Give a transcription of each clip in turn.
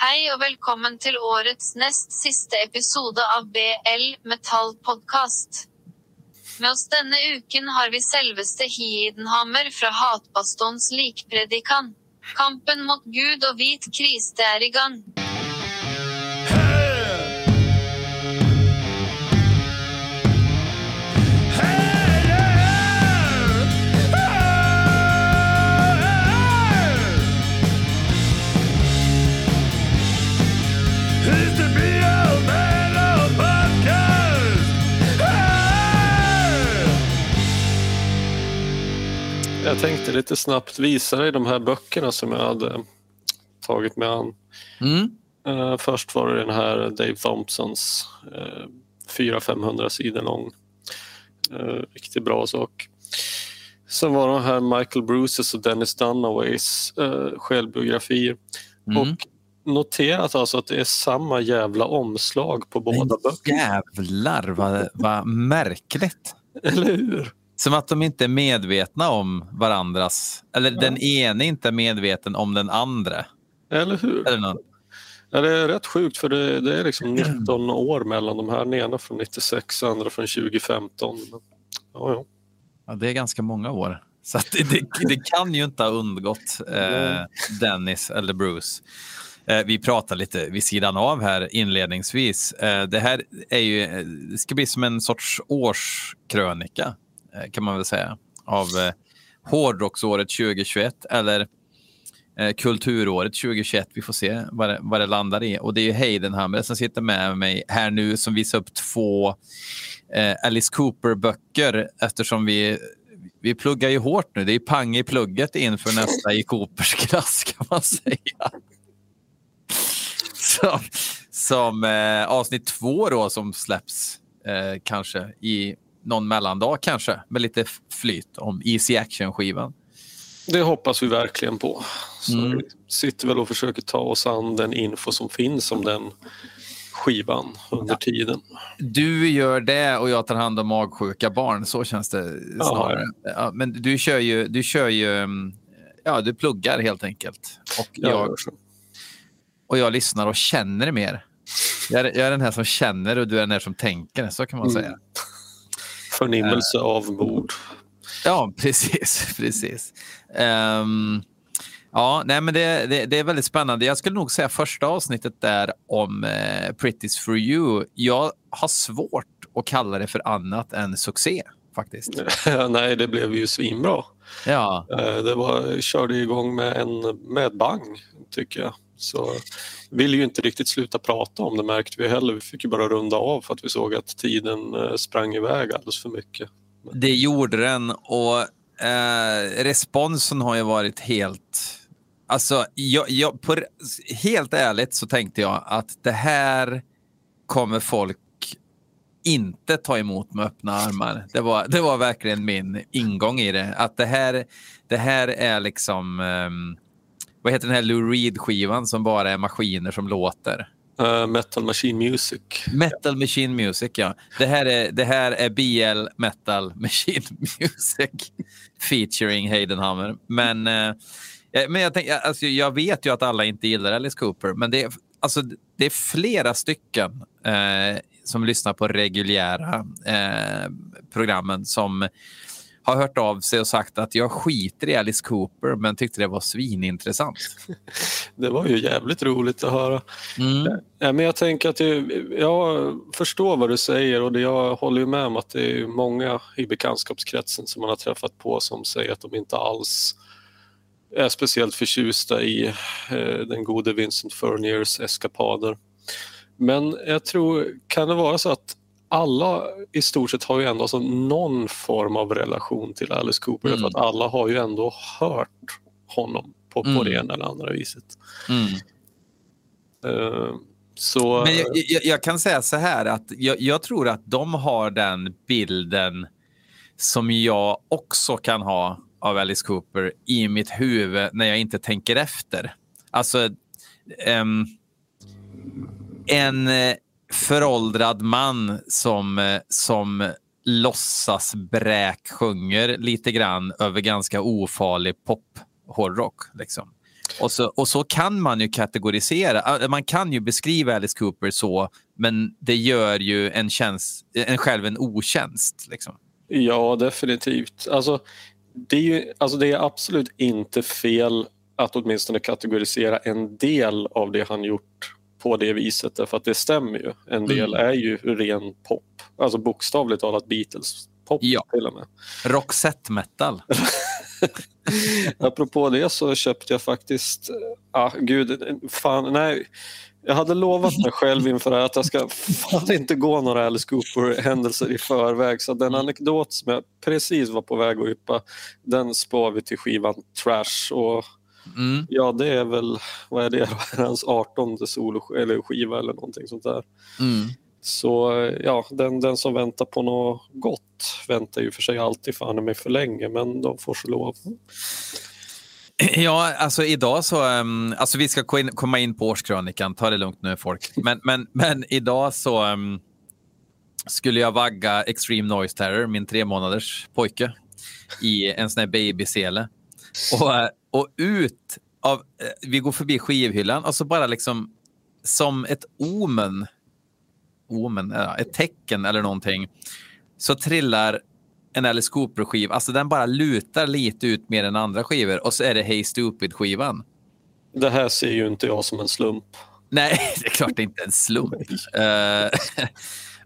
Hei og velkommen til årets nest siste episode av BL Metall Podcast. Med oss denne uken har vi selveste Hidenhammer fra Hatbastons likpredikan. Kampen mot Gud og hvit kriste er i gang. Tänkte lite snabbt visa dig de här böckerna som jag hade tagit mig an. Mm. Eh, först var det den här Dave Thompsons uh, 400-500 sidor lång. Uh, riktigt bra sak. Sen var det här Michael Bruces och Dennis Dunaways uh, självbiografier. Mm. Och noterat alltså att det är samma jävla omslag på båda böckerna. Jävlar vad, vad märkligt. Eller hur? Som att de inte är medvetna om varandras, eller den ene inte är medveten om den andra. Eller hur? Eller något. Ja, det är rätt sjukt för det, det är liksom 19 år mellan de här. Den ena från 96 och andra från 2015. Men, ja, ja. Ja, det är ganska många år. Så det, det, det kan ju inte ha undgått eh, Dennis eller Bruce. Eh, vi pratar lite vid sidan av här inledningsvis. Eh, det här är ju, eh, det ska bli som en sorts årskrönika Eh, kan man väl säga av eh, hårdrocksåret 2021 eller eh, kulturåret 2021. Vi får se vad det, vad det landar i. Och det är ju Heidenhammer som sitter med mig här nu som visar upp två eh, Alice Cooper-böcker eftersom vi vi pluggar ju hårt nu. Det är pang i plugget inför nästa i Coopers klass kan man säga. Som, som eh, avsnitt två då som släpps eh, kanske i någon mellandag kanske med lite flyt om Easy Action-skivan. Det hoppas vi verkligen på. Så Mm. vi sitter väl och försöker ta oss an den info som finns om den skivan under tiden. Du gör det och jag tar hand om magsjuka barn. Så känns det snarare. Ja, men du kör ju, du kör ju, ja du pluggar helt enkelt. Och Jag och jag lyssnar och känner mer. Jag är, jag är den här som känner och du är den här som tänker, så kan man Mm. säga. Förnimmelse av mord. Ja, precis. precis. Ehm, ja, nej, men det, det, det är väldigt spännande. Jag skulle nog säga första avsnittet där om uh, Pretty's for you. Jag har svårt att kalla det för annat än succé faktiskt. Nej, det blev ju svinbra. Ja, Eh, Det var, körde igång med en med bang, tycker jag. Så ville ju inte riktigt sluta prata om det märkte vi heller. Vi fick ju bara runda av för att vi såg att tiden eh, sprang iväg alldeles för mycket. det gjorde den och eh, responsen har ju varit helt... Alltså, jag, jag, på, helt ärligt så tänkte jag att det här kommer folk inte ta emot med öppna armar. Det var, det var verkligen min ingång i det. Att det här, det här är liksom... Eh, vad heter den här Lou Reed-skivan som bara är maskiner som låter? Eh, Metal Machine Music. Metal Machine Music, ja. Det här är, det här är BL Metal Machine Music featuring Heidenhammer. Men, eh, men jag, tänk, alltså, jag vet ju att alla inte gillar Alice Cooper, men det är, alltså, det är flera stycken eh, som lyssnar på reguljära programmen som har hört av sig och sagt att jag skiter i Alice Cooper men tyckte det var svinintressant. Det var ju jävligt roligt att höra. Mm. Ja, men jag tänker att det, jag förstår vad du säger och det, jag håller ju med om att det är många i bekantskapskretsen som man har träffat på som säger att de inte alls är speciellt förtjusta i eh, den gode Vincent Furniers eskapader. Men jag tror, kan det vara så att alla i stort sett har ju ändå alltså någon form av relation till Alice Cooper Mm. för att alla har ju ändå hört honom på, på Mm. det ena eller andra viset. Mm. Eh, så, Men jag, jag, jag kan säga så här att jag, jag tror att de har den bilden som jag också kan ha av Alice Cooper i mitt huvud när jag inte tänker efter. Alltså, ehm, en föråldrad man som, eh, som låtsas bräk sjunger lite grann över ganska ofarlig pop hårdrock. Liksom. Och så, och så kan man ju kategorisera. Eh, man kan ju beskriva Alice Cooper så, men det gör ju en, tjänst, en själv en otjänst. Liksom. Ja, definitivt. Alltså, det, är ju, alltså, det är absolut inte fel att åtminstone kategorisera en del av det han gjort på det viset, därför att det stämmer ju. En del mm. är ju ren pop, alltså bokstavligt talat Beatles-pop ja. till och med. Roxette metal. Apropå det så köpte jag faktiskt, ah, gud, fan, nej. Jag hade lovat mig själv inför det att jag ska fan inte gå några Alice Cooper-händelser i förväg. Så den anekdot som jag precis var på väg att yppa, den spar vi till skivan Trash. Och mm. Ja, det är väl, vad är det, hans 18 solo eller skiva eller någonting sånt där. Mm. Så ja, den, den som väntar på något gott väntar ju för sig alltid fan mig för länge, men de får så lov. Ja, alltså idag så, um, alltså vi ska komma in på årskrönikan, ta det lugnt nu folk. Men, men, men idag så um, skulle jag vagga Extreme Noise Terror, min tre månaders pojke, i en sån här babysele. Och, och ut av, eh, vi går förbi skivhyllan och så bara liksom som ett omen omen, ett tecken eller någonting, så trillar en Alice Cooper-skiva, alltså den bara lutar lite ut mer än andra skivor och så är det Hey Stupid-skivan. Det här ser ju inte jag som en slump. Nej, det är klart det inte är en slump. uh,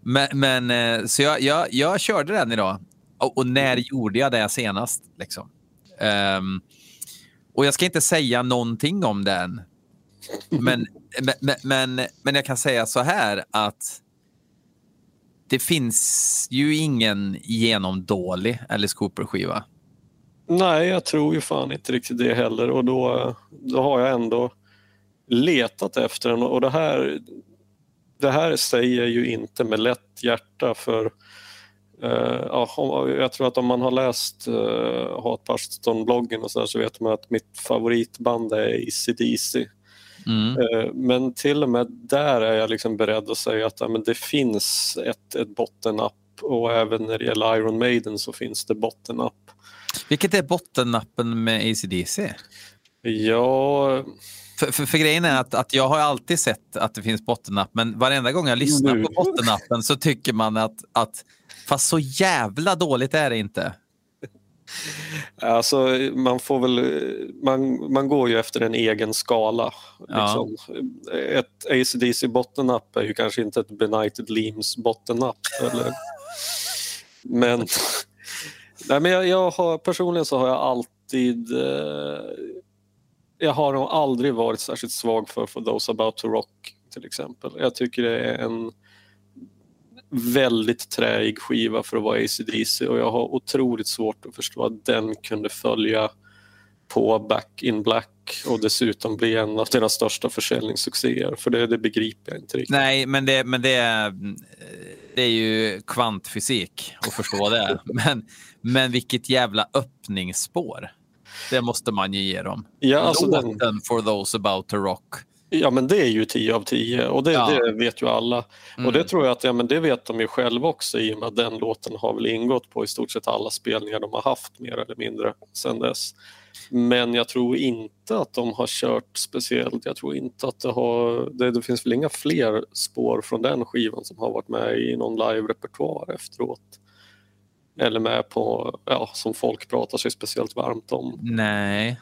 men, men uh, så jag, jag, jag körde den idag. Och, och, när gjorde jag det senast? Liksom? Um, och jag ska inte säga någonting om den. Men, men, men, men jag kan säga så här att det finns ju ingen genomdålig Alice Cooper-skiva. Nej, jag tror ju fan inte riktigt det heller och då, då har jag ändå letat efter den och det här, det här säger jag ju inte med lätt hjärta för ja, jag tror att om man har läst uh, Hatpastorn-bloggen och så, där, så vet man att mitt favoritband är ACDC. Mm. Eh, men till och med där är jag liksom beredd att säga att ja, men det finns ett, ett bottennapp och även när det gäller Iron Maiden så finns det bottennapp. Vilket är bottennappen med ACDC? Ja... För, för, för, grejen är att, att jag har alltid sett att det finns bottennapp men varenda gång jag lyssnar på bottennappen så tycker man att, att fast så jävla dåligt är det inte. Alltså, man får väl, man, man går ju efter en egen skala. Ja. Liksom. Ett ACDC bottennapp är ju kanske inte ett Benighted Leams. Eller... Men, nej, men jag, jag, har, personligen så har jag alltid eh, jag har nog aldrig varit särskilt svag för For Those About To Rock till exempel. Jag tycker det är en väldigt träig skiva för att vara ACDC och jag har otroligt svårt att förstå att den kunde följa på Back in Black och dessutom bli en av deras största försäljningssuccéer. För det, det begriper jag inte riktigt. Nej, men det, men det, är, det är ju kvantfysik att förstå det. men, men vilket jävla öppningsspår. Det måste man ju ge dem. Ja, alltså Låten den... For those about to rock Ja men det är ju 10 av 10 och det, ja. det vet ju alla. Mm. Och det tror jag att ja, men det vet de ju själva också i och med att den låten har väl ingått på i stort sett alla spelningar de har haft mer eller mindre sedan dess. Men jag tror inte att de har kört speciellt, jag tror inte att det har, det, det finns väl inga fler spår från den skivan som har varit med i någon live-repertoar efteråt. Eller med på, ja, som folk pratar sig speciellt varmt om. Nej,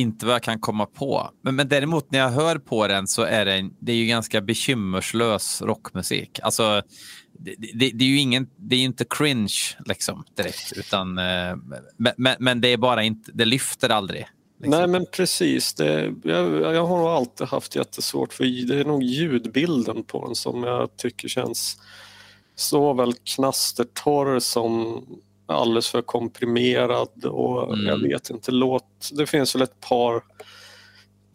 inte vad jag kan komma på. Men, men däremot när jag hör på den så är det, det är ju ganska bekymmerslös rockmusik. Alltså, det, det, det är ju ingen, det är inte cringe liksom direkt, utan, eh, men, men, men, det är bara inte, det lyfter aldrig. Liksom. Nej men precis, det, jag, jag har alltid haft jättesvårt för det är nog ljudbilden på den som jag tycker känns såväl knastertorr som alldeles för komprimerad och mm. jag vet inte, låt, det finns väl ett par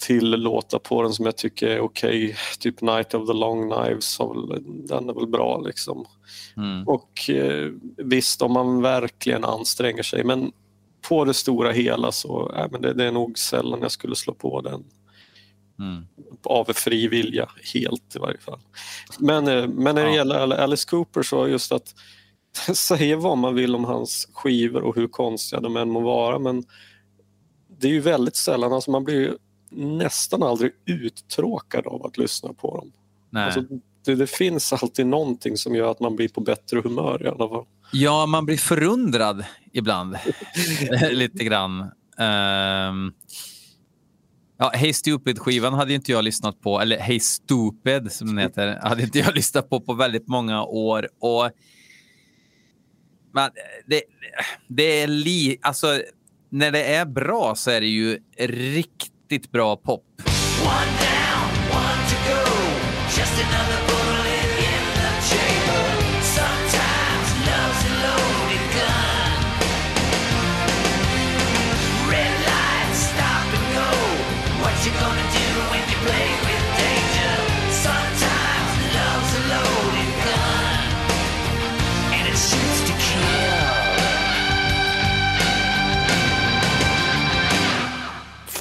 till låtar på den som jag tycker är okej. Okay. Typ Night of the Long Knives, den är väl bra liksom. Mm. Och eh, visst, om man verkligen anstränger sig men på det stora hela så äh, men det, det är nog sällan jag skulle slå på den. Mm. Av fri vilja, helt i varje fall. Men, eh, men när det gäller Alice Cooper så just att säga vad man vill om hans skivor och hur konstiga de än må vara men det är ju väldigt sällan, alltså man blir ju nästan aldrig uttråkad av att lyssna på dem. Nej. Alltså, det, det finns alltid någonting som gör att man blir på bättre humör i alla fall. Ja, man blir förundrad ibland. Lite grann. Um, ja, Hey Stupid-skivan hade inte jag lyssnat på, eller Hey Stupid som den heter, hade inte jag lyssnat på på väldigt många år. Och men det, det är li, alltså, när det är bra så är det ju riktigt bra pop. One down, one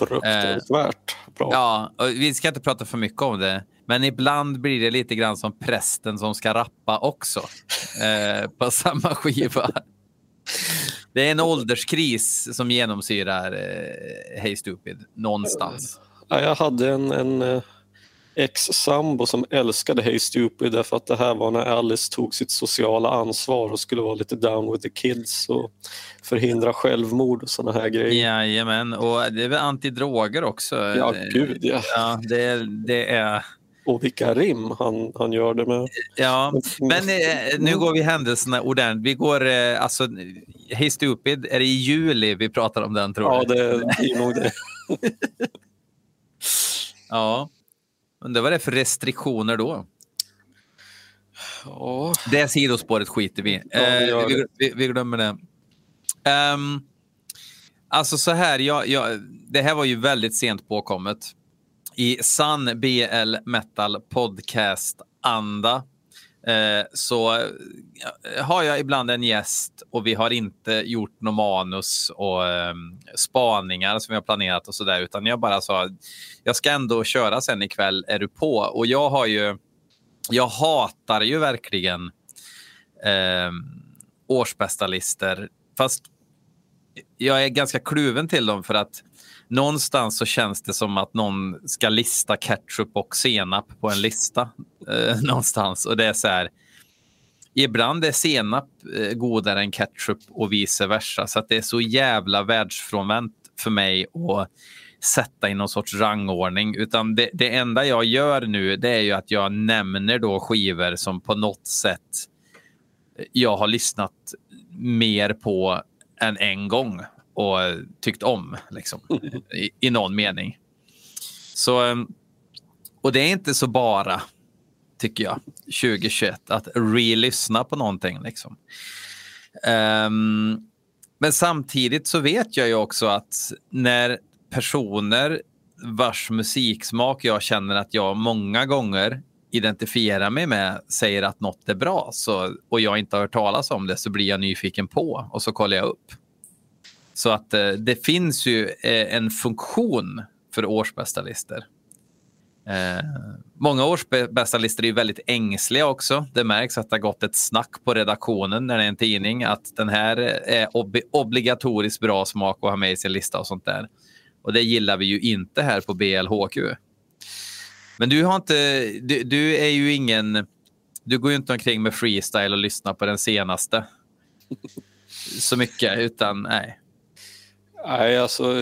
Fruktansvärt bra. Ja, vi ska inte prata för mycket om det, men ibland blir det lite grann som prästen som ska rappa också eh, på samma skiva. Det är en ålderskris som genomsyrar eh, Hey Stupid någonstans. Ja, jag hade en, en eh, ex-sambo som älskade Hey Stupid därför att det här var när Alice tog sitt sociala ansvar och skulle vara lite down with the kids och förhindra självmord och såna här grejer. Jajamän, och det är väl antidroger också. Ja, gud ja. Ja, det, det är... Och vilka rim han, han gör det med. Ja, men eh, nu går vi händelserna ordentligt. Vi går, eh, alltså, Hey Stupid, är det i juli vi pratar om den tror Ja, du? det är nog det. Ja. Undrar vad det är för restriktioner då? Ja, Det sidospåret skiter vi. Ja, Eh, vi, det. vi, vi glömmer det. Ehm, alltså så här, jag, jag, det här var ju väldigt sent påkommet. I sann BL Metal Podcast-anda eh, så har jag ibland en gäst och vi har inte gjort någon manus och eh, spaningar som vi har planerat och sådär utan jag bara sa jag ska ändå köra sen ikväll, är du på? Och jag har ju jag hatar ju verkligen eh, årsbästa. Fast jag är ganska kluven till dem för att någonstans så känns det som att någon ska lista ketchup och senap på en lista. Eh, någonstans. Och det är så här. Ibland är senap eh, godare än ketchup och vice versa. Så att det är så jävla världsfrånvänt för mig att sätta i någon sorts rangordning. Utan det, det enda jag gör nu det är ju att jag nämner då skivor som på något sätt jag har lyssnat mer på än en gång och tyckt om liksom, i, i någon mening. Så, eh, och det är inte så bara, tycker jag, 2021 att re-lyssna på någonting. Liksom. Ehm, men samtidigt så vet jag ju också att när personer vars musiksmak jag känner att jag många gånger identifierar mig med säger att något är bra så, och jag inte har hört talas om det så blir jag nyfiken på och så kollar jag upp. Så att eh, det finns ju eh, en funktion för årsbästa listor. Eh, många årsbästa listor är ju väldigt ängsliga också. Det märks att det har gått ett snack på redaktionen när det är en tidning att den här eh, är ob obligatoriskt bra smak att ha med i sin lista och sånt där. Och det gillar vi ju inte här på BLHQ. Men du har inte, du, du är ju ingen, du går ju inte omkring med freestyle och lyssnar på den senaste så mycket, utan nej nej alltså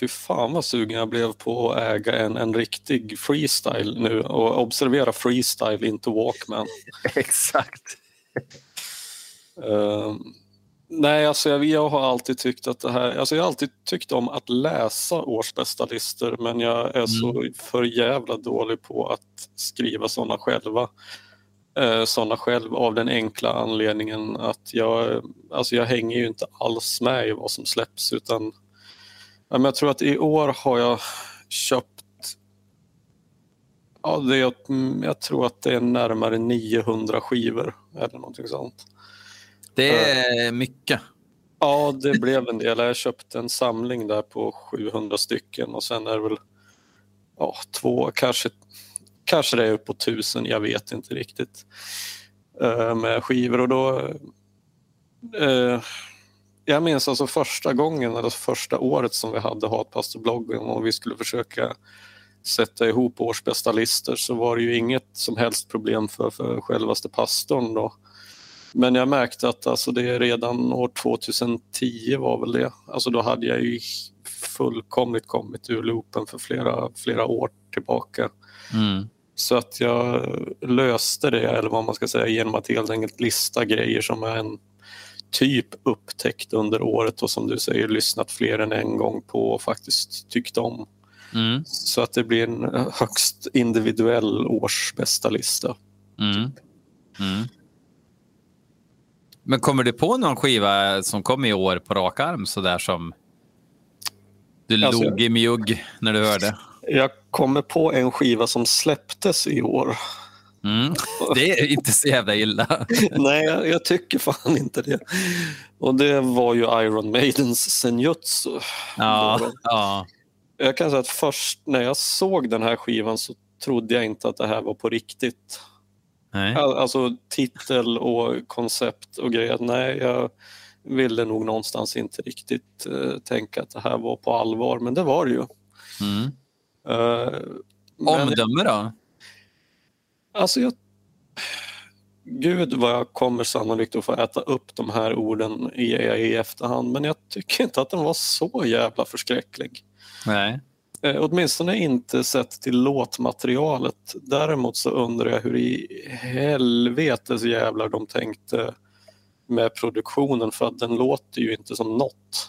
fy fan vad sugen jag blev på att äga en, en riktig freestyle nu och observera freestyle, inte Walkman. Exakt. Uh, nej, alltså jag, jag har alltid tyckt att det här, alltså jag har alltid tyckt om att läsa årsbästa listor men jag är så för jävla dålig på att skriva sådana själva. Uh, sådana själv av den enkla anledningen att jag, alltså jag hänger ju inte alls med i vad som släpps utan jag tror att i år har jag köpt Ja, det är, jag tror att det är närmare 900 skivor eller någonting sånt. Det är mycket. Ja, det blev en del. Jag köpte en samling där på 700 stycken och sen är det väl ja, två, kanske, kanske det är uppåt tusen, jag vet inte riktigt. Eh, med skivor och då eh, jag minns alltså första gången, eller första året som vi hade Hatpastorbloggen och vi skulle försöka sätta ihop årsbästa listor så var det ju inget som helst problem för, för självaste pastorn då. Men jag märkte att alltså det är redan år 2010 var väl det. Alltså då hade jag ju fullkomligt kommit ur loopen för flera, flera år tillbaka. Mm. Så att jag löste det, eller vad man ska säga, genom att helt enkelt lista grejer som jag en typ upptäckt under året och som du säger lyssnat fler än en gång på och faktiskt tyckt om. Mm. Så att det blir en högst individuell årsbästa lista. Mm. Mm. Men kommer du på någon skiva som kom i år på rak arm sådär som du Alltså, log i mjugg när du hörde? Jag kommer på en skiva som släpptes i år. Mm. Det är inte så jävla illa. Nej, jag, jag tycker fan inte det. Och det var ju Iron Maidens Senjutsu. Ja, ja. Jag kan säga att först när jag såg den här skivan så trodde jag inte att det här var på riktigt. Nej. All- Alltså titel och koncept och grejer. Nej, jag ville nog någonstans inte riktigt eh, tänka att det här var på allvar, men det var det ju. Mm. Men- Omdöme då? Alltså jag... Gud vad jag kommer sannolikt att få äta upp de här orden i, i efterhand men jag tycker inte att den var så jävla förskräcklig. Nej. Eh, åtminstone inte sett till låtmaterialet. Däremot så undrar jag hur i helvetes jävlar de tänkte med produktionen för att den låter ju inte som något.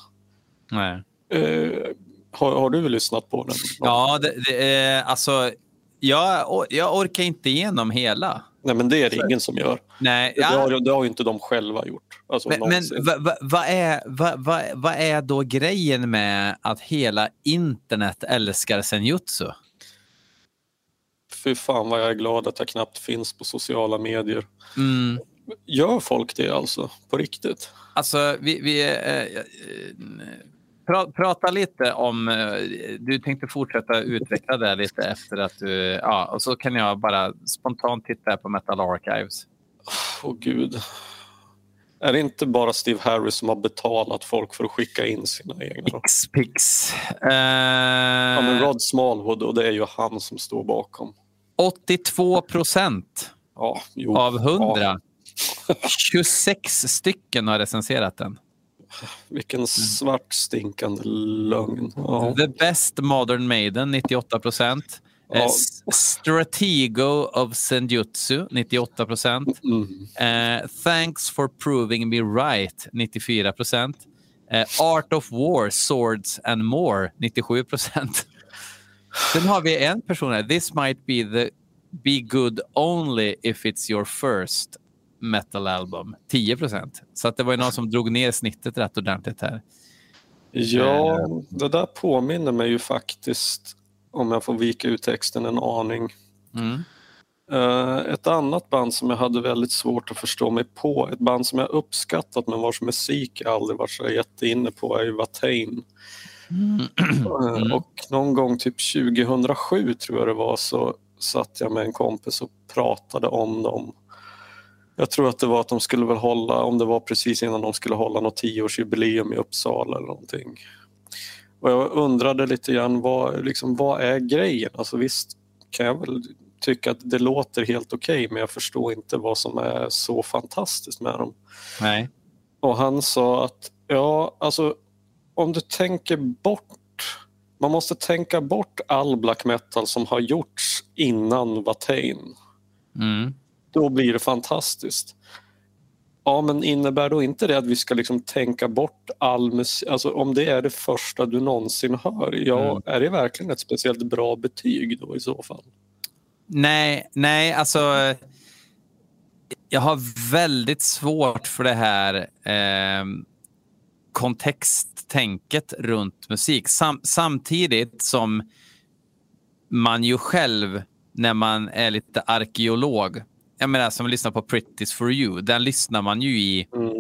Nej. Eh, har, har du lyssnat på den? Ja, det, det, är- alltså, jag, jag orkar inte igenom hela. Nej men det är det ingen som gör. Nej, Det, ja, har, det har ju inte de själva gjort. Alltså, men men vad va, vad är, va, va, vad är då grejen med att hela internet älskar senjutsu? Fy fan vad jag är glad att jag knappt finns på sociala medier. Mm. Gör folk det alltså? På riktigt? Alltså, vi, vi eh, eh, pra, prata lite om... Eh, du tänkte fortsätta utveckla det lite efter att du... Ja, och så kan jag bara spontant titta på Metal Archives. Åh gud. Är det inte bara Steve Harris som har betalat folk för att skicka in sina egna? då? X-Pix. Eh, Ja, men Rod Smallwood och det är ju han som står bakom. 82 procent Ja, av 100. Ja, 26 stycken har recenserat den. Vilken svart stinkande lögn. Ja. The Best Modern Maiden, 98 procent. Ja. Stratego of Senjutsu, 98 procent. Mm. Eh, thanks for proving me right, 94 procent. Eh, Art of War, Swords and More, 97 procent. Sen har vi en person här. This might be the be good only if it's your first metal album, 10 procent. Så att det var ju någon som drog ner snittet rätt ordentligt här. Ja, det där påminner mig ju faktiskt, om jag får vika ut texten en aning, Mm. Eh, ett annat band som jag hade väldigt svårt att förstå mig på, ett band som jag uppskattat men vars musik jag aldrig varit så jätteinne på är ju Watain. Eh, Och någon gång typ 2007 tror jag det var så satt jag med en kompis och pratade om dem. Jag tror att det var att de skulle väl hålla, om det var precis innan de skulle hålla något tioårsjubileum i Uppsala eller någonting. Och jag undrade lite grann, vad, liksom, vad är grejen? Alltså visst kan jag väl tycka att det låter helt okej men jag förstår inte vad som är så fantastiskt med dem. Nej. Och han sa att ja, alltså om du tänker bort man måste tänka bort all black metal som har gjorts innan Watain. Mm. Då blir det fantastiskt. Ja, men innebär då inte det att vi ska liksom tänka bort all musik? Alltså om det är det första du någonsin hör, ja, Mm. är det verkligen ett speciellt bra betyg då i så fall? Nej, nej, alltså. Jag har väldigt svårt för det här eh, kontexttänket runt musik. Sam, samtidigt som man ju själv, när man är lite arkeolog, jag menar som lyssnar på Pretty's for you, den lyssnar man ju i, Mm.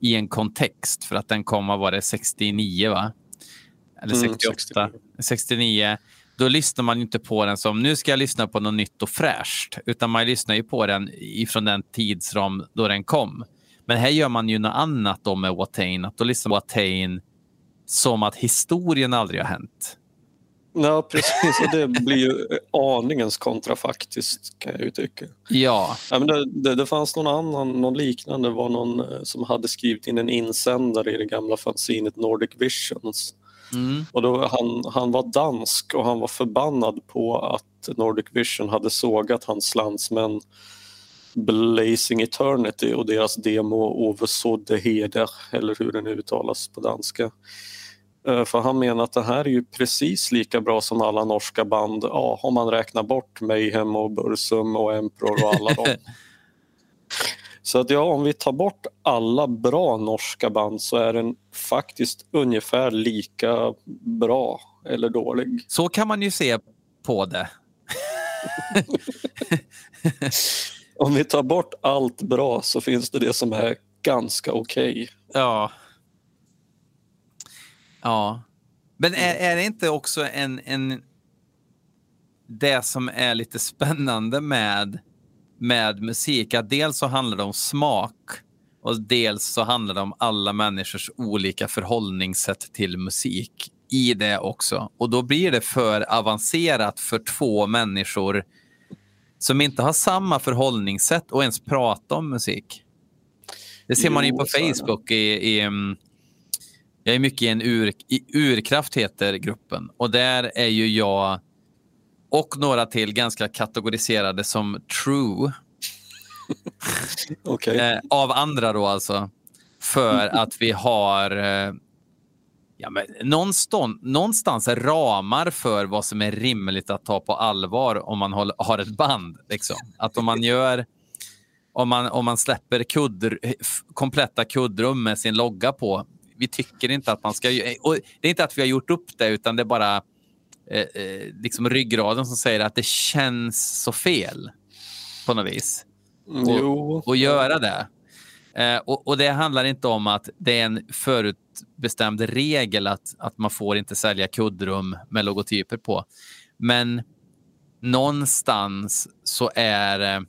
i en kontext för att den kom, var det, 69 va? Eller Mm, 68? 69. 69. Då lyssnar man ju inte på den som nu ska jag lyssna på något nytt och fräscht, utan man lyssnar ju på den ifrån den tidsram då den kom. Men här gör man ju något annat då med Watain. Att då lyssnar Watain som att historien aldrig har hänt. Ja, precis. Och det blir ju aningens kontrafaktiskt kan jag ju tycka. Ja, Ja, men det, det, det fanns någon annan, någon liknande, det var någon eh, som hade skrivit in en insändare i det gamla fanzinet Nordic Visions. mm. Och då, han, han var dansk och han var förbannad på att Nordic Vision hade sågat hans landsmän Blazing Eternity och deras demo Ove Sodde Heder, eller hur den uttalas på danska. Eh, För han menar att det här är ju precis lika bra som alla norska band, ja, om man räknar bort Mayhem och Bursum och Emperor och alla dem. Så att ja, om vi tar bort alla bra norska band så är den faktiskt ungefär lika bra eller dålig. så kan man ju se på det. Om vi tar bort allt bra så finns det det som är ganska okej. Ja. Ja. Men är, är det inte också en, en... Det som är lite spännande med, med musik, att dels så handlar det om smak och dels så handlar det om alla människors olika förhållningssätt till musik i det också. Och då blir det för avancerat för två människor som inte har samma förhållningssätt och ens prata om musik. Det ser man ju Jo, på. Facebook. I, i, mm, jag är mycket i en ur, i Urkraft heter gruppen och där är ju jag och några till ganska kategoriserade som true Okej. eh, av andra då alltså. För att vi har eh, ja, men någonstans, någonstans ramar för vad som är rimligt att ta på allvar om man håller, har ett band. Liksom. Att om man gör om man, om man släpper kudd, f- kompletta kuddrum med sin logga på. Vi tycker inte att man ska... Och det är inte att vi har gjort upp det, utan det är bara eh, eh, liksom ryggraden som säger att det känns så fel på något vis Jo. och göra det. Eh, och, och det handlar inte om att det är en förutbestämd regel att, att man får inte sälja kuddrum med logotyper på. Men någonstans så är eh,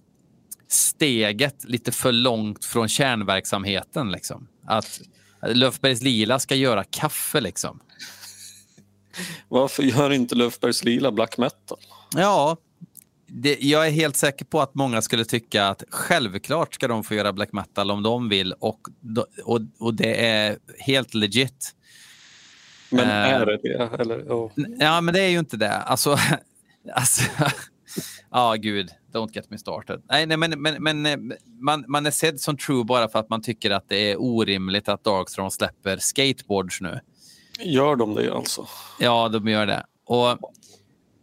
steget lite för långt från kärnverksamheten. Liksom. Att Löfbergs Lila ska göra kaffe liksom. Varför gör inte Löfbergs Lila black metal? Ja, det, jag är helt säker på att många skulle tycka att självklart ska de få göra black metal om de vill och, och, och det är helt legit. Men Eh. är det det? Eller, ja. Ja, men det är ju inte det. Alltså, alltså ja, gud, don't get me started. Nej, nej men, men, men eh, man, man är sedd som true bara för att man tycker att det är orimligt att Darkthrone släpper skateboards nu. Gör de det alltså? Ja, de gör det. Och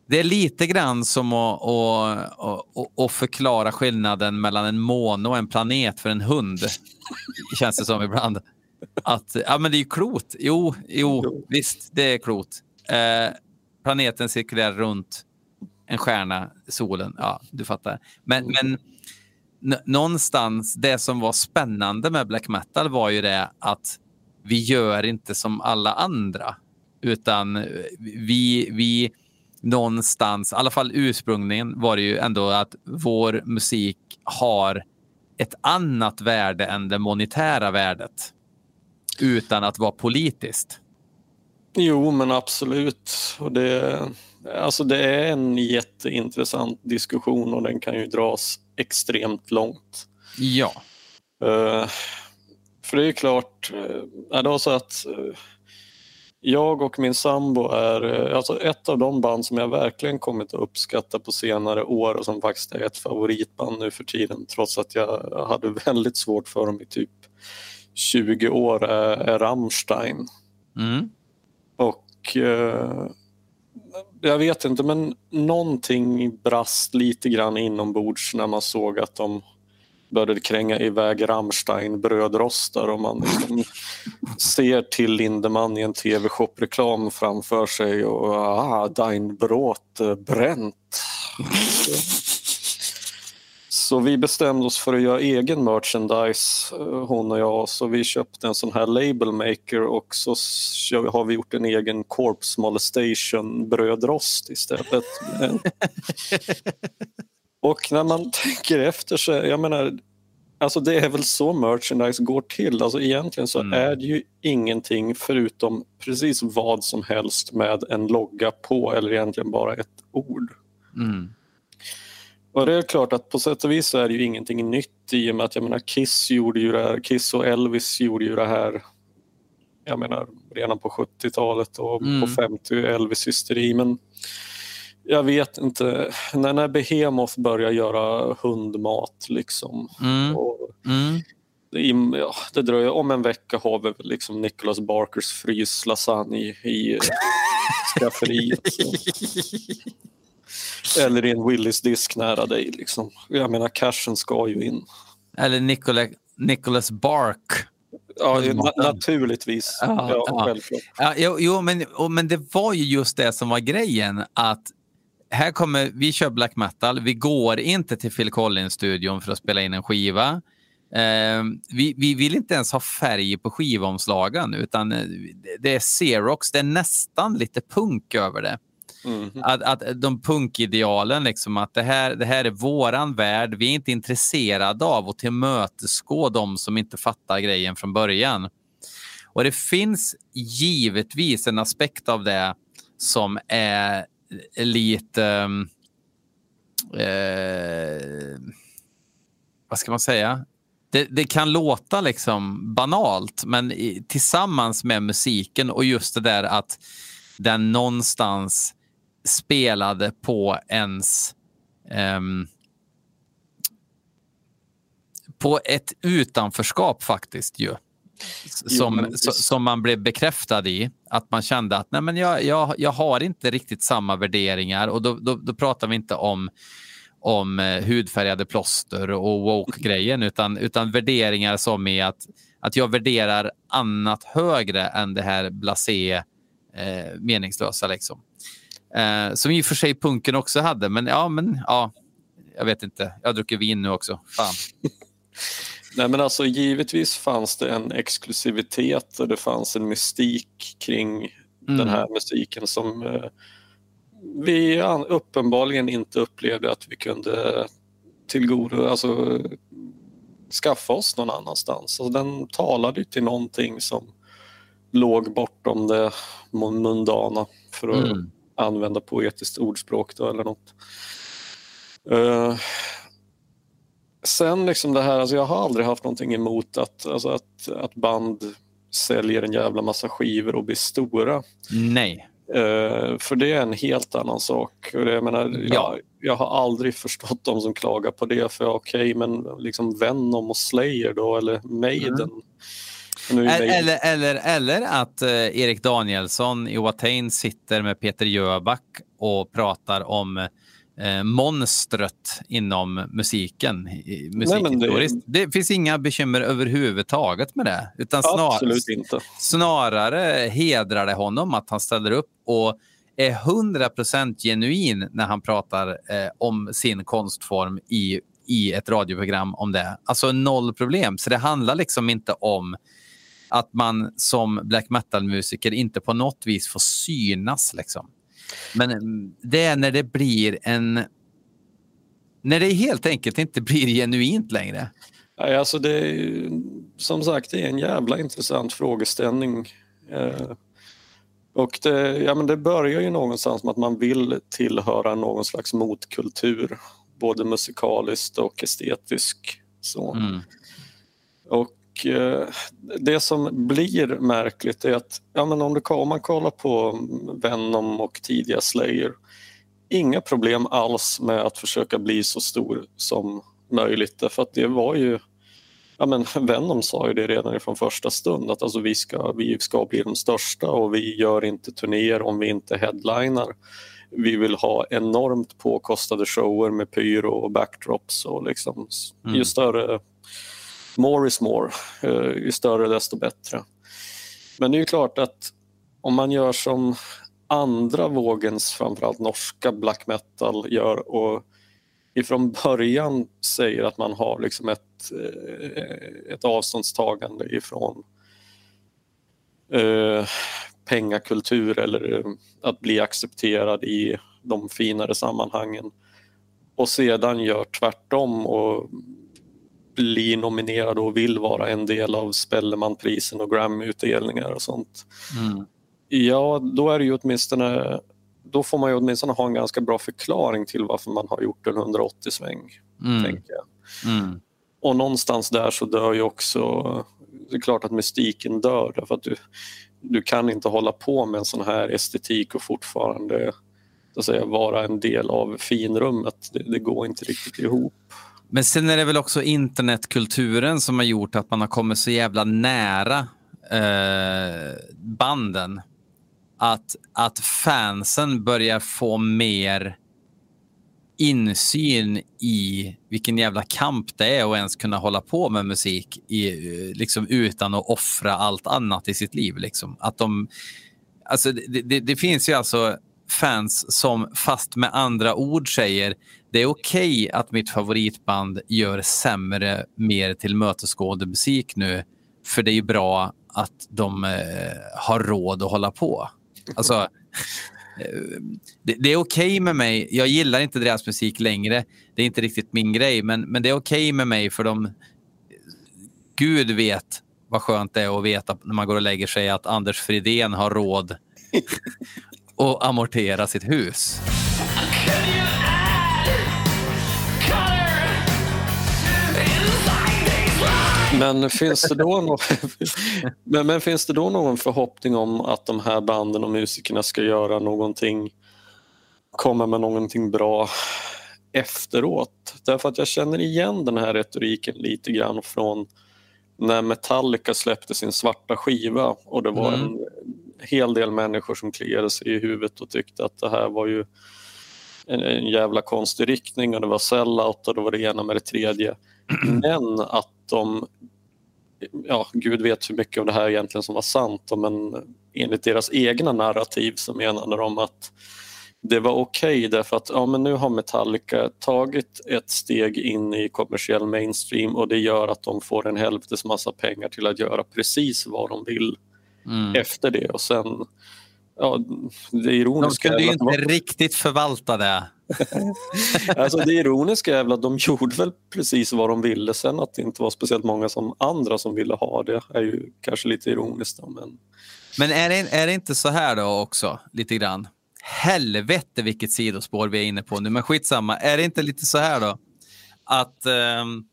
det är lite grann som att, att, att förklara skillnaden mellan en måne och en planet för en hund. Känns det som ibland. Att, ja, men det är ju klot. Jo, jo, Jo. visst, det är klot. Eh, planeten cirkulerar runt en stjärna, solen. Ja, du fattar. Men, men någonstans, det som var spännande med black metal var ju det att vi gör inte som alla andra. Utan vi, vi någonstans, i alla fall ursprungligen var det ju ändå att vår musik har ett annat värde än det monetära värdet. Utan att vara politiskt. Jo, men absolut. Och det, alltså det är en jätteintressant diskussion och den kan ju dras extremt långt. Ja. Eh, för det är ju klart, uh, det var så att eh, jag och min sambo är, alltså ett av de band som jag verkligen kommit att uppskatta på senare år och som faktiskt är ett favoritband nu för tiden trots att jag hade väldigt svårt för dem i typ 20 år är, är Rammstein. Mm. Och jag vet inte, men någonting brast lite grann inombords när man såg att de började kränga iväg Rammstein brödrostar och man liksom ser till Lindemann i en tv-shop-reklam framför sig och ah, dein Brot eh, bränt. Så vi bestämde oss för att göra egen merchandise, eh, hon och jag. Så vi köpte en sån här label maker och så har vi gjort en egen Corpse Molestation brödrost istället. Och när man tänker efter så, jag menar, Alltså det är väl så merchandise går till. Alltså egentligen så Mm. är det ju ingenting förutom precis vad som helst med en logga på eller egentligen bara ett ord. Mm. Och det är klart att på sätt och vis så är det ju ingenting nytt i och med att jag menar Kiss gjorde ju det här, Kiss och Elvis gjorde ju det här jag menar redan på 70-talet och Mm. på 50 Elvis-hysteri men jag vet inte, när, när Behemoth börjar göra hundmat liksom Mm. och Mm. i, ja, det dröjer, om en vecka har vi liksom Nicholas Barkers fryslasagne i, i skafferiet. Eller i en Willys disk nära dig. Liksom. Jag menar, cashen ska ju in. Eller Nicola, Nicholas Bark. Ja, na naturligtvis. Ja, Ja, ja. självklart. Ja, jo, jo men, och, men det var ju just det som var grejen. att här kommer, Vi kör black metal. Vi går inte till Phil Collins-studion för att spela in en skiva. Eh, vi, vi vill inte ens ha färg på skivomslagen utan eh, det- det är Xerox. Det är nästan lite punk över det. Mm. Att, att de punkidealen, liksom, att det här, det här är våran värld. Vi är inte intresserade av att tillmötesgå de som inte fattar grejen från början. Och det finns givetvis en aspekt av det som är lite... Ehm, eh, vad ska man säga? Det, det kan låta liksom banalt, men i, tillsammans med musiken och just det där att den någonstans spelade på ens ehm, på ett utanförskap faktiskt ju. Jo, Som, så, som man blev bekräftad i. Att man kände att Nej, men jag, jag, jag har inte riktigt samma värderingar. Och då, då, då pratar vi inte om, om eh, hudfärgade plåster och woke-grejen utan, utan värderingar som är att, att jag värderar annat högre än det här blasé eh, meningslösa. Liksom. Eh, som i och för sig punken också hade, men ja, men ja, jag vet inte. Jag druckit vin nu också. Fan. Nej, men alltså, givetvis fanns det en exklusivitet och det fanns en mystik kring Mm. den här musiken som eh, vi uppenbarligen inte upplevde att vi kunde tillgodo, alltså skaffa oss någon annanstans. Alltså, den talade till någonting som låg bortom det mun- mundana för att Mm. Använda poetiskt ordspråk då, eller något. Eh, sen liksom det här, alltså jag har aldrig haft någonting emot att, alltså att, att band säljer en jävla massa skivor och blir stora. Nej. Eh, för det är en helt annan sak. Och det, jag, menar, Ja. jag, jag har aldrig förstått de som klagar på det. För okej, men liksom Venom och Slayer då, eller Maiden. Maiden- Eller, eller, eller att eh, Erik Danielsson i Watain sitter med Peter Jöback och pratar om eh, monstret inom musiken. men det- musikhistoriskt. det... finns inga bekymmer överhuvudtaget med det. Utan snar, snarare hedrar det honom att han ställer upp och är 100% genuin när han pratar eh, om sin konstform i, i ett radioprogram om det. Alltså noll problem. Så det handlar liksom inte om att man som black metal-musiker inte på något vis får synas. Liksom. Men mm, det är när det blir en... När det helt enkelt inte blir genuint längre. Nej, alltså det är, ju- som sagt, det är en jävla intressant frågeställning. Eh, och det, ja, men det börjar ju någonstans med att man vill tillhöra någon slags motkultur, både musikaliskt och estetisk. Så. Mm. Och eh, det som blir märkligt är att ja, men om, du, om man kollar på Venom och tidiga Slayer, inga problem alls med att försöka bli så stor som möjligt. Därför att det var ju, ja men Venom sa ju det redan från första stund att alltså vi, ska, vi ska bli de största och vi gör inte turnéer om vi inte headlinar. Vi vill ha enormt påkostade shower med pyro och backdrops och liksom Mm. ju större more is more, eh, ju större desto bättre. Men det är ju klart att om man gör som andra vågens, framförallt norska black metal gör och ifrån början säger att man har liksom ett, eh, ett avståndstagande ifrån eh, pengakultur eller eh, att bli accepterad i de finare sammanhangen och sedan gör tvärtom och blir nominerade och vill vara en del av Spellemanprisen och Grammy-utdelningar och sånt. Mm. Ja, då är det ju åtminstone då får man ju åtminstone ha en ganska bra förklaring till varför man har gjort en 180-sväng. Mm. Tänker jag. Mm. Och någonstans där så dör ju också, det är klart att mystiken dör därför att du, du kan inte hålla på med en sån här estetik och fortfarande så att säga, vara en del av finrummet. Det, det går inte riktigt ihop. Men sen är det väl också internetkulturen som har gjort att man har kommit så jävla nära eh, banden. Att, att fansen börjar få mer insyn i vilken jävla kamp det är att ens kunna hålla på med musik i, liksom, utan att offra allt annat i sitt liv. Liksom. Att de, alltså, det, det, det finns ju alltså fans som fast med andra ord säger det är okej att mitt favoritband gör sämre, mer tillmötesgående musik nu för det är ju bra att de eh, har råd att hålla på. Alltså, eh, det, det är okej med mig. Jag gillar inte deras musik längre. Det är inte riktigt min grej, men, men det är okej med mig för de... Gud vet vad skönt det är att veta när man går och lägger sig att Anders Fridén har råd att amortera sitt hus. Men finns, det då någon, men, men finns det då någon förhoppning om att de här banden och musikerna ska göra någonting, komma med någonting bra efteråt? Därför att jag känner igen den här retoriken lite grann från när Metallica släppte sin svarta skiva och det var Mm. en hel del människor som kliade sig i huvudet och tyckte att det här var ju en, en jävla konstig riktning och det var sellout och det var det ena med det tredje. Men att de, ja gud vet hur mycket av det här egentligen som var sant men enligt deras egna narrativ så menade de att det var okej därför att ja, men nu har Metallica tagit ett steg in i kommersiell mainstream och det gör att de får en hälftes massa pengar till att göra precis vad de vill Mm. efter det och sen ja, det De ironiska kunde är ju inte riktigt förvalta det. Alltså det ironiska är väl att de gjorde väl precis vad de ville. Sen att det inte var speciellt många som andra som ville ha det är ju kanske lite ironiskt. Då, men... Men är det, är det inte så här då också, lite grann? Helvete vilket sidospår vi är inne på nu, men skitsamma. Är det inte lite så här då? Att ehm,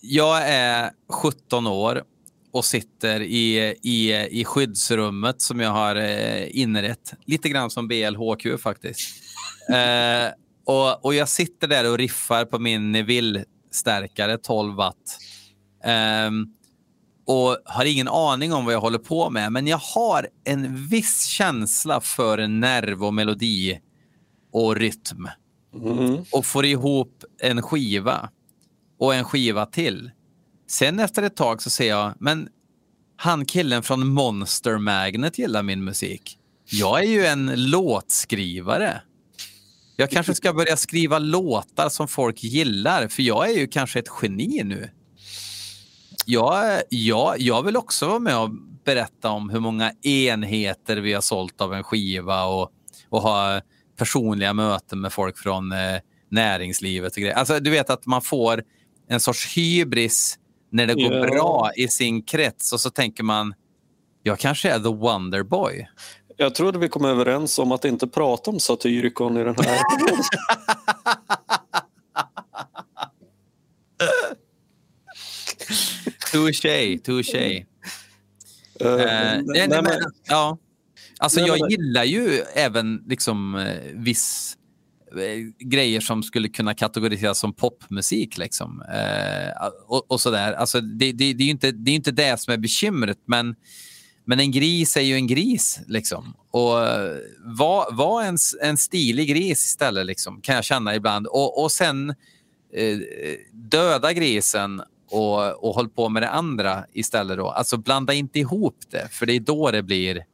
jag är 17 år och sitter i, i, i skyddsrummet som jag har eh, inrett. Lite grann som BLHQ faktiskt. Eh, och, och jag sitter där och riffar på min Neville-stärkare 12 watt. Ehm, och har ingen aning om vad jag håller på med. Men jag har en viss känsla för nerv och melodi och rytm. Mm. Och får ihop en skiva och en skiva till. Sen efter ett tag så ser jag, men han killen från Monster Magnet gillar min musik. Jag är ju en låtskrivare. Jag kanske ska börja skriva låtar som folk gillar, för jag är ju kanske ett geni nu. Jag, jag, jag vill också vara med och berätta om hur många enheter vi har sålt av en skiva och, och ha personliga möten med folk från eh, näringslivet. Och grejer. Alltså, du vet att man får en sorts hybris när det går Ja. bra i sin krets och så tänker man, jag kanske är the Wonderboy. Jag trodde vi kom överens om att inte prata om Satyricon i den här. Touché, touché. Eh, Eh, nej, nej, men- ja. Alltså, Nej, jag men- gillar ju även liksom, eh, viss Eh, grejer som skulle kunna kategoriseras som popmusik. Liksom. Eh, och, och sådär. Alltså, det, det, det, är ju inte, det är inte det som är bekymret, men, men en gris är ju en gris. Liksom. Och eh, var, var en, en stilig gris istället, liksom, kan jag känna ibland. Och, och sen eh, döda grisen och, och håll på med det andra istället. Då. Alltså blanda inte ihop det, för det är då det blir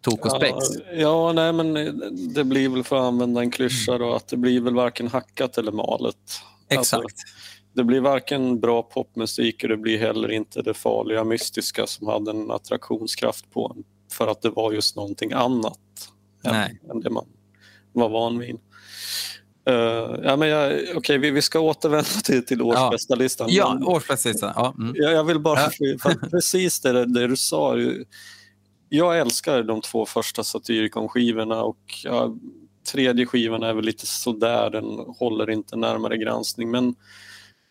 tok och spex. Ja, ja, nej men det blir väl för att använda en klyscha då att det blir väl varken hackat eller malet. Alltså, Exakt. det blir varken bra popmusik och det blir heller inte det farliga mystiska som hade en attraktionskraft på en för att det var just någonting annat än, Nej. än det man var van vid. Eh, ja, men jag, okej, vi, vi ska återvända till, till årsbästa listan. Ja, Men årsbästlistan. Ja, mm. jag, jag vill bara... Ja. Precis det, det du sa. Jag älskar de två första Satyricon-skivorna och ja, tredje skivan är väl lite sådär, den håller inte närmare granskning. Men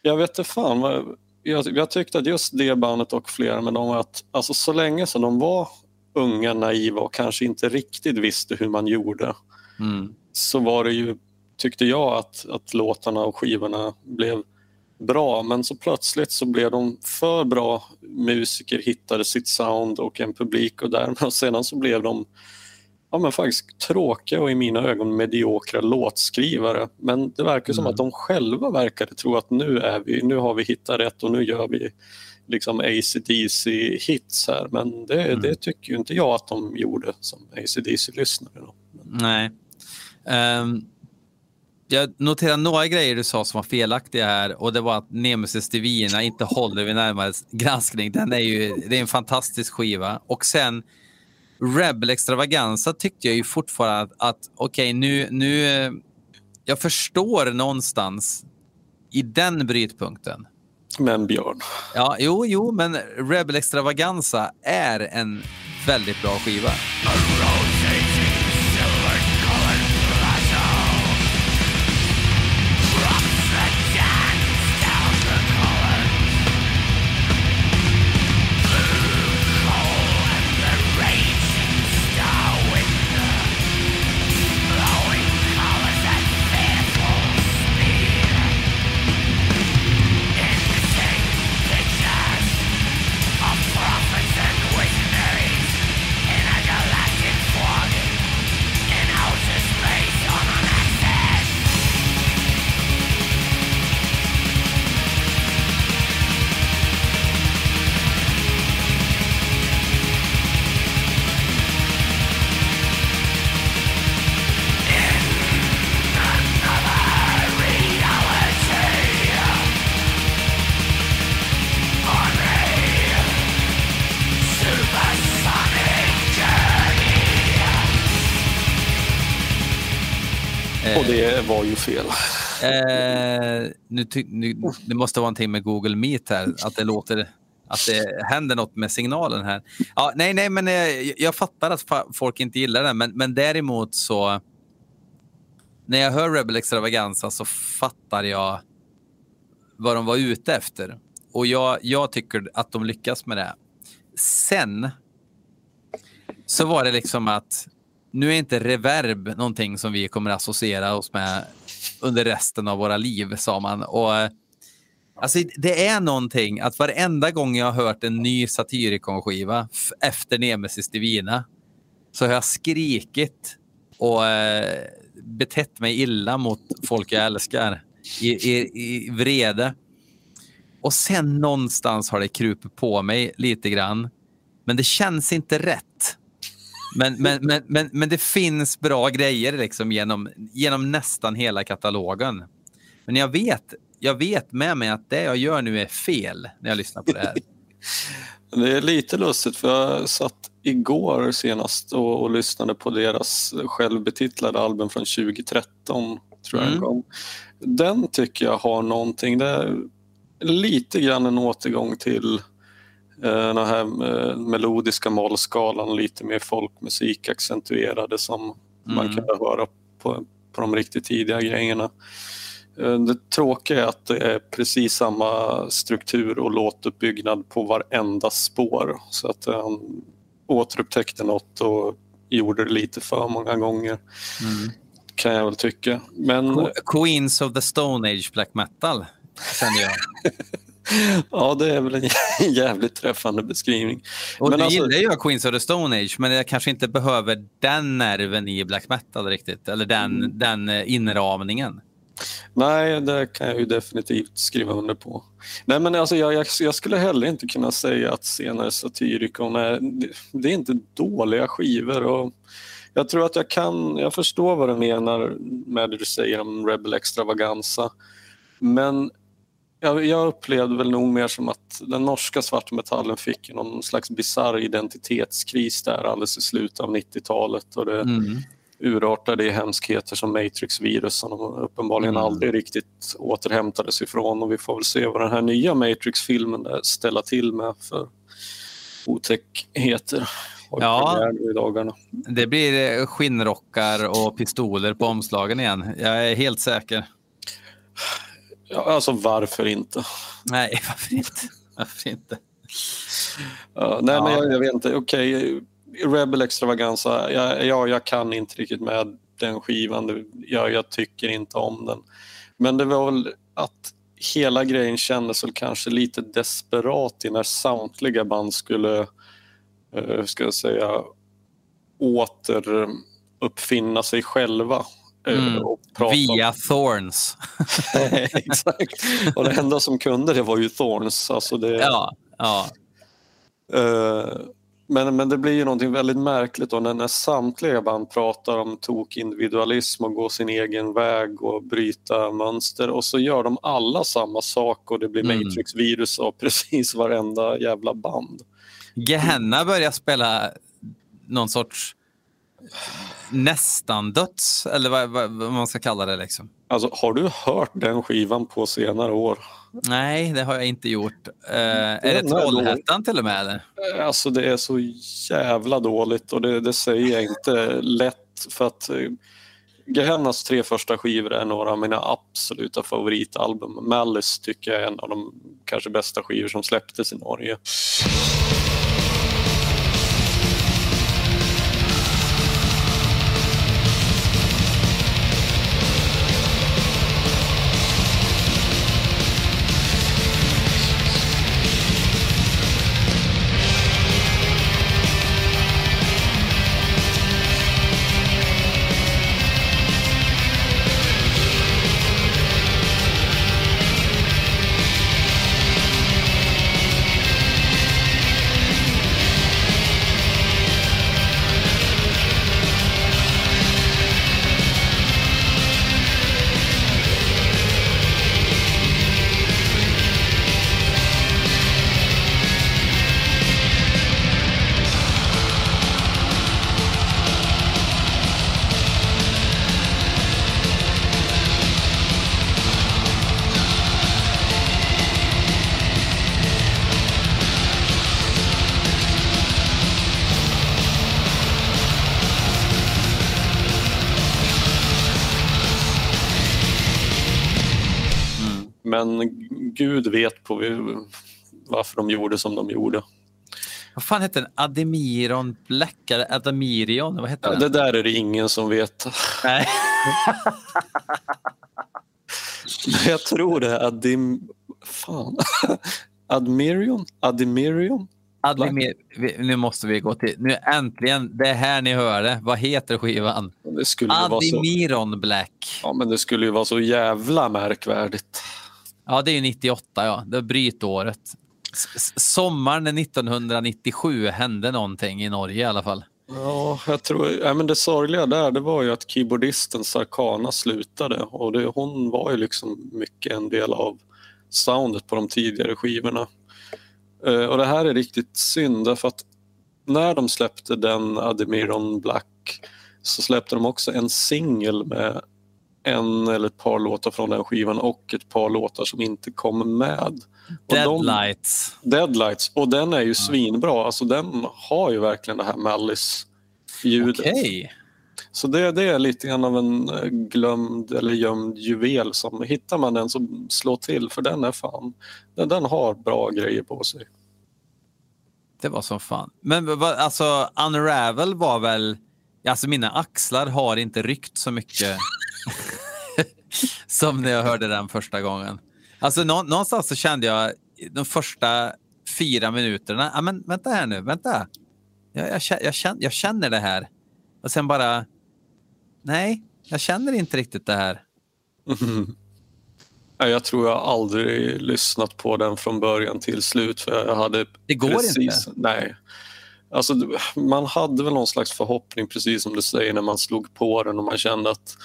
jag vet inte fan, vad, jag, jag tyckte att just det bandet och flera med dem, att alltså, så länge som de var unga, naiva och kanske inte riktigt visste hur man gjorde Mm. så var det ju, tyckte jag, att, att låtarna och skivorna blev bra. Men så plötsligt så blev de för bra musiker, hittade sitt sound och en publik och därmed och sedan så blev de ja, men faktiskt tråkiga och i mina ögon mediokra låtskrivare. Men det verkar som Mm. att de själva verkade tro att nu, är vi, nu har vi hittat rätt och nu gör vi liksom AC/DC hits här. Men det, Mm. det tycker inte jag att de gjorde som AC/DC-lyssnare. Då. Nej. Ehm, jag noterar några grejer du sa som var felaktiga här och det var att Nemesis Divina inte håller vid närmare granskning. Den är ju det är en fantastisk skiva. Och sen Rebel Extravaganza tyckte jag ju fortfarande att, att okej, nu, nu... eh, Jag förstår någonstans i den brytpunkten. Men Björn, Ja, jo, jo, men Rebel Extravaganza är en väldigt bra skiva. Fel. Eh, nu, nu, det måste vara någonting med Google Meet här, att det låter att det händer något med signalen här. Ja, nej, nej, men eh, jag fattar att folk inte gillar den, men, men däremot så när jag hör Rebel Extravaganza så fattar jag vad de var ute efter. Och jag, jag tycker att de lyckas med det. Sen så var det liksom att nu är inte reverb någonting som vi kommer associera oss med under resten av våra liv, sa man. Och, eh, alltså, det är någonting att varenda gång jag har hört en ny Satyricon-skiva efter Nemesis Divina så har jag skrikit och eh, betett mig illa mot folk jag älskar i, i, i vrede. Och sen någonstans har det krupit på mig lite grann. Men det känns inte rätt. Men, men, men, men, men det finns bra grejer liksom genom, genom nästan hela katalogen. Men jag vet, jag vet med mig att det jag gör nu är fel när jag lyssnar på det här. Det är lite lustigt för jag satt igår senast och, och lyssnade på deras självbetitlade album från 2013. tror jag Mm. den tycker jag har någonting. Det är lite grann en återgång till den här eh, melodiska mollskalan, lite mer folkmusik accentuerade som man Mm. kan höra på, på de riktigt tidiga grejerna. Eh, Det tråkiga är att det är precis samma struktur och låtuppbyggnad på varenda spår. Så att han återupptäckte något och gjorde det lite för många gånger Mm. kan jag väl tycka. Men Que- Queens of the Stone Age Black Metal, kände jag. ja, det är väl en jä- jävligt träffande beskrivning. Och Men nu alltså- gillar jag Queens of the Stone Age, men jag kanske inte behöver den nerven i black metal riktigt. Eller den, Mm. den eh, inramningen. Nej, det kan jag ju definitivt skriva under på. Nej, men alltså, jag, jag, jag skulle heller inte kunna säga att senare Satyricon är... Det är inte dåliga skivor. Och jag tror att jag kan... Jag förstår vad du menar med det du säger om Rebel Extravaganza. Men jag, jag upplevde väl nog mer som att den norska svartmetallen fick någon slags bizarr identitetskris där alldeles i slutet av 90-talet. Och det, Mm. urartade i hemskheter som Matrix-virus som de uppenbarligen Mm. aldrig riktigt återhämtades ifrån. Och vi får väl se vad den här nya Matrix-filmen ställer till med för otäckheter. Och Ja. Det blir eh, skinnrockar och pistoler på omslagen igen. Jag är helt säker. Ja, alltså varför inte? Nej, varför inte? Varför inte? Ja, nej, men Ja. jag, jag vet inte. Okej, Rebel Extravaganza, ja, ja, jag kan inte riktigt med den skivan. Det- Jag, tycker inte om den. Men det var väl att hela grejen kändes väl kanske lite desperat i när samtliga band skulle, hur ska jag säga, återuppfinna sig själva. Eh, Mm. Och prata om- Via Thorns. Exakt. Och det enda som kunde det var ju Thorns. Alltså det, Ja, ja. Eh, men, men det blir ju någonting väldigt märkligt då när, när samtliga band pratar om tokindividualism och gå sin egen väg och bryta mönster och så gör de alla samma sak och det blir Mm. Matrix-virus av precis varenda jävla band. Gehenna börjar spela någon sorts nästan döds, eller vad, vad, vad man ska kalla det. Liksom. Alltså, har du hört den skivan på senare år? Nej, det har jag inte gjort. Uh, är det Trollhättan till och med? Eller? Eh, Alltså det är så jävla dåligt och det, det säger jag inte lätt för att eh, Gehennas tre första skivor är några av mina absoluta favoritalbum. Malice tycker jag är en av de kanske bästa skivor som släpptes i Norge. Men Gud vet på varför de gjorde som de gjorde. Vad fan heter den? Ademiron Black? Adamirion? Vad heter Ja, den? det där är det ingen som vet. Nej. Jag tror det är Adim... Fan. Admirion? Admirion? Ademir... vi- Nu måste vi gå till... Nu äntligen, det är här ni hör det. Vad heter skivan? Vara så, Black. ja, men det skulle ju vara så jävla märkvärdigt. Ja, det är ju 98, ja. Det är brytåret. S- Sommaren 1997 hände någonting i Norge i alla fall. Ja, jag tror, ja, men det sorgliga där det var ju att keyboardisten Sarkana slutade och det, hon var ju liksom mycket en del av soundet på de tidigare skivorna. Uh, och det här är riktigt synd därför att när de släppte den Ademiron Black så släppte de också en singel med en eller ett par låtar från den skivan och ett par låtar som inte kom med. Och de- Deadlights. Deadlights och den är ju svinbra. Alltså den har ju verkligen det här Mallis-ljudet. Okej. Så det, det är lite grann av en eh, glömd eller gömd juvel som hittar man den så slå till för den är fan, den, den har bra grejer på sig. Det var som fan. Men alltså, Unravel var väl... Alltså mina axlar har inte ryckt så mycket som när jag hörde den första gången. Alltså nå, någonstans så kände jag de första fyra minuterna, ja men vänta här nu, vänta. Jag, jag, jag, känner, jag känner det här. Och sen bara, nej, jag känner inte riktigt det här. Jag tror jag aldrig lyssnat på den från början till slut för jag hade Det går precis, Nej. Alltså, man hade väl någon slags förhoppning precis som du säger när man slog på den och man kände att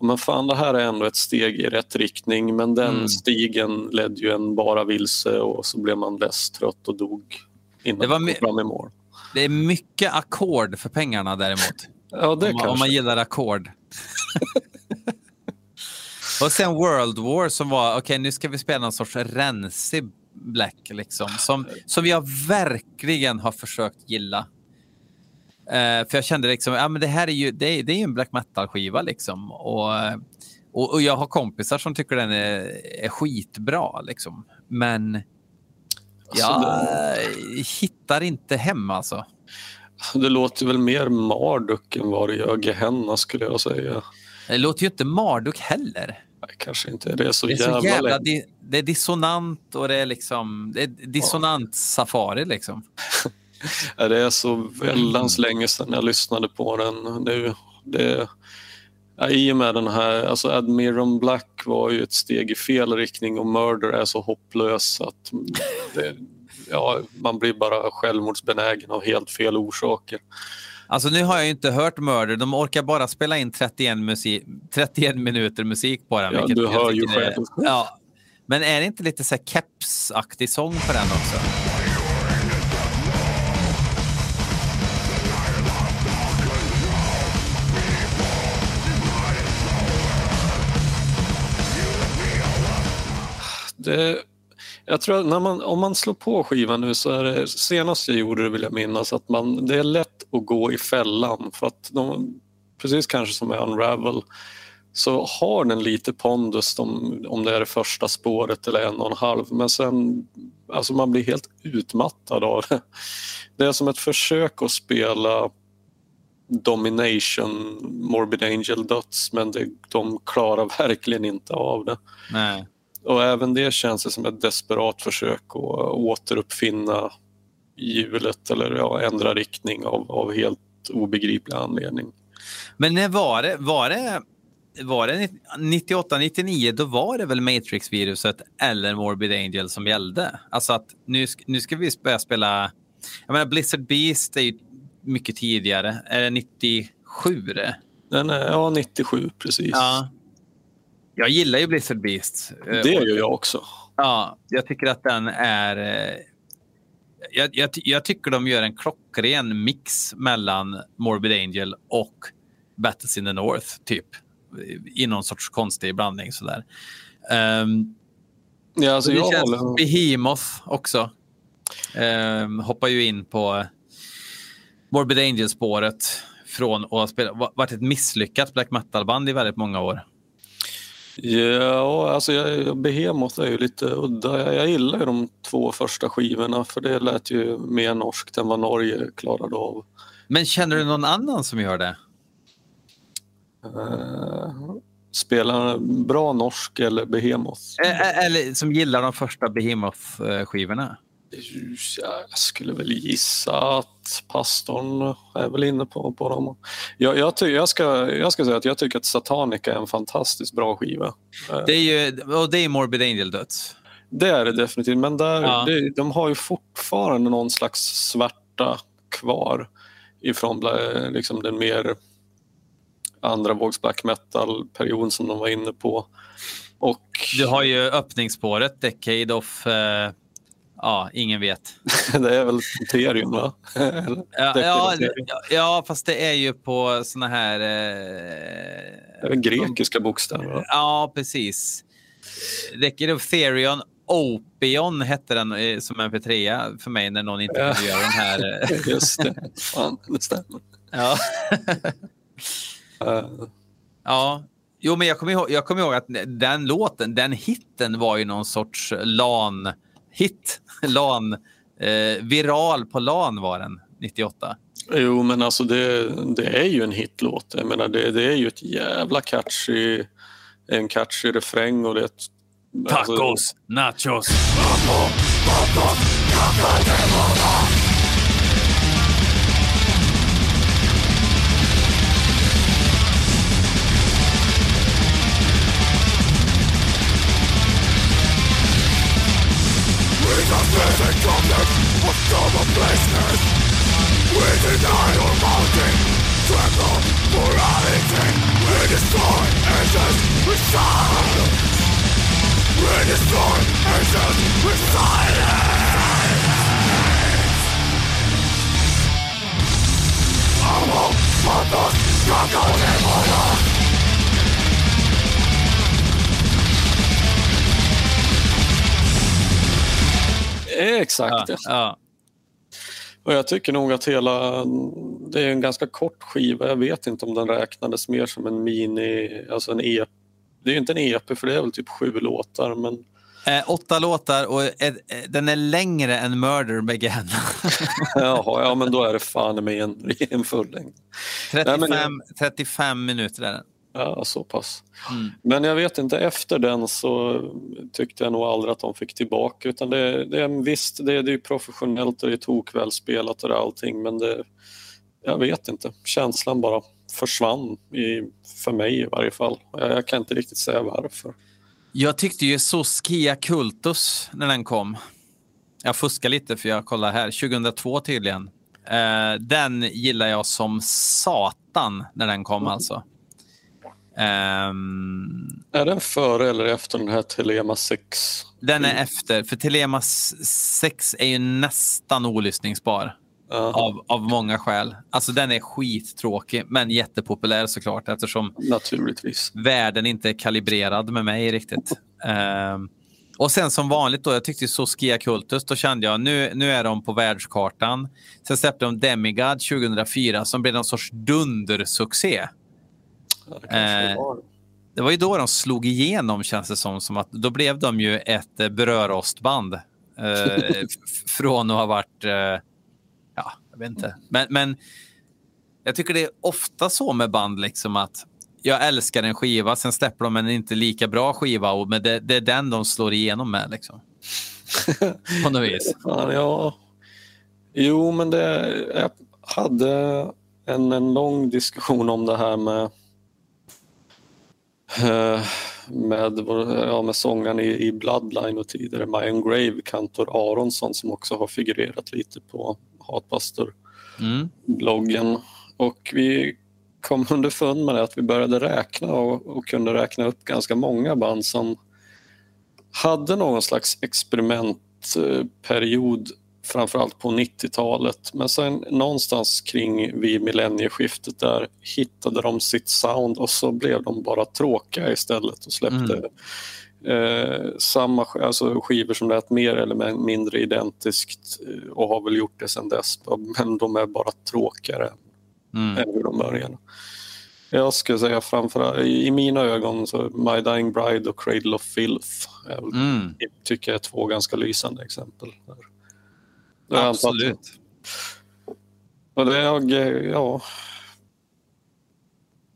men fan det här är ändå ett steg i rätt riktning men den Mm. stigen ledde ju en bara vilse och så blev man less, trött och dog innan Det var man kom fram i mål. Det är mycket ackord för pengarna däremot. Ja, det om, man, kanske. om man gillar ackord. och sen World War som var, okej nu ska vi spela någon sorts rensig Black liksom. Som, som jag verkligen har försökt gilla. Eh, för jag kände liksom, ja men det här är ju, det är, det är en black metal-skiva liksom. Och, och, och jag har kompisar som tycker den är, är skitbra liksom. Men jag Alltså, hittar inte hem alltså. Det låter väl mer Marduk än vad det gör Gehenna skulle jag säga. Det låter ju inte Marduk heller. Nej, kanske inte. Det är så Det är jävla, så jävla di, det är dissonant och det är liksom det är dissonant safari liksom. Det är så väldans länge sedan jag lyssnade på den nu. Det, ja, I och med den här, alltså Admiral Black var ju ett steg i fel riktning och Murder är så hopplös att det, ja, man blir bara självmordsbenägen av helt fel orsaker. Alltså nu har jag inte hört Murder. De orkar bara spela in 31, musik, 31 minuter musik på den. Ja, du hör ju tycker är- själv. Ja. Men är det inte lite så här keps-aktig sång på den också? Det, jag tror att när man, om man slår på skivan nu så är det senast jag gjorde det vill jag minnas att man, det är lätt att gå i fällan för att de, precis kanske som med Unravel så har den lite pondus om, om det är det första spåret eller en och en halv men sen alltså man blir helt utmattad av det. Det är som ett försök att spela Domination, Morbid Angel Döds men det, de klarar verkligen inte av det. Nej. Och även det känns det som ett desperat försök att återuppfinna hjulet eller ja, ändra riktning av, av helt obegriplig anledning. Men när var det? Var det, var det 98-99? Då var det väl Matrix-viruset eller Morbid Angel som gällde? Alltså att nu, nu ska vi börja spela... Jag menar, Blizzard Beast är ju mycket tidigare. Är det 97 det? Den är, ja, 97 precis. Ja. Jag gillar ju Blizzard Beast. Eh, Det gör jag också. Ja, jag tycker att den är... eh, Jag, jag, jag tycker de gör en klockren mix mellan Morbid Angel och Battles in the North, typ. I någon sorts konstig blandning sådär. Um, Ja, alltså, det jag känns håller, Behemoth också. Um, hoppar ju in på Morbid Angel-spåret från att ha varit ett misslyckat black metal-band i väldigt många år. Ja, alltså jag, Behemoth är ju lite udda. Jag, jag gillar ju de två första skivorna för det lät ju mer norskt än vad Norge klarade av. Men känner du någon annan som gör det? Uh, spelar bra norsk eller Behemoth? Ä- ä- Eller som gillar de första Behemoth-skivorna? Ja, Jag skulle väl gissa att pastorn är väl inne på, på dem. Jag, jag, ty, jag, ska, jag ska säga att jag tycker att Satanica är en fantastiskt bra skiva. Eh, Det är ju och det är Morbid Angel-döds. Det är det definitivt, men där, Ja. det, de har ju fortfarande någon slags svärta kvar ifrån liksom den mer andra vågs black metal-period som de var inne på. Och Du har ju öppningsspåret, Decade of... eh, ja, ingen vet. det är väl Ethereum, va? Ja, ja, Ethereum. ja, fast det är ju på såna här... Det Eh, är väl grekiska bokstäver, va? ja, precis. Decade of Therion Opion hette den eh, som mp3 för mig när någon inte kunde göra den här. Just det. Fan, det stämmer. ja. Eh, Ja, jo, men jag kommer, ihåg, jag kommer ihåg att den låten, den hitten var ju någon sorts LAN-hit. LAN, eh, viral på LAN var den 98. Jo, men alltså det, det är ju en hitlåt. Jag menar, det, det är ju ett jävla catchy, en catchy refräng och det är ett, alltså, subject of double places Within idle mountain Tremble morality We destroy angels with sound We destroy angels with silence. Amo, matos, cacao de monos Exakt. Ja, ja. Och jag tycker nog att hela... Det är en ganska kort skiva. Jag vet inte om den räknades mer som en mini... Alltså en EP. Det är ju inte en EP för det är väl typ sju låtar men... Eh, åtta låtar och eh, eh, den är längre än Murder Began. Jaha, ja men då är det fan med en, en full längd. 35, Nej, men- 35 minuter är den. Ja, så pass. Mm. Men jag vet inte, efter den så tyckte jag nog aldrig att de fick tillbaka. Utan det, det är visst, det, det är professionellt och det är tokvällspelat och allting men det, jag vet inte. Känslan bara försvann, i, för mig i varje fall. Jag, jag kan inte riktigt säga varför. Jag tyckte ju så Skia Kultus när den kom. Jag fuskar lite för jag kollar här. 2002 tydligen. Eh, den gillar jag som satan när den kom alltså. Ehm, Är den före eller efter den här Telema 6? den är efter, för Telema 6 är ju nästan olyssningsbar. Ja, Av, av många skäl. Alltså den är skittråkig, men jättepopulär såklart eftersom naturligtvis. världen inte är kalibrerad med mig riktigt. Ehm, och sen som vanligt då, jag tyckte så Skia Kultus, då kände jag nu, nu är de på världskartan. Sen släppte de Demigod 2004 som blev någon sorts dundersuccé. Det Eh, var. Det var ju då de slog igenom känns det som. som att, då blev de ju ett eh, brödrostband. Eh, från att ha varit, eh, ja, jag vet inte. Men, men jag tycker det är ofta så med band liksom att jag älskar en skiva, sen släpper de en inte lika bra skiva, och, men det, det är den de slår igenom med. Liksom. På något vis. Fan, ja. Jo, men det, jag hade en, en lång diskussion om det här med med, vår- ja, med sångaren i, i Bloodline och tidigare Mayan Grave, Kantor Aronsson som också har figurerat lite på Hatbuster-bloggen. Mm. Och vi kom underfund med det att vi började räkna och, och kunde räkna upp ganska många band som hade någon slags experimentperiod framförallt på 90-talet. Men sen någonstans kring vid millennieskiftet där hittade de sitt sound och så blev de bara tråkiga istället och släppte eh, samma alltså skivor som lät mer eller mindre identiskt eh, och har väl gjort det sedan dess. Men de är bara tråkigare Mm. än hur de började. Jag skulle säga framför i mina ögon så My Dying Bride och Cradle of Filth Mm. tycker jag är två ganska lysande exempel. Där. Absolut. Och det är jag, ja...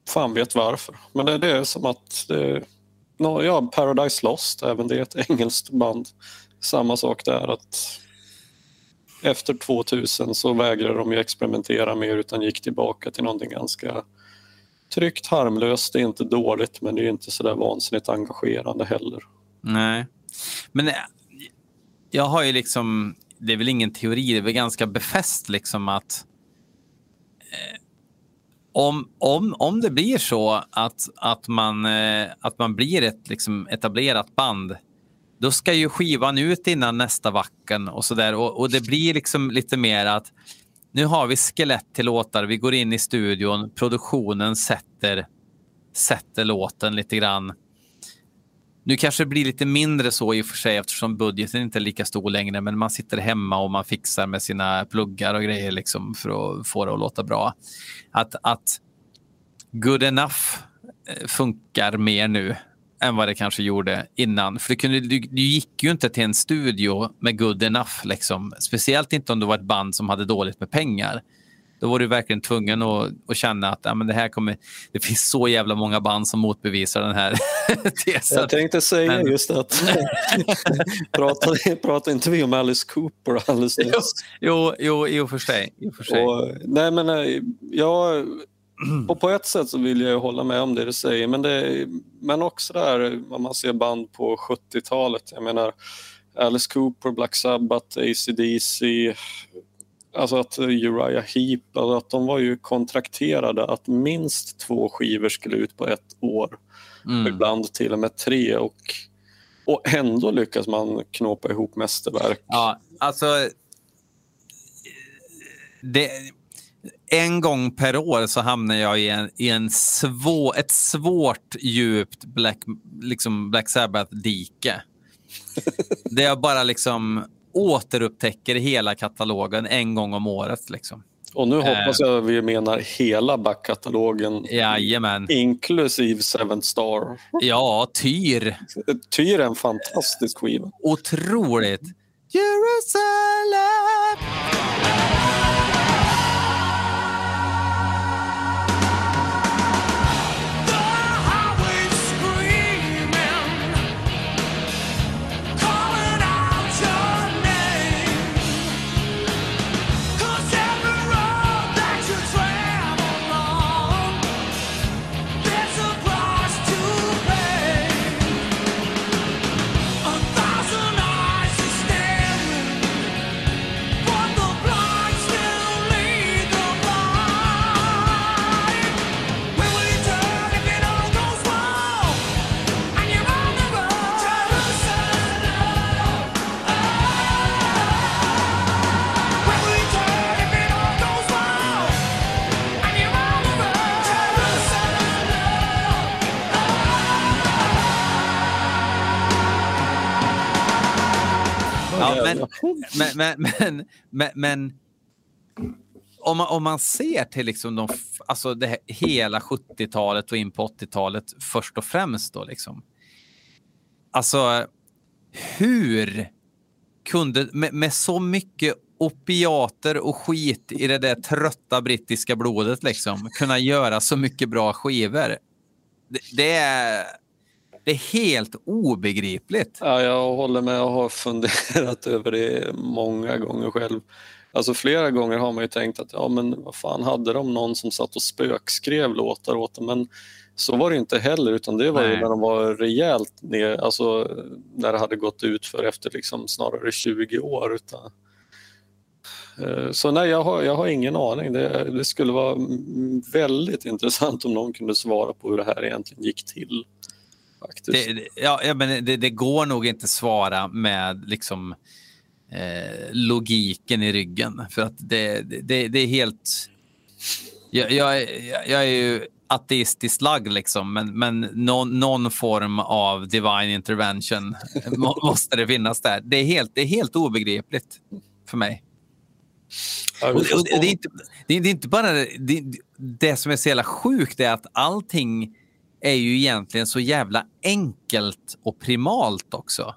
Fan vet varför. Men det, det är som att... Det, ja, Paradise Lost, även det är ett engelskt band. Samma sak där att efter 2000 så vägrade de ju experimentera mer utan gick tillbaka till någonting ganska tryggt, harmlöst. Det är inte dåligt men det är inte så där vansinnigt engagerande heller. Nej. Men eh, jag har ju liksom, det är väl ingen teori, det är väl ganska befäst liksom att eh, om, om, om det blir så att, att, man, eh, att man blir ett liksom, etablerat band, då ska ju skivan ut innan nästa vacken och sådär. Och, och det blir liksom lite mer att nu har vi skelett till låtar, vi går in i studion, produktionen sätter, sätter låten lite grann. Nu kanske det blir lite mindre så i och för sig eftersom budgeten inte är lika stor längre, men man sitter hemma och man fixar med sina pluggar och grejer liksom för att få det att låta bra. Att, att good enough eh, funkar mer nu än vad det kanske gjorde innan. För det kunde, du, du gick ju inte till en studio med good enough, liksom. speciellt inte om du var ett band som hade dåligt med pengar. Då var du verkligen tvungen att, att känna att ja, men det här kommer... Det finns så jävla många band som motbevisar den här tesen. Jag tänkte säga Men- just att pratade, pratade inte vi om Alice Cooper alldeles nyss? Jo, jo, och för sig. Och för sig. Och, nej men eh, jag, och på ett sätt så vill jag ju hålla med om det du säger men, det, men också där om man ser band på 70-talet. Jag menar Alice Cooper, Black Sabbath, AC/DC Alltså att Uriah Heep, alltså att de var ju kontrakterade att minst två skivor skulle ut på ett år. Mm. Ibland till och med tre och, och ändå lyckas man knåpa ihop mästerverk. Ja, alltså... Det, en gång per år så hamnar jag i, en, i en svår, ett svårt djupt Black, liksom Black Sabbath-dike. där jag bara liksom återupptäcker hela katalogen en gång om året. Liksom. Och nu Eh. hoppas jag vi menar hela backkatalogen, Jajamän. inklusive Seven Star. Ja, Tyr. Tyr är en fantastisk skiva. Otroligt. Jerusalem! Ja, men, men, men, men, men, om, man, om man ser till liksom de, alltså det hela 70-talet och in på 80-talet först och främst då liksom. Alltså, hur kunde med, med så mycket opiater och skit i det där trötta brittiska blodet liksom kunna göra så mycket bra skivor? Det, det är det är helt obegripligt. Ja, jag håller med och har funderat över det många gånger själv. Alltså flera gånger har man ju tänkt att ja men vad fan hade de någon som satt och spökskrev låtar åt dem men så var det inte heller utan det var ju när de var rejält ner, alltså när det hade gått ut för efter liksom snarare 20 år. Utan, Eh, så nej, jag har, jag har ingen aning. Det, det skulle vara väldigt intressant om någon kunde svara på hur det här egentligen gick till. Faktiskt. Det, det- ja, men det, det går nog inte svara med liksom, eh, logiken i ryggen. För att det, det, det är helt... Jag, jag, är- jag är ju ateistiskt lagd, liksom, men, men någon, någon form av divine intervention må, måste det finnas där. Det är helt, det är helt obegripligt för mig. Och, och det, är inte, det, är, det är inte bara det, det som är så jävla sjukt är att allting är ju egentligen så jävla enkelt och primalt också.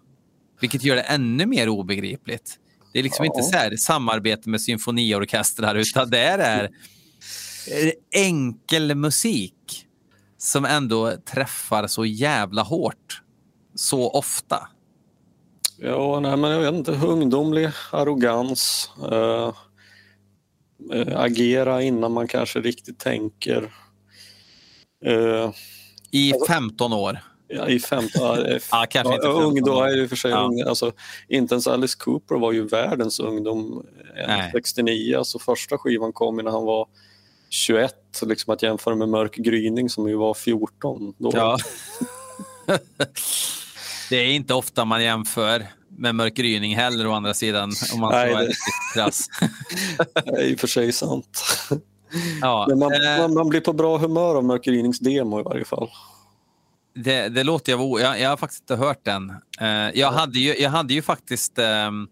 Vilket gör det ännu mer obegripligt. Det är liksom Ja. inte så här samarbete med symfoniorkestrar utan det är, enkel musik som ändå träffar så jävla hårt så ofta. Ja, nej, men jag vet inte. Ungdomlig arrogans. eh, eh, agera innan man kanske riktigt tänker. Eh, I 15 år. ja, I 15... Ja, Ja, kanske inte 15 ung, då år. är ju för sig Ja. ung. Alltså, inte ens Alice Cooper var ju världens ungdom. eh, Nej. 69, alltså första skivan kom när han var 21. Liksom att jämföra med Mörk gryning som ju var 14. Då. Ja. det är inte ofta man jämför med Mörk gryning heller å andra sidan. Om man Nej. Det är i och för sig sant. Ja, Men man, eh, man, man blir på bra humör av Mörk grynings demo i varje fall. det, det låter jag. Jag, jag har faktiskt inte hört den. Eh, jag, hade ju, jag hade ju faktiskt ehm,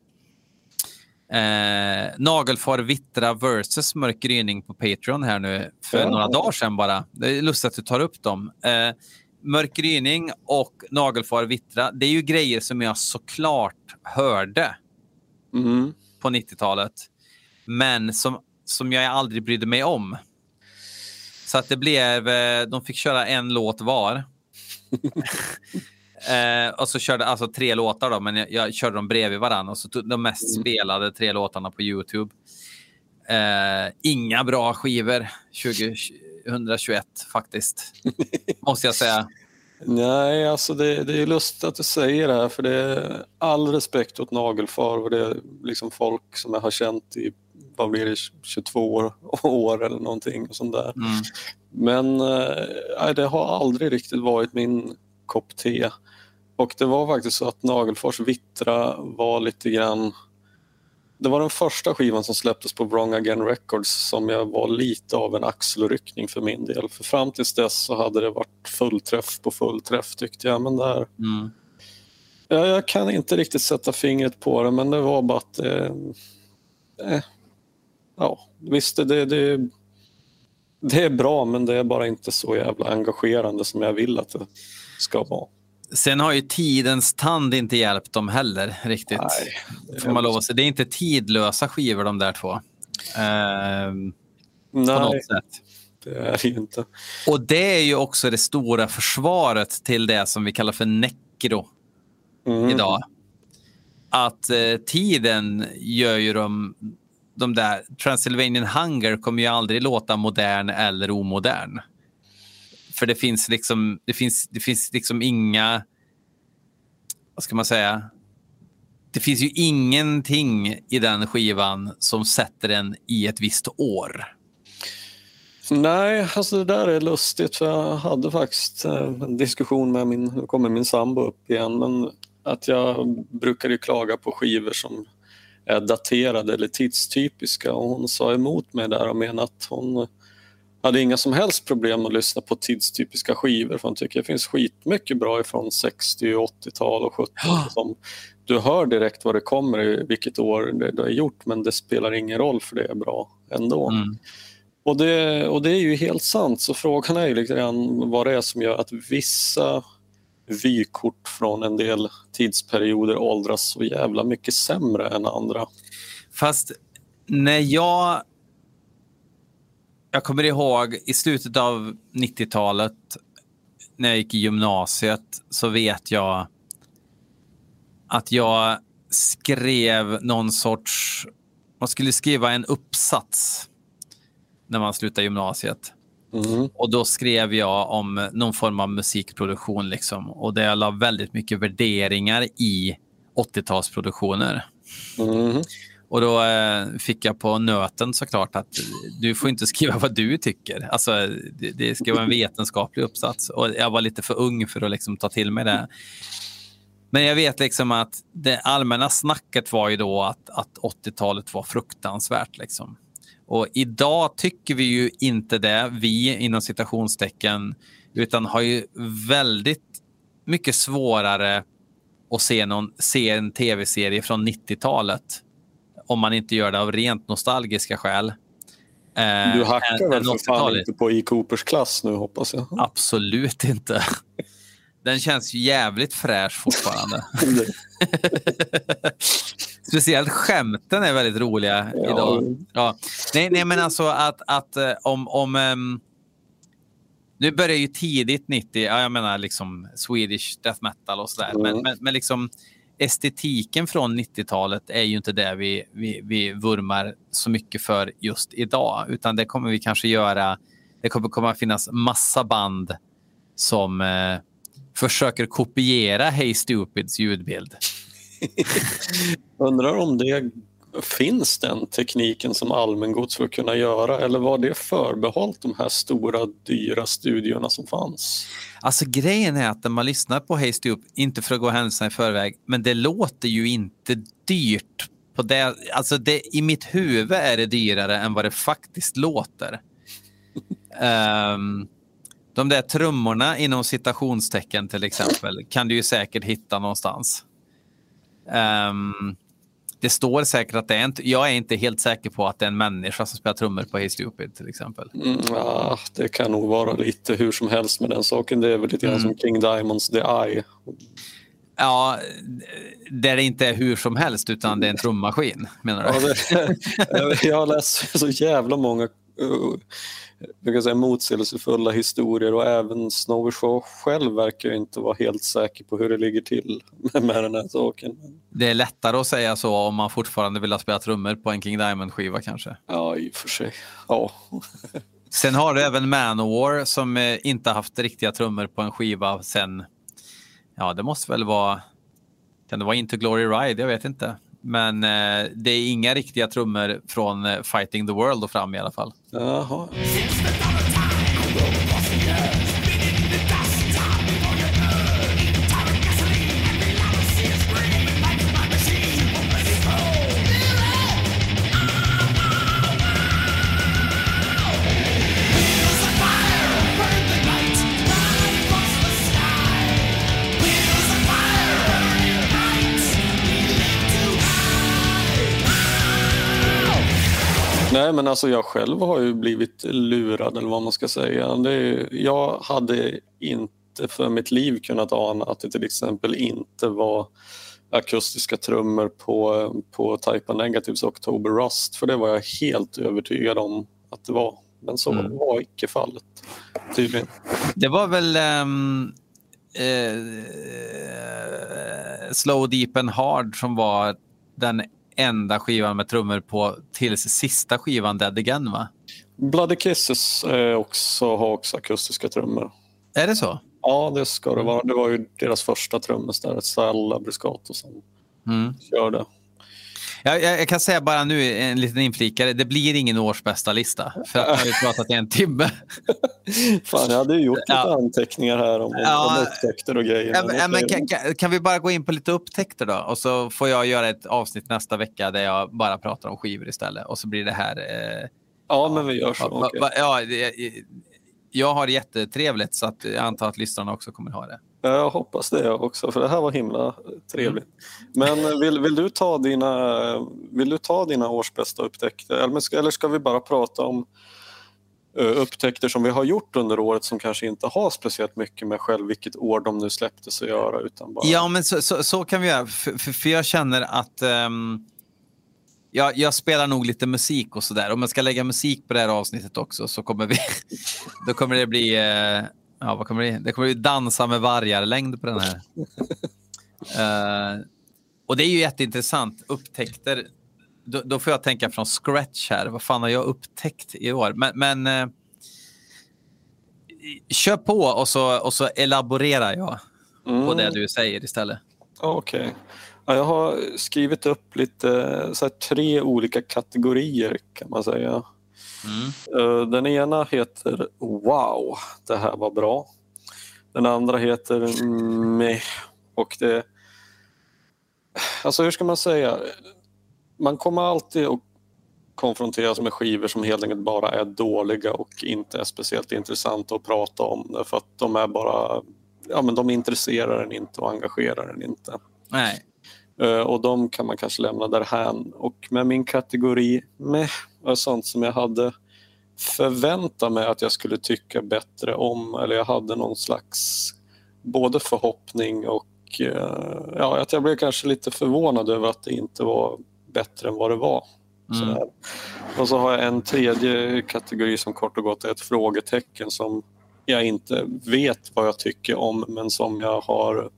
eh, Nagelfar Vittra versus Mörk gryning på Patreon här nu för Ja. några dagar sedan bara. Det är lustigt att du tar upp dem. Eh, Mörk gryning och Nagelfar Vittra, det är ju grejer som jag såklart hörde. Mm. på 90-talet. Men som, som jag aldrig brydde mig om. Så att det blev, eh, de fick köra en låt var. eh, och så körde alltså tre låtar då, men jag, jag körde dem bredvid varandra. Och så tog de mest spelade tre låtarna på Youtube. Eh, inga bra skivor 2021 faktiskt. Måste jag säga. Nej, alltså det, det är lustigt att du säger det här för det är all respekt åt Nagelfar och det är liksom folk som jag har känt i vad blir det, 22 år, år eller någonting och sånt där. Mm. Men eh, det har aldrig riktigt varit min kopp te. Och det var faktiskt så att Nagelfors Vittra var lite grann det var den första skivan som släpptes på Wrong Again Records som jag var lite av en axelryckning för min del. För fram tills dess så hade det varit fullträff på fullträff tyckte jag. Men där, Mm. ja, jag kan inte riktigt sätta fingret på det men det var bara att eh, eh, ja, visst det, det, det är bra men det är bara inte så jävla engagerande som jag vill att det ska vara. Sen har ju tidens tand inte hjälpt dem heller riktigt. Nej, det Får man lov att säga. Det är inte tidlösa skivor de där två. Ehm, på Nej, något sätt. det är det ju inte. Och det är ju också det stora försvaret till det som vi kallar för necro Mm. idag. Att eh, tiden gör ju de, de där... Transylvanian Hunger kommer ju aldrig låta modern eller omodern. För det finns liksom, det finns, det finns liksom inga... Vad ska man säga? Det finns ju ingenting i den skivan som sätter den i ett visst år. Nej, alltså det där är lustigt för jag hade faktiskt eh, en diskussion med min, nu kommer min sambo upp igen, men att jag brukar ju klaga på skivor som är daterade eller tidstypiska och hon sa emot mig där och menade att hon hade inga som helst problem att lyssna på tidstypiska skivor för hon tycker det finns skitmycket bra ifrån 60, 80-tal och 70 som du hör direkt vad det kommer i vilket år det, det är gjort men det spelar ingen roll för det är bra ändå. Mm. Och det, och det är ju helt sant, så frågan är ju lite grann vad det är som gör att vissa vykort från en del tidsperioder åldras så jävla mycket sämre än andra. Fast när jag... Jag kommer ihåg i slutet av 90-talet när jag gick i gymnasiet så vet jag att jag skrev någon sorts... Man skulle skriva en uppsats när man slutade gymnasiet. Mm. Och då skrev jag om någon form av musikproduktion liksom. Och där jag la väldigt mycket värderingar i 80-talsproduktioner. Mm. Och då eh, fick jag på nöten såklart att du får inte skriva vad du tycker. Alltså, det, det ska vara en vetenskaplig uppsats. Och jag var lite för ung för att liksom ta till mig det. Men jag vet liksom att det allmänna snacket var ju då att, att 80-talet var fruktansvärt. Liksom. Och idag tycker vi ju inte det, vi inom citationstecken, utan har ju väldigt mycket svårare att se, någon, se en tv-serie från 90-talet om man inte gör det av rent nostalgiska skäl. Eh, Du hackar väl för fan 80-talet. inte på E. Coopers klass nu hoppas jag? Absolut inte. Den känns jävligt fräsch fortfarande. Speciellt skämten är väldigt roliga Ja. idag. Ja. Nej, nej, men alltså att, att eh, om... om ehm, nu börjar ju tidigt 90, ja, jag menar liksom Swedish death metal och sådär. Men, Mm. men, men liksom estetiken från 90-talet är ju inte det vi, vi, vi vurmar så mycket för just idag. Utan det kommer vi kanske göra. Det kommer komma att finnas massa band som eh, försöker kopiera Hey Stupids ljudbild. Undrar om det finns den tekniken som allmängods för att kunna göra eller var det förbehållt de här stora dyra studiorna som fanns? Alltså grejen är att när man lyssnar på Hey Stupid, inte för att gå händelserna i förväg, men det låter ju inte dyrt. På det, alltså det, I mitt huvud är det dyrare än vad det faktiskt låter. Ehm, de där trummorna inom citationstecken till exempel kan du ju säkert hitta någonstans. Ehm, det står säkert att det är inte, jag är inte helt säker på att det är en människa som spelar trummor på Hey Stupid till exempel. Mm, ja, det kan nog vara lite hur som helst med den saken. Det är väl lite grann Mm. som King Diamonds The Eye. Ja, där det inte är hur som helst utan det är en trummaskin menar Ja, du? det, jag har läst så jävla många uh, säga, motsägelsefulla historier och även Snowy Shaw själv verkar ju inte vara helt säker på hur det ligger till med, den här saken. Det är lättare att säga så om man fortfarande vill ha spela trummor på en King Diamond-skiva kanske. Ja, i och för sig. Ja. Sen har du även Manowar som eh, inte haft riktiga trummor på en skiva sen, ja det måste väl vara, kan det vara Into Glory Ride? Jag vet inte. Men eh, det är inga riktiga trummor från eh, Fighting the World och fram i alla fall. Jaha. Nej, men alltså jag själv har ju blivit lurad eller vad man ska säga. Är, jag hade inte för mitt liv kunnat ana att det till exempel inte var akustiska trummor på, på Type Negatives October Rust, för det var jag helt övertygad om att det var. Men så Mm. var icke fallet, tydligen. Det var väl ehm, eh, Slow Deep and Hard som var den enda skivan med trummor på tills sista skivan Dead Again, va? Bloody Kisses är också, har också akustiska trummor. Är det så? Ja, det ska det vara. Det var ju deras första trummis där, Sal Labriscato som Mm. körde. Jag, jag, jag kan säga bara nu, en liten inflikare, det blir ingen årsbästa lista För att jag har ju pratat i en timme. Fan, jag hade ju gjort lite Ja. anteckningar här om, Ja. om upptäckter och grejer. Ja, men men, kan, kan, kan vi bara gå in på lite upptäckter då? Och så får jag göra ett avsnitt nästa vecka där jag bara pratar om skivor istället. Och så blir det här... Eh, Ja, men vi gör så. va, va, va, ja, det- jag har jättetrevligt så att jag antar att lyssnarna också kommer ha det. Jag hoppas det också, för det här var himla trevligt. Mm. Men vill, vill, du ta dina, vill du ta dina årsbästa upptäckter? Eller ska, eller ska vi bara prata om eh, upptäckter som vi har gjort under året som kanske inte har speciellt mycket med själv vilket år de nu släpptes att göra? Utan bara... Ja, men så, så, så kan vi göra. För, för, för jag känner att ehm, jag, jag spelar nog lite musik och sådär. Om jag ska lägga musik på det här avsnittet också så kommer vi... då kommer det bli... Eh, ja, vad kommer det, det kommer bli dansa med vargar-längd på den här. Eh, och det är ju jätteintressant. Upptäckter. Då, då får jag tänka från scratch här. Vad fan har jag upptäckt i år? Men, men eh, kör på och så, och så elaborerar jag på Mm. det du säger istället. Okej. Ja, jag har skrivit upp lite, så här, tre olika kategorier kan man säga. Mm. Eh, Den ena heter Wow, det här var bra. Den andra heter Meh. Och det... Alltså hur ska man säga? Man kommer alltid att konfronteras med skivor som helt enkelt bara är dåliga och inte är speciellt intressanta att prata om. Därför att de är bara... Ja, men de intresserar en inte och engagerar en inte. Nej. Eh, Och de kan man kanske lämna därhän. Och med min kategori meh var sånt som jag hade förväntat mig att jag skulle tycka bättre om. Eller jag hade någon slags både förhoppning och eh, ja, att jag blev kanske lite förvånad över att det inte var bättre än vad det var. Mm. Och så har jag en tredje kategori som kort och gott är ett frågetecken som jag inte vet vad jag tycker om men som jag har,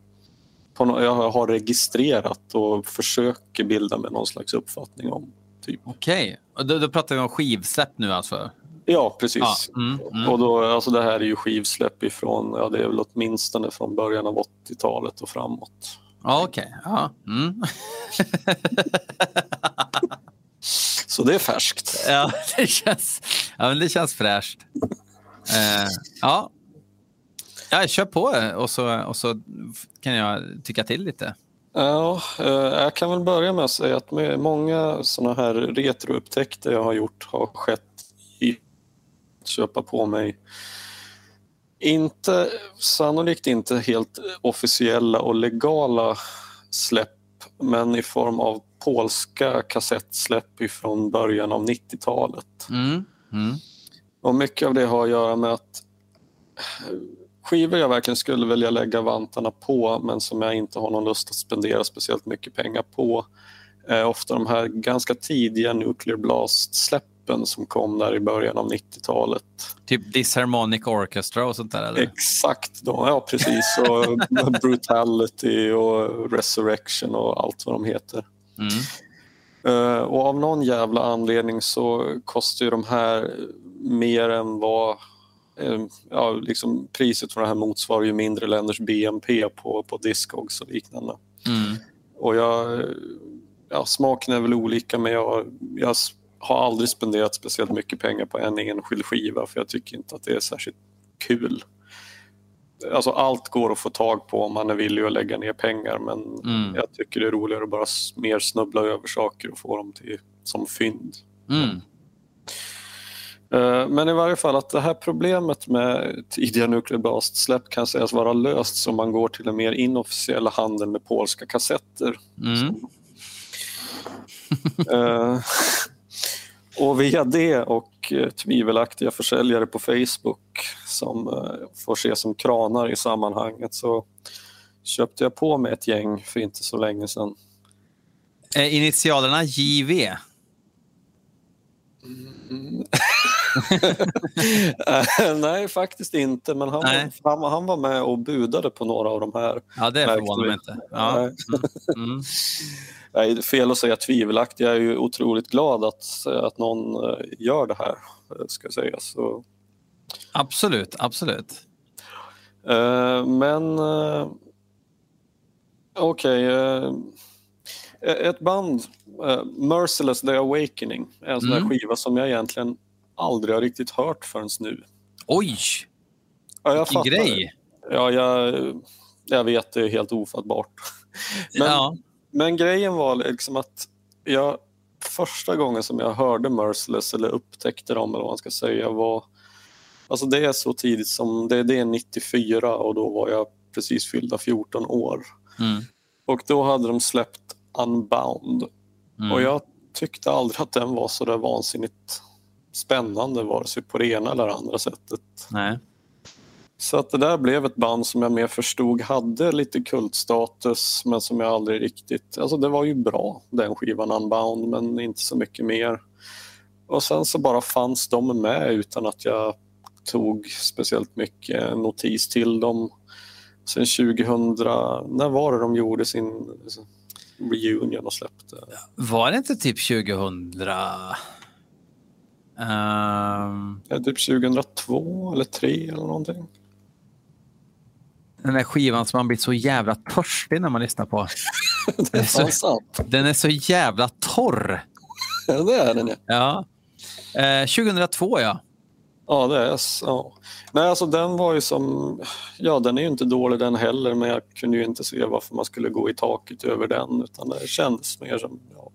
jag har registrerat och försöker bilda mig någon slags uppfattning om. Typ. Okej. Och Då, då pratar vi om skivsläpp nu alltså? Ja, precis. Ja. Mm, mm. Och då, alltså det här är ju skivsläpp ifrån, ja det är väl åtminstone från början av 80-talet och framåt. Ja, Okej. Ja. Mm. Så det är färskt. ja, det känns, ja, men det känns fräscht. Eh, ja. ja, kör på och så, och så kan jag tycka till lite. Ja, eh, jag kan väl börja med att säga att många såna här retroupptäckter jag har gjort har skett i att köpa på mig inte, sannolikt inte helt officiella och legala släpp men i form av polska kassettsläpp ifrån början av 90-talet. Mm. Mm. Och mycket av det har att göra med att skivor jag verkligen skulle vilja lägga vantarna på men som jag inte har någon lust att spendera speciellt mycket pengar på är ofta de här ganska tidiga Nuclear Blast-släppen som kom där i början av 90-talet. Typ Disharmonic Orchestra och sånt där? Eller? Exakt, då. ja precis. Och Brutality och Resurrection och allt vad de heter. Mm. Eh, och av någon jävla anledning så kostar ju de här mer än vad... eh, ja, liksom priset för det här motsvarar ju mindre länders BNP på, på Discogs och liknande. Mm. Och jag, ja, smaken är väl olika men jag, jag har aldrig spenderat speciellt mycket pengar på en enskild skiva för jag tycker inte att det är särskilt kul. Alltså allt går att få tag på om man är villig att lägga ner pengar men Mm. jag tycker det är roligare att bara mer snubbla över saker och få dem till, som fynd. Mm. Eh, Men i varje fall att det här problemet med tidiga Nuclear Blast-släpp kan sägas vara löst så man går till en mer inofficiell handel med polska kassetter. Mm. Eh, Och via det och eh, tvivelaktiga försäljare på Facebook som får ses som kranar i sammanhanget så köpte jag på mig ett gäng för inte så länge sedan. Initialerna JV. Eh, Nej, faktiskt inte, men han, han, han var med och budade på några av de här. Ja, det förvånar mig inte. Ja. Mm. Mm. Nej, fel att säga tvivelaktig. Jag är ju otroligt glad att, att någon eh, gör det här, eh, ska sägas. Så, Absolut, absolut. eh, men okej. eh, ett band, eh, Merciless The Awakening, är en sån där Mm. skiva som jag egentligen aldrig har riktigt hört förrän nu. Oj, Ja, jag vilken fattar det. grej. Ja, jag, jag vet, det är helt ofattbart. Men, Ja. men grejen var liksom att jag första gången som jag hörde Merciless eller upptäckte dem eller vad man ska säga var Alltså det är så tidigt som, det, det är 94 och då var jag precis fyllda 14 år. Mm. Och då hade de släppt Unbound Mm. och jag tyckte aldrig att den var så där vansinnigt spännande vare sig på det ena eller andra sättet. Nej. Så att det där blev ett band som jag mer förstod hade lite kultstatus men som jag aldrig riktigt... Alltså det var ju bra den skivan Unbound men inte så mycket mer. Och sen så bara fanns de med utan att jag tog speciellt mycket notis till dem. Sen 2000, när var det de gjorde sin reunion och släppte? Var det inte typ 2000? Ehm, Ja, typ 2002 eller 2003 eller någonting. den där skivan som man blir så jävla törstig när man lyssnar på. Det är så-. Den är så jävla torr. Ja, det är den ja. Ja. Eh, 2002 ja. Ja, det är så. ja. Nej, alltså den var ju som... Ja, den är ju inte dålig den heller, men jag kunde ju inte se varför man skulle gå i taket över den, utan det kändes mer som... Ja,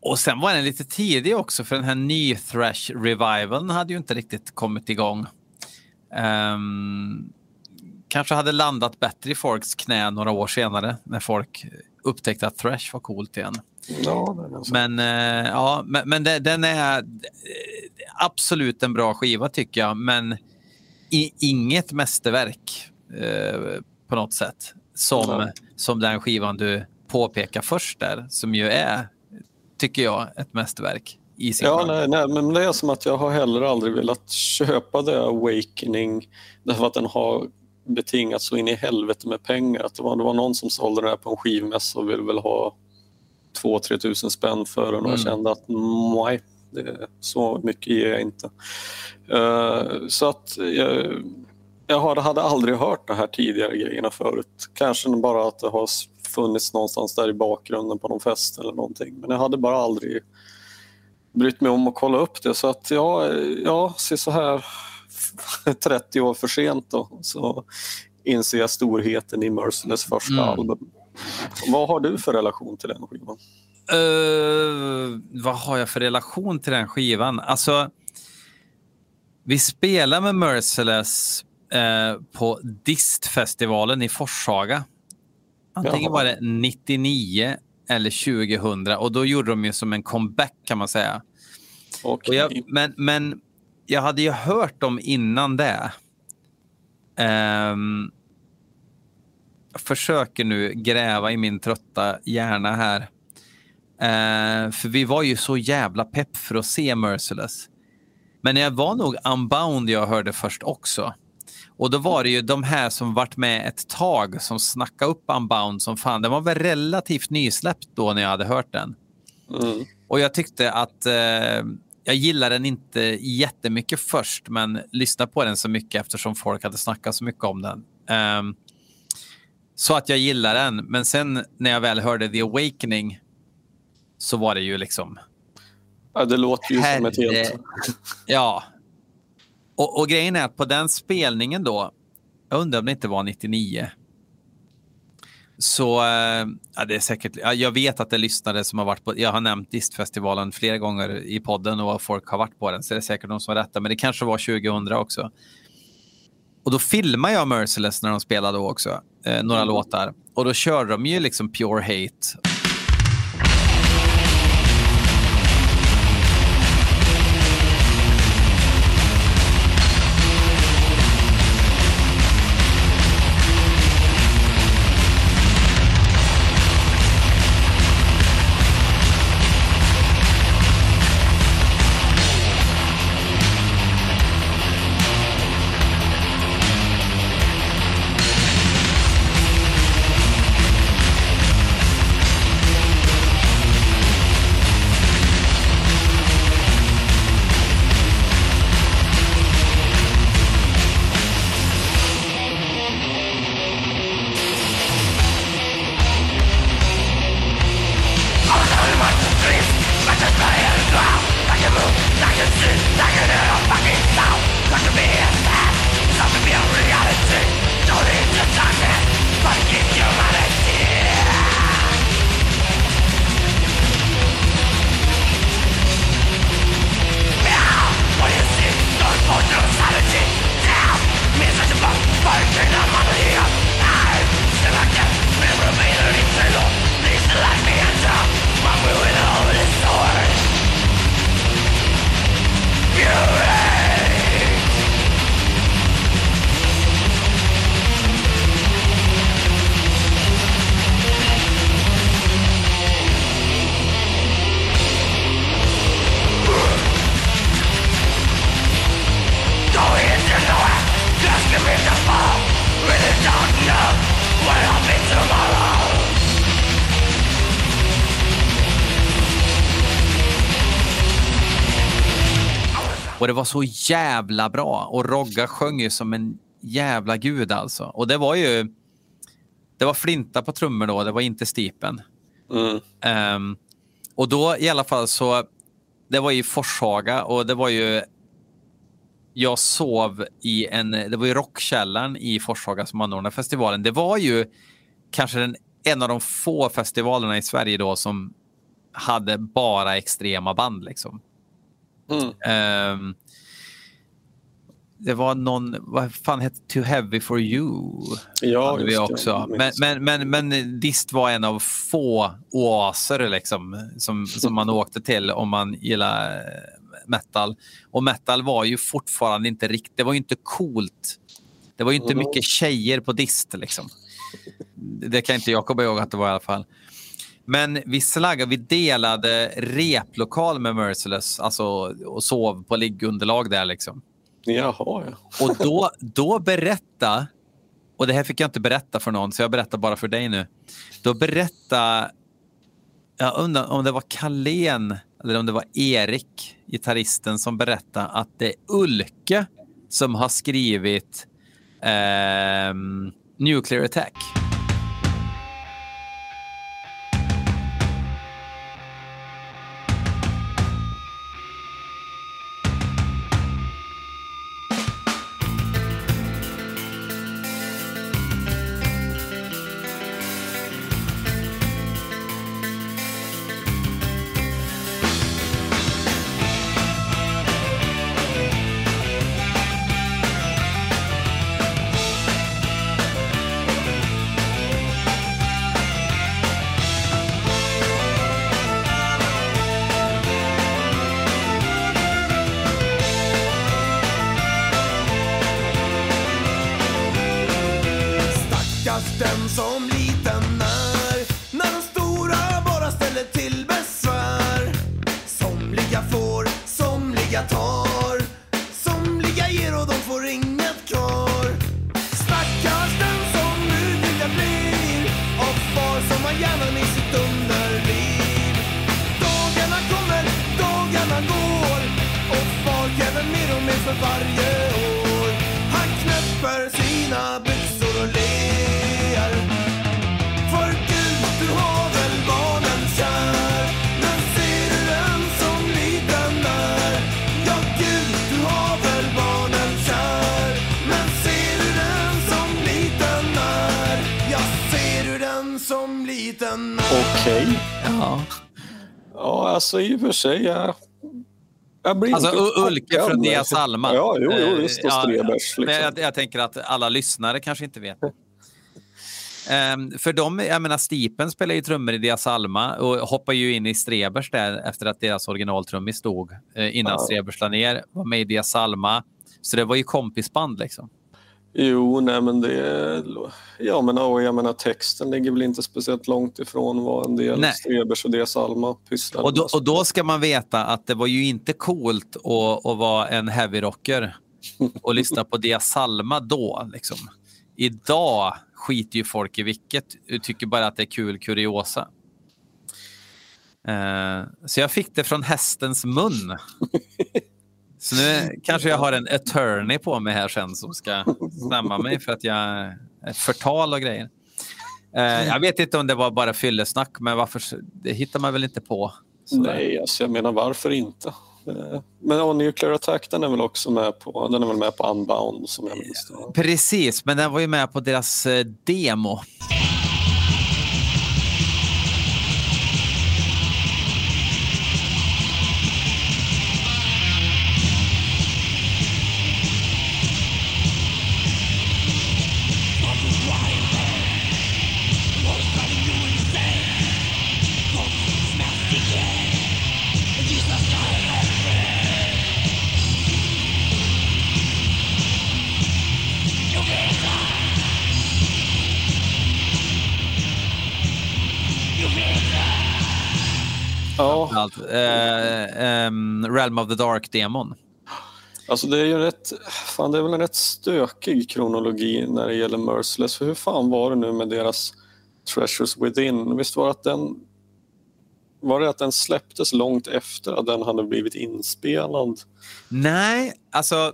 Och sen var den lite tidig också för den här ny thrash revivalen hade ju inte riktigt kommit igång. Um, kanske hade landat bättre i folks knä några år senare när folk upptäckte att thrash var coolt igen ja det. Men, eh, ja, men, men det, den är eh, absolut en bra skiva tycker jag, men i, inget mästerverk eh, på något sätt. Som, Nej. som den skivan du påpekar först där, som ju är, tycker jag, ett mästerverk i sin Ja, nej, nej, men det är som att jag har heller aldrig velat köpa The Awakening därför att den har betingat så in i helvete med pengar. Att det, var, det var någon som sålde den här på en skivmässa och ville väl ha 2-3 tusen spänn för den och jag Mm. kände att nej, det, så mycket ger jag inte. Eh, så att jag, jag hade aldrig hört de här tidigare grejerna förut. Kanske bara att det har funnits någonstans där i bakgrunden på någon fest eller någonting. Men jag hade bara aldrig brytt mig om att kolla upp det. Så att ja, ja se så här 30 år för sent då, så inser jag storheten i Merciless första Mm. album. Vad har du för relation till den skivan? Eh, vad har jag för relation till den skivan? Alltså, vi spelar med Merciless eh, på Distfestivalen i Forshaga. Antingen Jaha. var det 99 eller 2000 och då gjorde de ju som en comeback kan man säga. Okej. jag, men, men jag hade ju hört dem innan det. Jag försöker nu gräva i min trötta hjärna här. Eh, för vi var ju så jävla pepp för att se Merciless. Men jag var nog Unbound jag hörde först också. Och då var det ju de här som varit med ett tag som snackade upp Unbound som fan. Den var väl relativt nysläppt då när jag hade hört den. Mm. Och jag tyckte att eh, jag gillade den inte jättemycket först, men lyssnade på den så mycket eftersom folk hade snackat så mycket om den. Ehm, så att jag gillade den. Men sen när jag väl hörde The Awakening så var det ju liksom, Ja, det låter ju som ett helt... Herre- ja. Och, och grejen är att på den spelningen då, jag undrar om det inte var 99. Så eh, ja, det är säkert, ja, jag vet att det är lyssnare som har varit på, jag har nämnt Distfestivalen flera gånger i podden och folk har varit på den, så det är säkert de som har rätta, men det kanske var 2000 också. Och då filmade jag Merciless när de spelade också, eh, några låtar. Och då körde de ju liksom Pure Hate var så jävla bra. Och Rogga sjöng ju som en jävla gud alltså. Och det var ju... Det var flinta på trummor då, det var inte stipen. Mm. Ehm, och då i alla fall så, det var i Forshaga och det var ju, jag sov i en, det var ju Rockkällaren i Forshaga som anordnade festivalen. Det var ju kanske den, en av de få festivalerna i Sverige då som hade bara extrema band liksom. Mm. Ehm, det var någon, vad fan hette Too Heavy For You? Ja, hade vi också. Men, men, men, men Dist var en av få oaser liksom, som, som man åkte till om man gillar eh, metal. Och metal var ju fortfarande inte riktigt, det var ju inte coolt. Det var ju inte Mm. mycket tjejer på Dist liksom. Det kan inte jag komma ihåg att det var i alla fall. Men vi slaggade, vi delade replokal med Merciless alltså, och sov på liggunderlag där liksom. Jaha, ja. Och då, då berätta, och det här fick jag inte berätta för någon, så jag berättar bara för dig nu. Då berätta, jag undrar om det var Kalén eller om det var Erik, gitarristen, som berättade att det är Ulke som har skrivit eh, Nuclear Attack. Alltså i och för sig. Jag, jag blir Alltså inte Ulke från Dia Salma. Ja, jo, jo Eh, visst. Och ja, Strebers. Men Liksom. jag, jag tänker att alla lyssnare kanske inte vet. Ehm, för de, jag menar, Stipen spelar ju trummor i Dia Salma och hoppar ju in i Strebers där efter att deras originaltrummis stod eh, innan Ja. Strebers la ner. Var med i Dia Salma. Så det var ju kompisband liksom. Jo, nej men det... Ja, men och jag menar texten ligger väl inte speciellt långt ifrån vad en del Nej. Strebers och Dia Alma pysslar Och då, och då ska man veta att det var ju inte coolt att, att vara en heavyrocker och lyssna på Dia Salma då. Liksom. Idag skiter ju folk i vilket, tycker bara att det är kul kuriosa. Eh, så jag fick det från hästens mun. Så nu kanske jag har en attorney på mig här sen som ska stämma mig för att jag är förtal och grejer. Eh, jag vet inte om det var bara fyllesnack, men varför, det hittar man väl inte på. Så- Nej, alltså jag menar varför inte? Eh, Men och Nuclear Attack den är väl också med på, den är väl med på Unbound som jag minns. Precis, men den var ju med på deras eh, demo. Eh, Realm of the Dark-demon. alltså det är ju rätt, fan det är väl en rätt stökig kronologi när det gäller Merciless. För hur fan var det nu med deras Treasures Within? Visst var det att den var det att den släpptes långt efter att den hade blivit inspelad? Nej, alltså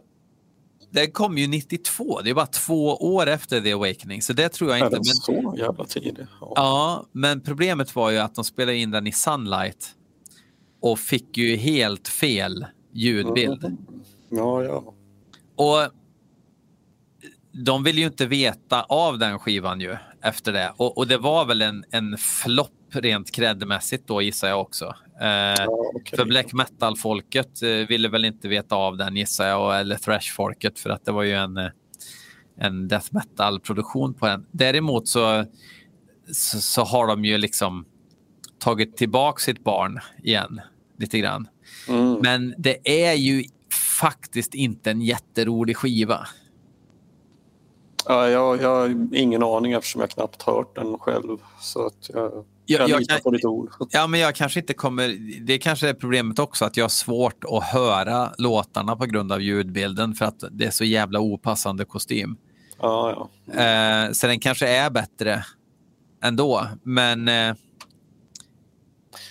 det kom ju 92. Det är bara två år efter The Awakening, så det tror jag Är inte. den Men, så jävla tidig? Ja. ja, men problemet var ju att de spelade in den i Sunlight och fick ju helt fel ljudbild. Mm. ja, ja. Och de vill ju inte veta av den skivan ju efter det. Och, och det var väl en, en flopp rent kreddmässigt då gissar jag också. Eh, ja okej. För black metal-folket eh, ville väl inte veta av den gissar jag, eller thrash-folket för att det var ju en, eh, en death metal-produktion på den. Däremot så, så, så har de ju liksom tagit tillbaka sitt barn igen lite grann. Mm. Men det är ju faktiskt inte en jätterolig skiva. Ja, jag, jag har ingen aning eftersom jag knappt hört den själv. Så att jag, Jag- jag, jag litar på ditt ord. Ja, men jag kanske inte kommer... Det kanske är problemet också, att jag har svårt att höra låtarna på grund av ljudbilden för att det är så jävla opassande kostym. Ja, ja. Eh, så den kanske är bättre ändå, men... Eh,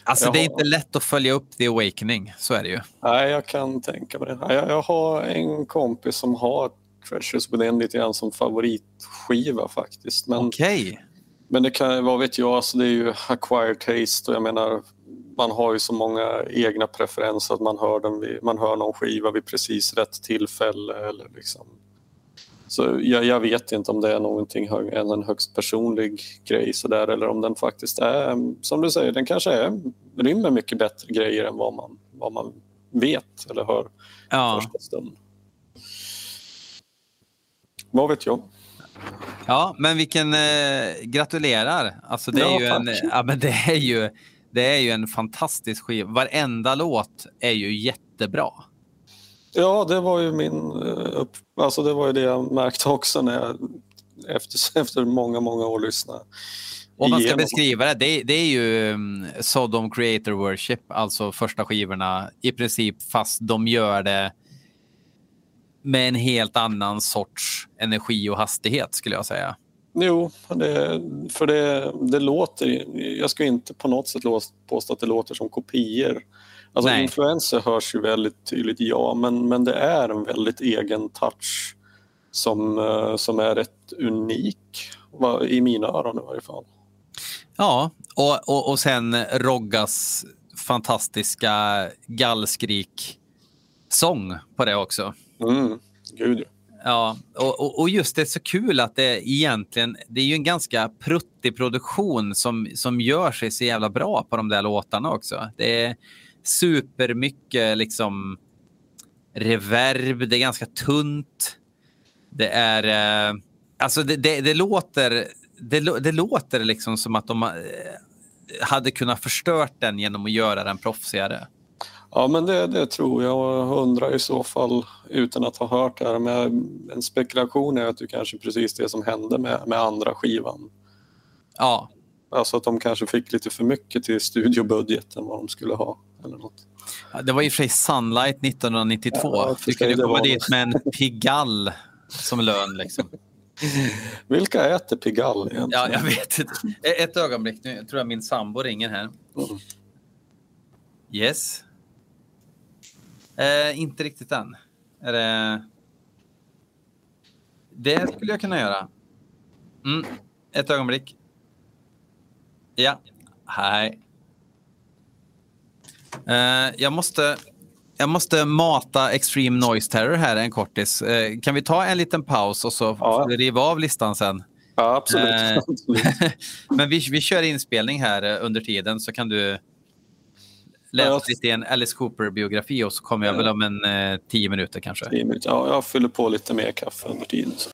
alltså, Jaha. det är inte lätt att följa upp The Awakening, så är det ju. Nej, jag kan tänka mig det. Ja, Jag, jag har en kompis som har Treasures Within lite grann som favoritskiva faktiskt. Men, Okej. men det kan, vad vet jag, alltså det är ju acquired taste och jag menar man har ju så många egna preferenser att man hör, den vid, man hör någon skiva vid precis rätt tillfälle. Eller liksom. Så jag, jag vet inte om det är någonting hög, en högst personlig grej sådär eller om den faktiskt är, som du säger, den kanske är, rymmer mycket bättre grejer än vad man, vad man vet eller hör Ja. första. Vad vet jag? ja, men vilken... Eh, gratulerar! Alltså, det är, Ja, ju en, ja, men det, är ju, det är ju en fantastisk skiva. Varenda låt är ju jättebra. Ja, det var ju min... eh, Upp, alltså det var ju det jag märkte också när jag efter, efter många, många år lyssnade. Om man ska igenom. beskriva det, det, det är ju um, Sodom Creator Worship, alltså första skivorna i princip, fast de gör det med en helt annan sorts energi och hastighet skulle jag säga. Jo, det, för det, det låter... Jag ska inte på något sätt påstå att det låter som kopior. Alltså Nej. influenser hörs ju väldigt tydligt, ja, men, men det är en väldigt egen touch som, eh, som är rätt unik, i mina öron i varje fall. Ja, och, och, och sen Roggas fantastiska gallskrik-sång på det också. Mm, gud. Ja, och, och- och just det är så kul att det egentligen, det är ju en ganska pruttig produktion som, som gör sig så jävla bra på de där låtarna också. Det är supermycket liksom reverb, det är ganska tunt. Det är, eh, alltså det, det, det låter, det, det låter liksom som att de eh, hade kunnat förstört den genom att göra den proffsigare. Ja, men det, det tror jag. Jag undrar i så fall, utan att ha hört det här, men en spekulation är att det kanske är precis det som hände med, med andra skivan. Ja, Alltså att de kanske fick lite för mycket till studiobudgeten vad de skulle ha. Eller något. Ja, Det var i och för sig Sunlight 1992. Ja, du kunde komma dit med en pigall som lön. Liksom. Vilka äter Pigalle egentligen? Ja, jag vet inte. E- Ett ögonblick, nu tror jag min sambo ringer här. Mm. Yes. Eh, inte riktigt än. Är det... det skulle jag kunna göra. Mm. Ett ögonblick. Ja. Hej. Eh, jag måste jag måste mata Extreme Noise Terror här en kortis. Eh, kan vi ta en liten paus och så Ja. riva av listan sen? Ja, absolut. Absolut. Men vi, vi kör inspelning här under tiden så kan du läsa Ja. lite i en Alice Cooper-biografi och så kommer jag väl om en tio minuter kanske. Ja, jag fyller på lite mer kaffe under tiden. Så.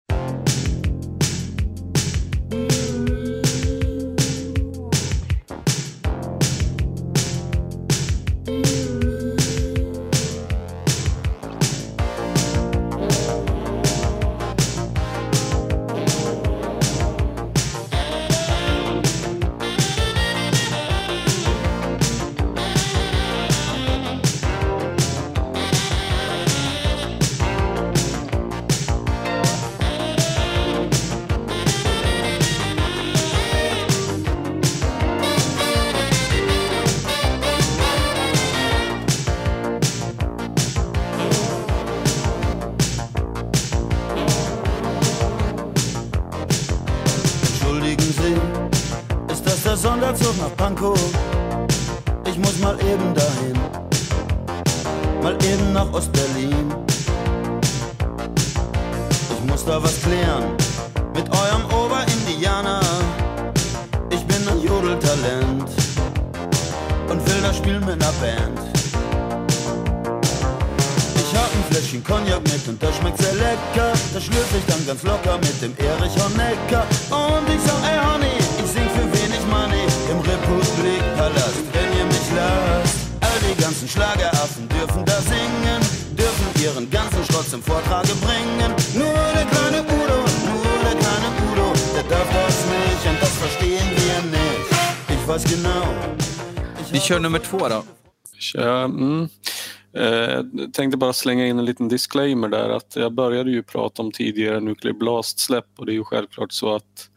Tänkte bara slänga in en liten disclaimer där att jag började ju prata om tidigare Nuclear Blast-släpp och det är ju självklart så att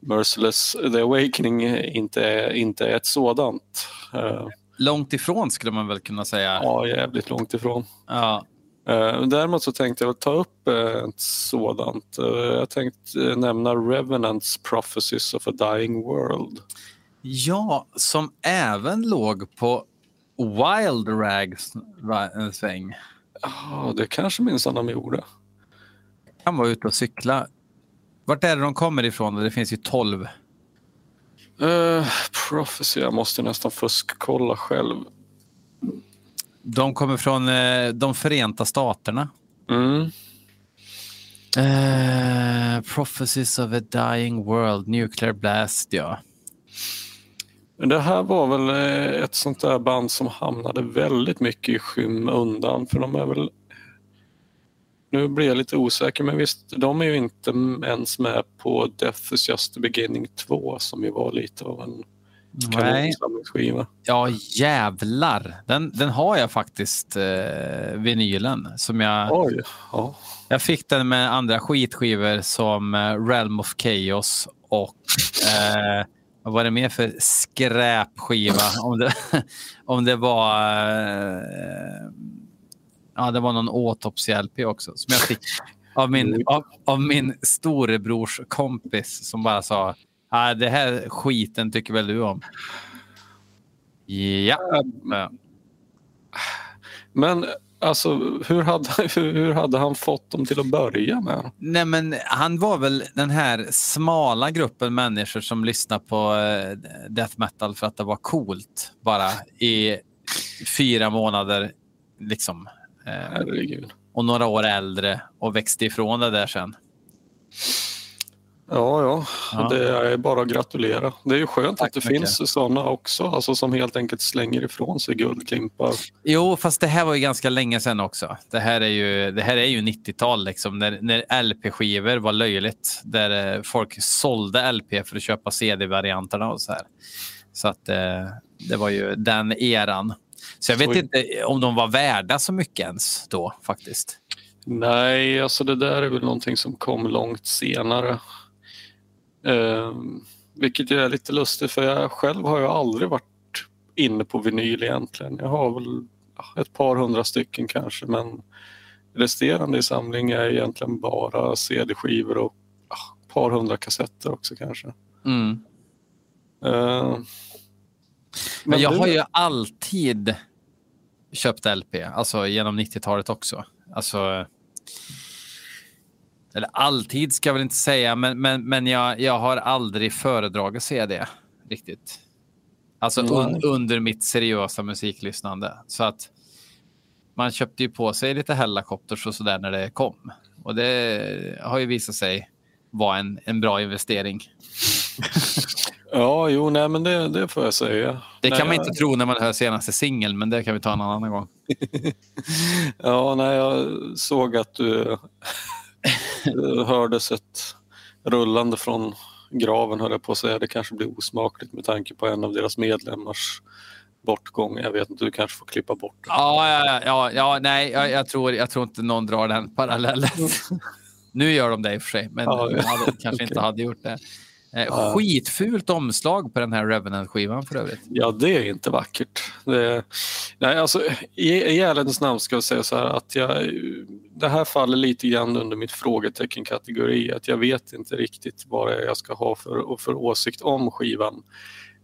Merciless The Awakening inte är, inte är ett sådant. Eh, Långt ifrån skulle man väl kunna säga. ja, jävligt långt ifrån. Ja. Eh, Däremot så tänkte jag ta upp eh, ett sådant. Jag tänkte nämna Revenants Prophecies of a Dying World. ja, som även låg på Wild Rags en sväng. Ja, det kanske minsann de gjorde. Han var ute och cykla. Vart är det de kommer ifrån? Det finns ju tolv. Uh, Prophecy, jag måste nästan fuskkolla själv. De kommer från eh, de Förenta Staterna. Mm. Eh, Prophecies of a Dying World, Nuclear Blast, ja. Det här var väl eh, ett sånt där band som hamnade väldigt mycket i skymundan för de är väl nu blir jag lite osäker, men visst, de är ju inte ens med på Death is just the beginning 2 som ju var lite av en kanonsamlingsskiva. Ja, jävlar. Den, den har jag faktiskt, eh, vinylen. Som jag, Oj, ja. jag fick den med andra skitskivor som eh, Realm of Chaos och eh, vad var det mer för skräpskiva? Om det, om det var... Eh, ja, det var någon autopsy-LP också som jag fick av min, av, av min storebrors kompis som bara sa ah, det här skiten tycker väl du om? Ja. ja. Men alltså, hur hade, hur, hade han fått dem till att börja med? Nej, men han var väl den här smala gruppen människor som lyssnar på eh, death metal för att det var coolt bara i fyra månader liksom. Eh, Herregud. och några år äldre och växte ifrån det där sen. Ja, ja, Ja. det är bara att gratulera. Det är ju skönt Tack att det så mycket. finns sådana också, alltså som helt enkelt slänger ifrån sig guldklimpar. Jo, fast det här var ju ganska länge sedan också. Det här är ju, det här är ju 90-tal liksom, när, när LP-skivor var löjligt. Där eh, folk sålde LP för att köpa CD-varianterna och så här. Så att eh, det var ju den eran. Så jag vet Oj. inte om de var värda så mycket ens då faktiskt. Nej, alltså det där är väl någonting som kom långt senare. Ehm, vilket ju är lite lustigt för jag själv har ju aldrig varit inne på vinyl egentligen. Jag har väl ett par hundra stycken kanske men resterande i samling är egentligen bara CD-skivor och ja, ett par hundra kassetter också kanske. Mm. Ehm, Men jag du- har ju alltid köpt LP, alltså genom 90-talet också. Alltså, eller alltid ska jag väl inte säga, men, men, men jag, jag har aldrig föredragit CD riktigt. Alltså un, under mitt seriösa musiklyssnande. Så att man köpte ju på sig lite Hellacopters och sådär när det kom. Och det har ju visat sig vara en, en bra investering. Ja, jo, nej, men det, det får jag säga. Det nej, kan man jag- inte tro när man hör senaste singeln, men det kan vi ta en annan gång. Ja, nej, jag såg att du det hördes ett rullande från graven, höll jag på att säga. Det kanske blir osmakligt med tanke på en av deras medlemmars bortgång. Jag vet inte, du kanske får klippa bort det. Ja, ja, ja, ja nej, jag, jag, tror, jag tror inte någon drar den parallellen. nu gör de det i och för sig, men Ja, ja. kanske Okej. inte hade gjort det. Eh. Skitfult omslag på den här Revenant-skivan för övrigt. Ja, det är inte vackert. Det, nej, alltså, I i ärlighetens namn ska jag säga så här att jag, det här faller lite grann under mitt frågetecken-kategori. Att jag vet inte riktigt vad jag ska ha för, för åsikt om skivan.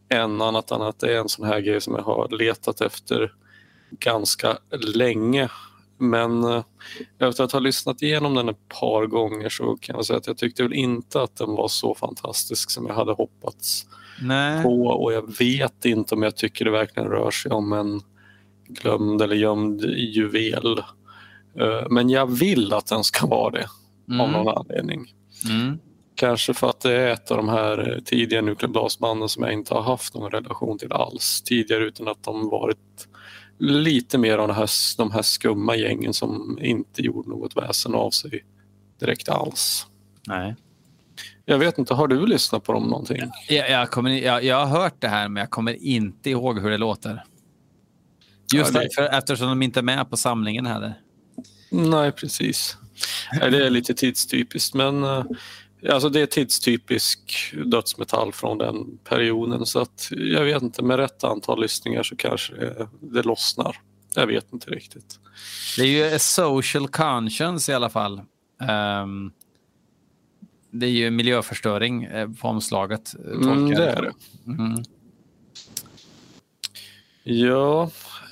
Än annat än att det är en sån här grej som jag har letat efter ganska länge. Men eh, efter att ha lyssnat igenom den ett par gånger så kan jag säga att jag tyckte väl inte att den var så fantastisk som jag hade hoppats Nej. på och jag vet inte om jag tycker det verkligen rör sig om en glömd eller gömd juvel. Eh, Men jag vill att den ska vara det av Mm. någon anledning. Mm. Kanske för att det är ett av de här eh, tidiga Nuclear Blast-banden som jag inte har haft någon relation till alls tidigare utan att de varit lite mer av de här, de här skumma gängen som inte gjorde något väsen av sig direkt alls. Nej. Jag vet inte, har du lyssnat på dem någonting? Jag, jag, kommer, jag, jag har hört det här, men jag kommer inte ihåg hur det låter. Just Ja, det- därför, eftersom de inte är med på samlingen heller. Nej, precis. Det är lite tidstypiskt, men eh, alltså det är tidstypisk dödsmetall från den perioden. Så att jag vet inte, med rätt antal lyssningar så kanske det, lossnar. Jag vet inte riktigt. Det är ju a social conscience i alla fall. Ehm, det är ju miljöförstöring eh, på omslaget. eh, Mm, det är det. Mm. Ja,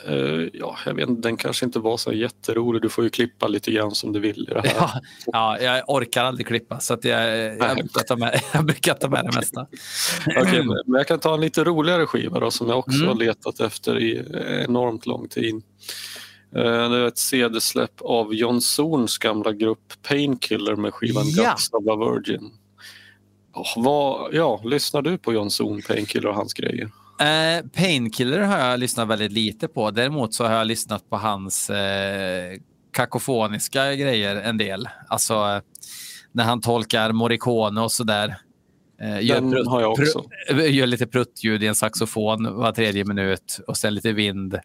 eh, ja, jag vet den kanske inte var så jätterolig. Du får ju klippa lite grann som du vill i det här. Ja, ja, jag orkar aldrig klippa, så att jag, jag, brukar ta med, jag brukar ta med det mesta. Okej, men- jag kan ta en lite roligare skiva då, som jag också Mm. har letat efter i enormt lång tid. Eh, Det är ett CD-släpp av John Zorns gamla grupp Painkiller med skivan Ja. Guts of a Virgin. Oh, vad, ja, lyssnar du på John Zorn, Painkiller och hans grejer? Eh, Painkiller har jag lyssnat väldigt lite på. Däremot så har jag lyssnat på hans eh, kakofoniska grejer en del. Alltså eh, när han tolkar Morricone och sådär. Eh, gör, prutt- har jag också. prutt- gör lite pruttljud i en saxofon var tredje minut och sen lite vind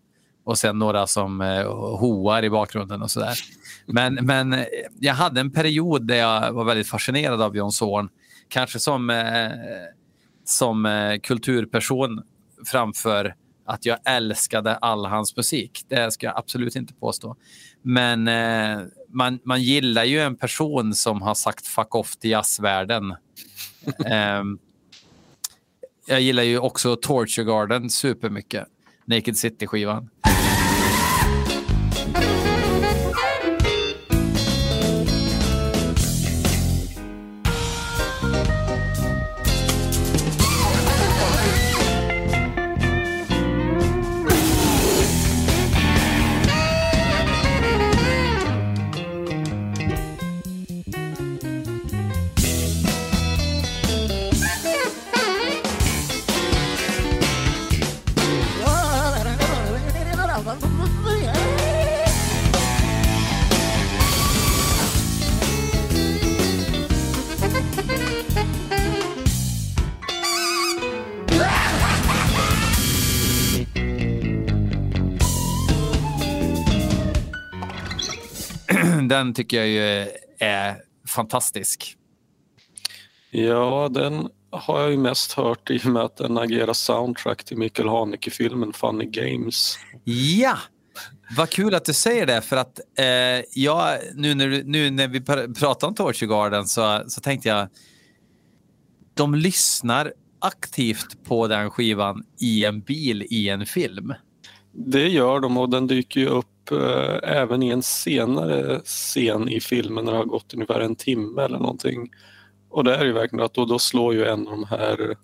och sen några som hoar i bakgrunden och sådär. Men, men jag hade en period där jag var väldigt fascinerad av John Zorn. Kanske som, som kulturperson framför att jag älskade all hans musik. Det ska jag absolut inte påstå. Men eh, man, man gillar ju en person som har sagt fuck off till jazzvärlden. Ehm, jag gillar ju också Torture Garden supermycket. Naked City-skivan. Den tycker jag ju är fantastisk. Ja, den har jag ju mest hört i och med att den agerar soundtrack till Mikael Haneke-filmen Funny Games. Ja! Vad kul att du säger det, för att eh, jag, nu, när, nu när vi pr- pratar om Torture Garden så, så tänkte jag de lyssnar aktivt på den skivan i en bil i en film. Det gör de och den dyker ju upp även i en senare scen i filmen när det har gått ungefär en timme eller någonting. Och det är ju verkligen att då, då slår ju en av de här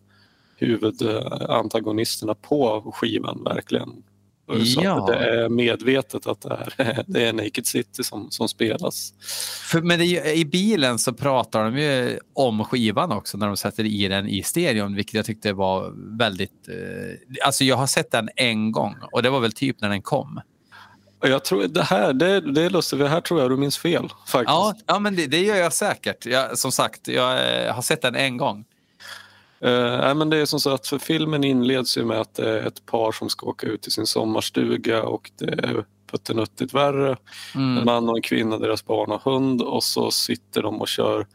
huvudantagonisterna på skivan verkligen. Så Ja. att det är medvetet att det är, det är Naked City som, som spelas. För, men det, i bilen så pratar de ju om skivan också när de sätter i den i stereon, vilket jag tyckte var väldigt... Eh, alltså jag har sett den en gång och det var väl typ när den kom. Jag tror, det här det, det är lustigt, det här tror jag du minns fel. faktiskt. Ja, ja men det, det gör jag säkert. Jag, som sagt, jag eh, har sett den en gång. Eh, nej, men det är som så att för filmen inleds ju med att det är ett par som ska åka ut till sin sommarstuga och det är puttenuttigt värre. Mm. En man och en kvinna, deras barn och hund och så sitter de och kör,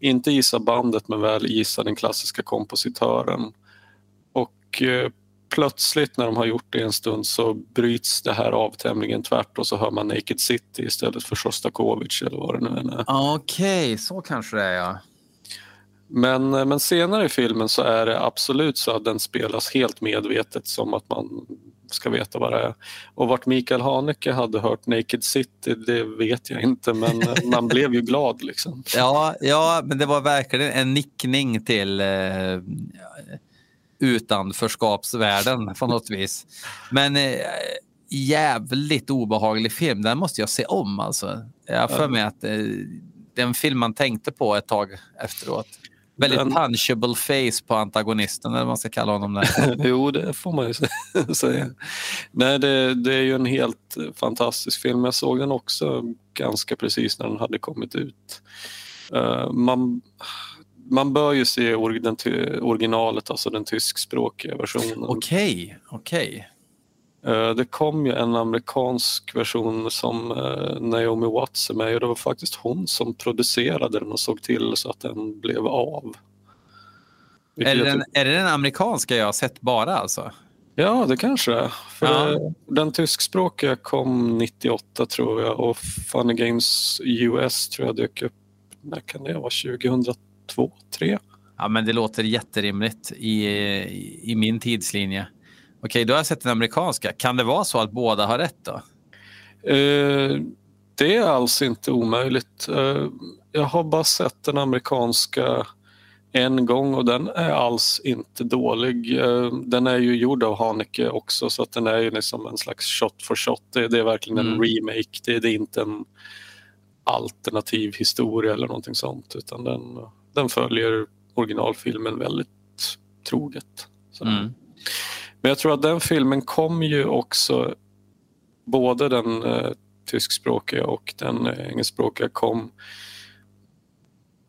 inte gissa bandet men väl gissa den klassiska kompositören. Och eh, plötsligt när de har gjort det en stund så bryts det här av tämligen tvärt och så hör man Naked City istället för Shostakovich eller vad det nu än är. Okej, så kanske det är ja. Men, eh, men senare i filmen så är det absolut så att den spelas helt medvetet som att man ska veta vad det är. Och vart Mikael Haneke hade hört Naked City, det vet jag inte men eh, man blev ju glad liksom. Ja, ja, men det var verkligen en nickning till eh, utanförskapsvärlden på något vis. Men eh, jävligt obehaglig film. Den måste jag se om alltså. Jag har för mig att eh, det är en film man tänkte på ett tag efteråt. Väldigt Den- punchable face på antagonisten, eller vad man ska kalla honom. Där. jo, det får man ju sä- säga. Nej, det, det är ju en helt fantastisk film. Jag såg den också ganska precis när den hade kommit ut. Eh, man, man bör ju se originalet, alltså den tyskspråkiga versionen. Okej, okej. Eh, Det kom ju en amerikansk version som eh, Naomi Watts är med och det var faktiskt hon som producerade den och såg till så att den blev av. Är, det den, är det den amerikanska jag har sett bara alltså? Ja, det kanske det är. För Ja. Den tyskspråkiga kom 98 tror jag och Funny Games US tror jag dök upp, när kan det vara, 2002, 2003? Ja, men det låter jätterimligt i, i min tidslinje. Okej, då har jag sett den amerikanska. Kan det vara så att båda har rätt då? Eh, det är alls inte omöjligt. Eh, jag har bara sett den amerikanska en gång och den är alls inte dålig. Eh, den är ju gjord av Haneke också så att den är ju liksom en slags shot for shot. Det, det är verkligen en Mm. remake. Det, det är inte en alternativ historia eller någonting sånt utan den, den följer originalfilmen väldigt troget. Mm. Men jag tror att den filmen kom ju också, både den eh, tyskspråkiga och den eh, engelskspråkiga kom,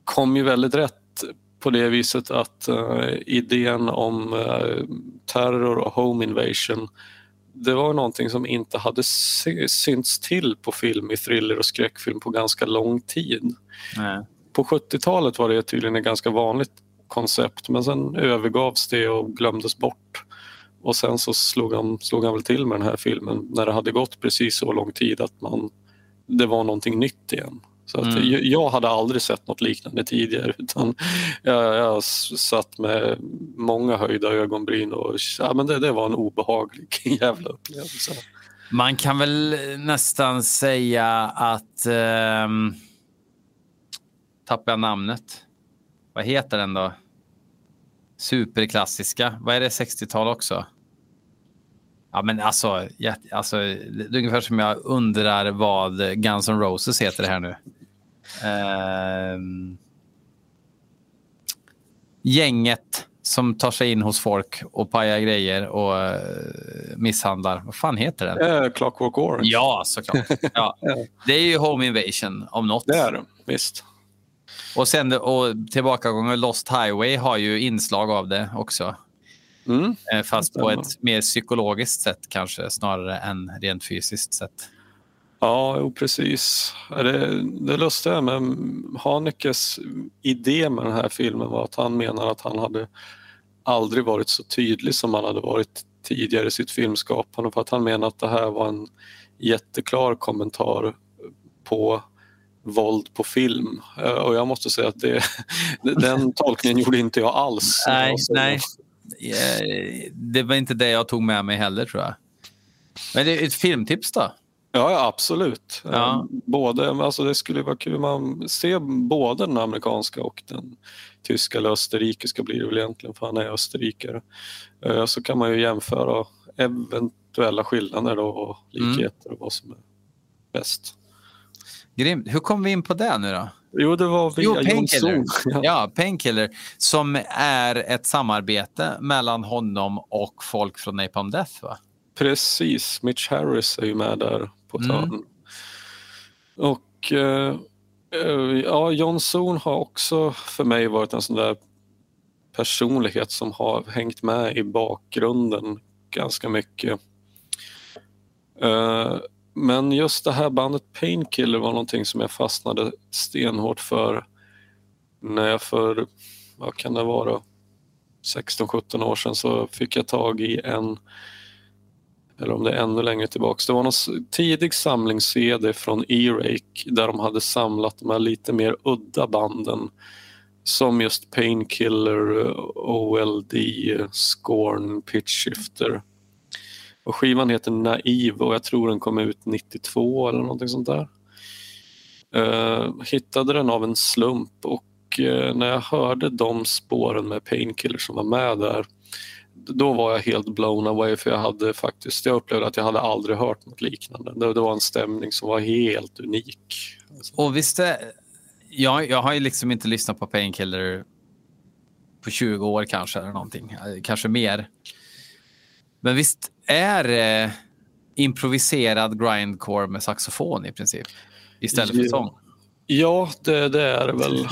kom ju väldigt rätt på det viset att eh, idén om eh, terror och home invasion det var någonting som inte hade synts till på film i thriller och skräckfilm på ganska lång tid. Nej. På 70-talet var det tydligen ett ganska vanligt koncept men sen övergavs det och glömdes bort. Och sen så slog han, slog han väl till med den här filmen när det hade gått precis så lång tid att man, det var någonting nytt igen. Så att Mm. jag, hade aldrig sett något liknande tidigare utan jag, jag satt med många höjda ögonbryn och ja, men det, det var en obehaglig jävla upplevelse. Man kan väl nästan säga att... ehm, tappar jag namnet? Vad heter den då? Superklassiska. Vad är det? 60-tal också? Ja, men alltså, jätte- alltså, det är ungefär som jag undrar vad Guns N' Roses heter här nu. Ehm, gänget som tar sig in hos folk och pajar grejer och eh, misshandlar. Vad fan heter den? Eh, Clockwork Orange. Ja, såklart. Ja. Det är ju Home Invasion om något. Det är det, visst. Och sen och tillbakagången Lost Highway har ju inslag av det också. Mm. Eh, Fast på ett mer psykologiskt sätt kanske snarare än rent fysiskt sätt. Ja, jo, precis. Det, det lustiga med Hanekes idé med den här filmen var att han menar att han hade aldrig varit så tydlig som han hade varit tidigare i sitt filmskapande för att han menar att det här var en jätteklar kommentar på våld på film. Eh, Och jag måste säga att det, den tolkningen gjorde inte jag alls. Nej, Alltså, nej. Eh, Det var inte det jag tog med mig heller tror jag. Men det är ett filmtips då? Ja, ja absolut. Ja. Eh, Både, alltså det skulle vara kul man ser både den amerikanska och den tyska eller österrikiska blir det väl egentligen för han är österrikare. Så kan man ju jämföra eventuella skillnader och Mm. likheter och vad som är bäst. Grymt. Hur kom vi in på det nu då? Jo, det var via Jo, Painkiller. Ja. Ja, Painkiller, som är ett samarbete mellan honom och folk från Napalm Death, va? Precis, Mitch Harris är ju med där på Mm. törn. Och eh, eh, ja, John Sohn har också för mig varit en sån där personlighet som har hängt med i bakgrunden ganska mycket. Eh, men just det här bandet Painkiller var någonting som jag fastnade stenhårt för när jag för, vad kan det vara, 16-17 år sedan så fick jag tag i en eller om det är ännu längre tillbaks. Det var någon tidig samlings-CD från E-Rake där de hade samlat de här lite mer udda banden som just Painkiller, OLD, Scorn, Pitch Shifter. Och skivan heter Naiv och jag tror den kom ut 92 eller någonting sånt där. Uh, hittade den av en slump och uh, när jag hörde de spåren med Painkiller som var med där då var jag helt blown away för jag hade faktiskt, jag upplevde att jag hade aldrig hört något liknande. Det, det var en stämning som var helt unik. Och visst är, jag, jag har ju liksom inte lyssnat på Painkiller på 20 år kanske, eller någonting. Kanske mer. Men visst är det improviserad grindcore med saxofon i princip? Istället för sång? Ja, det, det är det väl.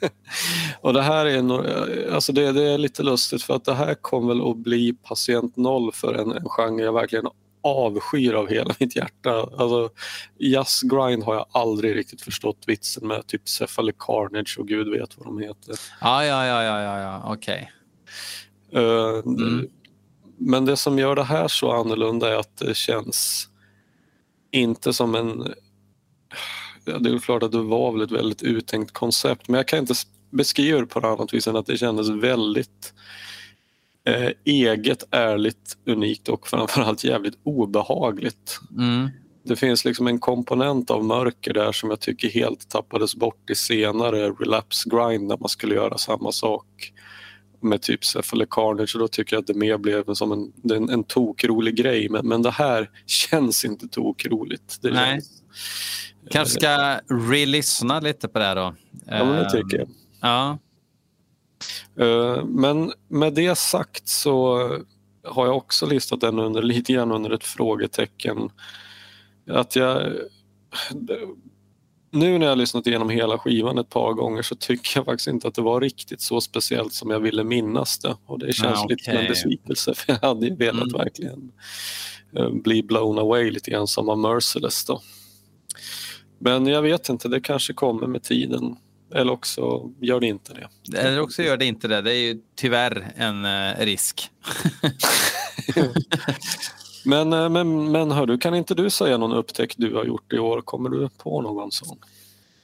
och det här är, alltså det, det är lite lustigt för att det här kommer väl att bli patient noll för en, en genre jag verkligen avskyr av hela mitt hjärta. Alltså, jazz grind har jag aldrig riktigt förstått vitsen med, typ Cephalic Carnage och gud vet vad de heter. Ja, ja, ja, ja, ja, ja. okej. Eh, Mm. Men det som gör det här så annorlunda är att det känns inte som en... Ja, det är klart att det var väl ett väldigt uttänkt koncept men jag kan inte beskriva det på något annat vis än att det kändes väldigt eh, eget, ärligt, unikt och framförallt jävligt obehagligt. Mm. Det finns liksom en komponent av mörker där som jag tycker helt tappades bort i senare relapse grind när man skulle göra samma sak med typ Cephalic Carnage och då tycker jag att det mer blev som en, en, en tokrolig grej men, men det här känns inte tokroligt. Det Nej. känns, Kanske ska re-lyssna lite på det då. ja, men det Eh, tycker jag. Ja. Eh, Men med det sagt så har jag också listat den under, lite grann under ett frågetecken. Att jag, nu när jag har lyssnat igenom hela skivan ett par gånger så tycker jag faktiskt inte att det var riktigt så speciellt som jag ville minnas det. Och det känns Ah, lite som en besvikelse för jag hade ju velat Mm. verkligen eh, bli blown away lite grann som av Merciless då. Men jag vet inte, det kanske kommer med tiden. Eller också gör det inte det. Eller också gör det inte det. Det är ju tyvärr en eh, risk. Men, eh, men, men hör du, kan inte du säga någon upptäckt du har gjort i år? Kommer du på någon sån?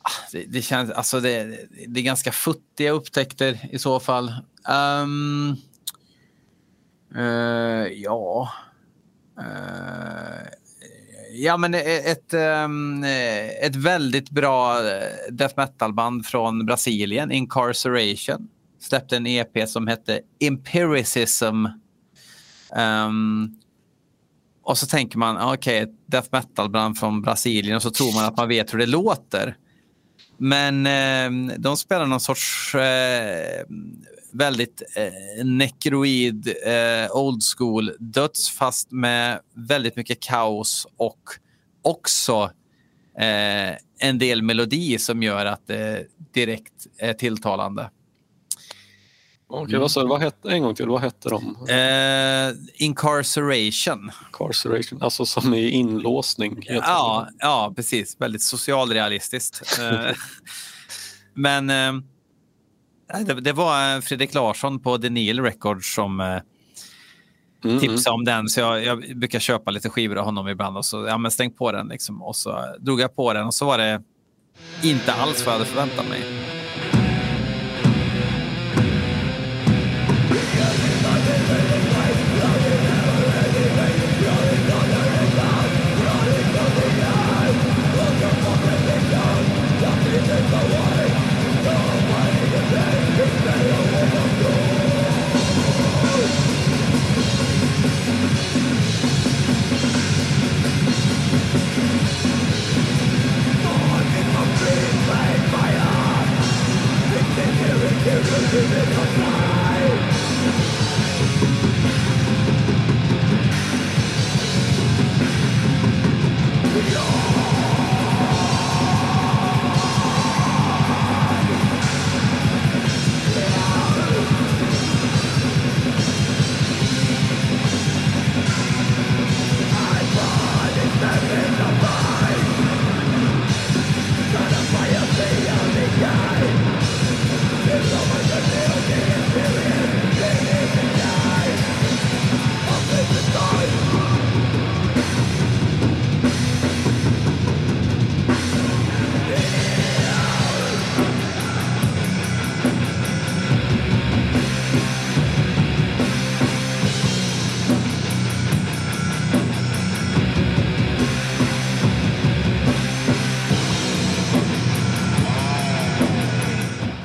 Ah, det, det, känns, alltså det, det är ganska futtiga upptäckter i så fall. Um, uh, ja. Uh, ja, men e-, ett, um, ett väldigt bra death metal-band från Brasilien, Incarceration, släppte en EP som hette Empiricism. Um, och så tänker man, okej, okay, death metal-band från Brasilien och så tror man att man vet hur det låter. Men eh, de spelar någon sorts eh, väldigt eh, nekroid, eh, old school döds fast med väldigt mycket kaos och också eh, en del melodi som gör att det direkt är tilltalande. Okej, vad sa du? Vad hette, en gång till, vad hette de? Eh, incarceration. Incarceration, alltså som i inlåsning. Ja, ja, precis. Väldigt socialrealistiskt. Eh, Men eh, det, det var Fredrik Larsson på Denial Records som eh. Mm, tipsade om den. Så jag, jag brukar köpa lite skivor av honom ibland och så ja, men stäng på den. Liksom. Och så drog jag på den och så var det inte alls vad jag hade förväntat mig.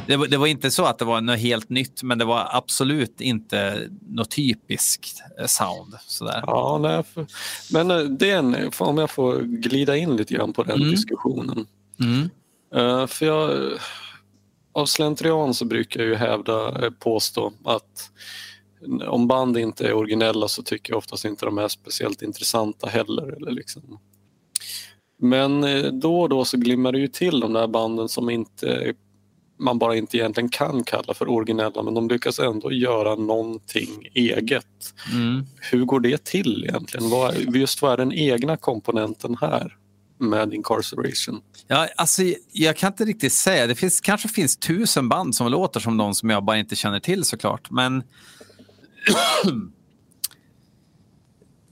Det, var- det var inte så att det var något helt nytt, men det var absolut inte något typiskt eh, sound. Sådär. Ja, nej, för, men eh, det är en, om jag får glida in lite grann på den Mm. diskussionen. Mm. Eh, för jag, av slentrian så brukar jag ju hävda, påstå att om band inte är originella så tycker jag oftast inte de är speciellt intressanta heller. Eller liksom. Men då och då så glimmar det ju till de där banden som inte man bara inte egentligen kan kalla för originella men de lyckas ändå göra någonting eget. Mm. Hur går det till egentligen? Vad, just vad är den egna komponenten här med incarceration? Ja, alltså, jag kan inte riktigt säga. Det finns, kanske finns tusen band som låter som de som jag bara inte känner till såklart. Men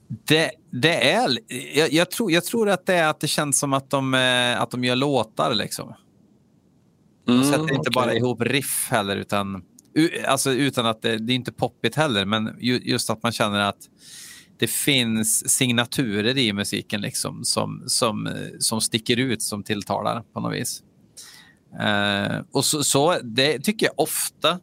det, det är... Jag, jag, tror, jag tror att det är att det känns som att de, eh, att de gör låtar. Liksom. De sätter inte Mm, okej. bara ihop riff heller, utan, alltså, utan att det, det är inte poppigt heller, men ju, just att man känner att det finns signaturer i musiken liksom, som, som, som sticker ut, som tilltalar på något vis. Eh, och så, så det tycker jag ofta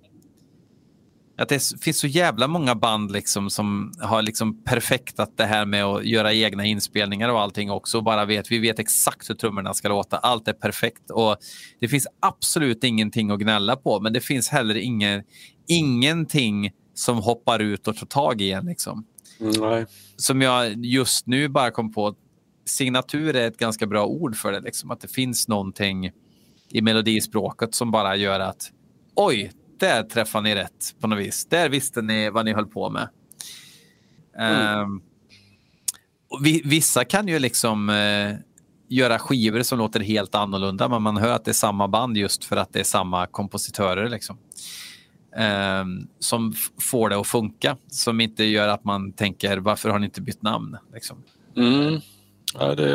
att det finns så jävla många band liksom som har liksom perfektat det här med att göra egna inspelningar och allting också. Bara vet, vi vet exakt hur trummorna ska låta. Allt är perfekt. Och det finns absolut ingenting att gnälla på, men det finns heller ingen, ingenting som hoppar ut och tar tag i en. Liksom. Nej. Som jag just nu bara kom på. Signatur är ett ganska bra ord för det. Liksom. Att det finns någonting i melodispråket som bara gör att oj, där träffade ni rätt på något vis. Där visste ni vad ni höll på med. Ehm, och vi, vissa kan ju liksom eh, göra skivor som låter helt annorlunda, men man hör att det är samma band just för att det är samma kompositörer. Liksom. Ehm, som får det att funka, som inte gör att man tänker varför har ni inte bytt namn? Liksom. Mm. Ja, det,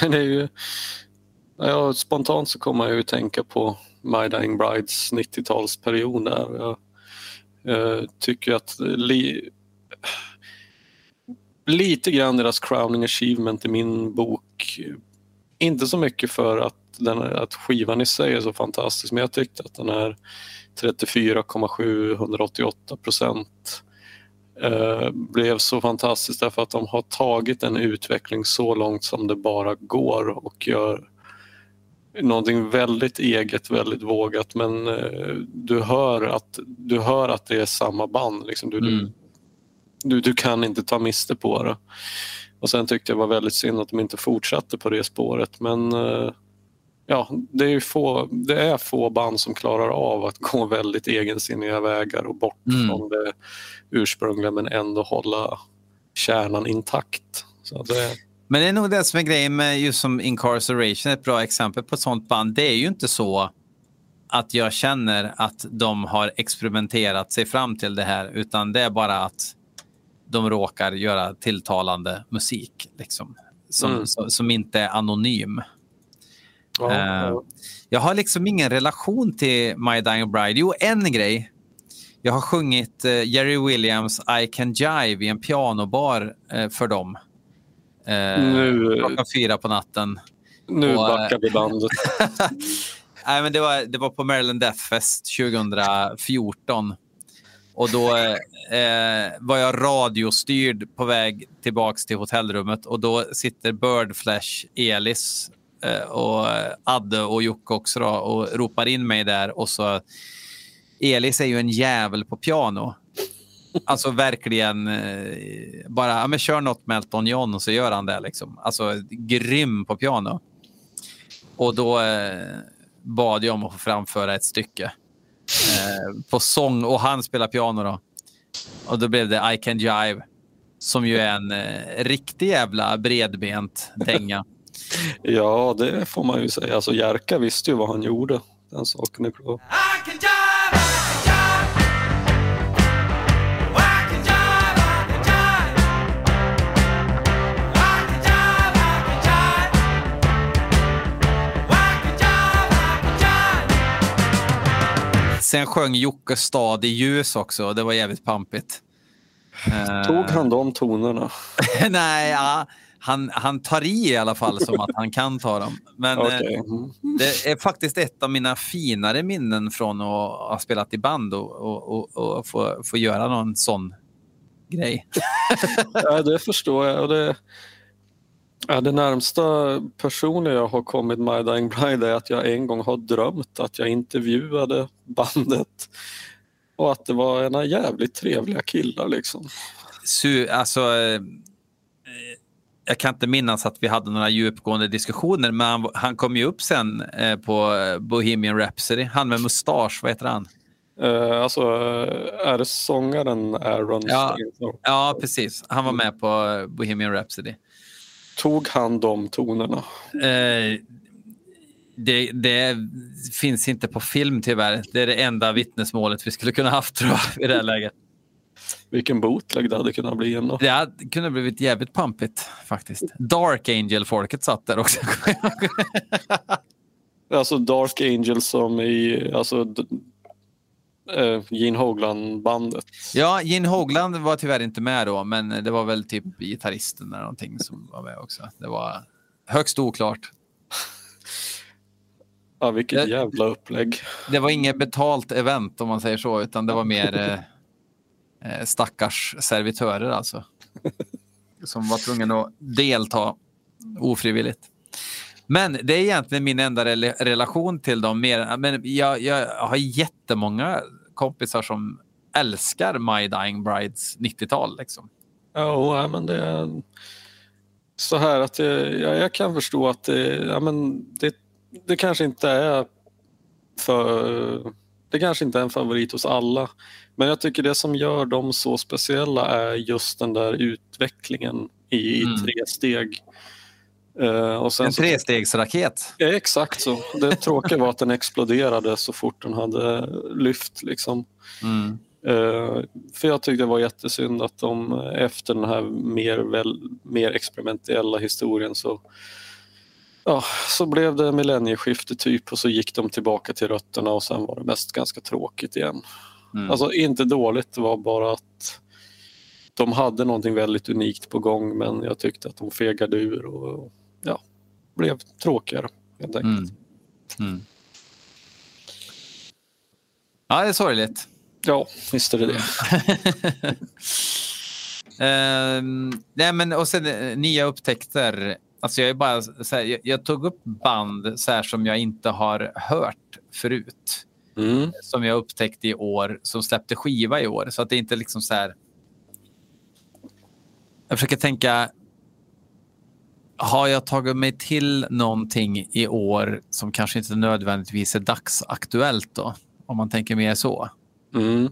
det är ju... Ja, spontant så kommer jag ju tänka på My Dying Brides 90-talsperiod där. Jag, eh, tycker att li, lite grann deras crowning achievement i min bok, inte så mycket för att, den, att skivan i sig är så fantastisk, men jag tyckte att den här 34,788 procent eh, blev så fantastiskt därför att de har tagit en utveckling så långt som det bara går och gör någonting väldigt eget, väldigt vågat men eh, du, hör att, du hör att det är samma band. Liksom. Du, Mm. du, du, kan inte ta miste på det. Och sen tyckte jag det var väldigt synd att de inte fortsatte på det spåret men eh, ja, det är, få, det är få band som klarar av att gå väldigt egensinniga vägar och bort Mm. från det ursprungliga men ändå hålla kärnan intakt. Så det, Men det är nog det som är grejen med just som Incarceration, ett bra exempel på ett sånt band. Det är ju inte så att jag känner att de har experimenterat sig fram till det här, utan det är bara att de råkar göra tilltalande musik liksom, som, Mm. som, som inte är anonym. ja, Eh, ja. Jag har liksom ingen relation till My Dying Bride. Jo, en grej. Jag har sjungit eh, Jerry Williams I Can Jive i en pianobar eh, för dem. Eh, Nu- klockan fyra på natten. Nu och, backar vi bandet. Nej, men det, var, det var på Maryland Death Fest 2014. Och då eh, var jag radiostyrd på väg tillbaks till hotellrummet och då sitter Birdflash, Elis eh, och Adde och Jocke också då, och ropar in mig där och så Elis är ju en jävel på piano. Alltså verkligen eh, bara, ja, men kör något med Elton John och så gör han det. Liksom. Alltså grym på piano. Och då eh, bad jag om att få framföra ett stycke eh, på sång och han spelar piano då. Och då blev det I Can Jive som ju är en eh, riktig jävla bredbent dänga. Ja, det får man ju säga. Alltså Jerka visste ju vad han gjorde. Den saken är klar. Sen sjöng Jocke Stad i ljus också det var jävligt pampigt. Eh, Tog han de tonerna? Nej, ja, han, han tar i i alla fall som att han kan ta dem. Men eh, Okej. Mm. det är faktiskt ett av mina finare minnen från att ha spelat i band och, och, och, och få, få göra någon sån grej. Ja, det förstår jag. Och det, ja, det närmsta personen jag har kommit My Dying Bride är att jag en gång har drömt att jag intervjuade bandet och att det var ena jävligt trevliga killar. Liksom. Su, alltså, eh, jag kan inte minnas att vi hade några djupgående diskussioner, men han, han kom ju upp sen eh, på Bohemian Rhapsody. Han med mustasch, vad heter han? Eh, alltså, är det sångaren Aaron Ja. Ja, precis. Han var med på Bohemian Rhapsody. Tog han de tonerna? Eh, det, det finns inte på film tyvärr. Det är det enda vittnesmålet vi skulle kunna haft tror jag, i det här läget. Vilken bootleg det hade kunnat bli ändå. Det hade kunnat blivit jävligt pampigt faktiskt. Dark Angel-folket satt där också. Alltså Dark Angel som i alltså, eh, Gene Hoglan-bandet. ja, Gene Hogland var tyvärr inte med då, men det var väl typ gitarristen eller någonting som var med också. Det var högst oklart. Ja, vilket Det- jävla upplägg. Det var inget betalt event om man säger så, utan det var mer eh, eh, stackars servitörer alltså. Som var tvungna att delta ofrivilligt. Men det är egentligen min enda rela- relation till dem. Mer, men jag, jag har jättemånga kompisar som älskar My Dying Brides 90-tal. Liksom. Ja, men det är så här att det, ja, jag kan förstå att det, ja, men det, det kanske inte är för det kanske inte är en favorit hos alla. Men jag tycker det som gör dem så speciella är just den där utvecklingen i, i Mm. tre steg. Sen En så, trestegsraket. ja, exakt så. Det tråkiga var att den exploderade så fort den hade lyft. Liksom. Mm. Eh, för jag tyckte det var jättesynd att de efter den här mer, väl, mer experimentella historien så, ja, så blev det millennieskifte typ och så gick de tillbaka till rötterna och sen var det mest ganska tråkigt igen. Mm. Alltså inte dåligt, det var bara att de hade någonting väldigt unikt på gång men jag tyckte att de fegade ur och blev tråkigare helt enkelt. Mm. Mm. Ja, det är sorgligt. Ja, visst är det det. Ehm, nej, men och sen eh, nya upptäckter. Alltså jag, är bara, så här, jag, jag tog upp band så här, som jag inte har hört förut. Mm. Som jag upptäckte i år, som släppte skiva i år. Så att det inte liksom så här... Jag försöker tänka, har jag tagit mig till någonting i år som kanske inte nödvändigtvis är dagsaktuellt då? Om man tänker mer så. Mm.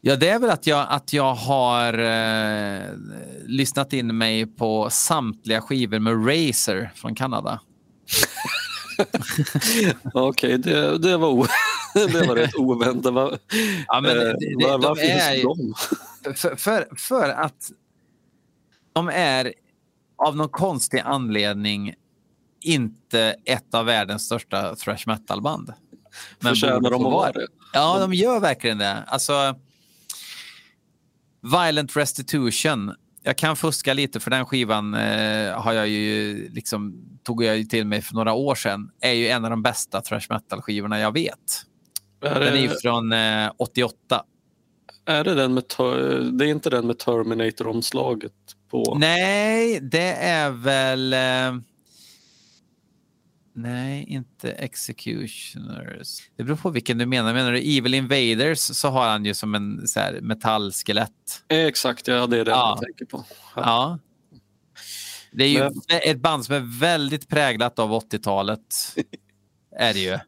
Ja, det är väl att jag, att jag har eh, lyssnat in mig på samtliga skivor med Razer från Kanada. Okej, det, det, var det var rätt oväntat. Va, Ja, men det- eh, det- var, de varför är just ju- dem? För, för, för att de är av någon konstig anledning inte ett av världens största thrash metal-band. Men Förtjänar de att vara det? Ja, de gör verkligen det. Alltså, Violent Restitution. Jag kan fuska lite för den skivan eh, har jag ju liksom, tog jag ju till mig för några år sedan. Är ju en av de bästa thrash metal-skivorna jag vet. Är Den är ju från eh, 88. är det, den med, det är inte den med Terminator-omslaget på? Nej, det är väl... Eh, nej, inte Executioners. Det beror på vilken du menar. Menar du Evil Invaders så har han ju som en så här, metallskelett. Exakt, ja, det är den Ja. jag tänker på. Ja. Det är ju Men- ett band som är väldigt präglat av 80-talet. är det ju.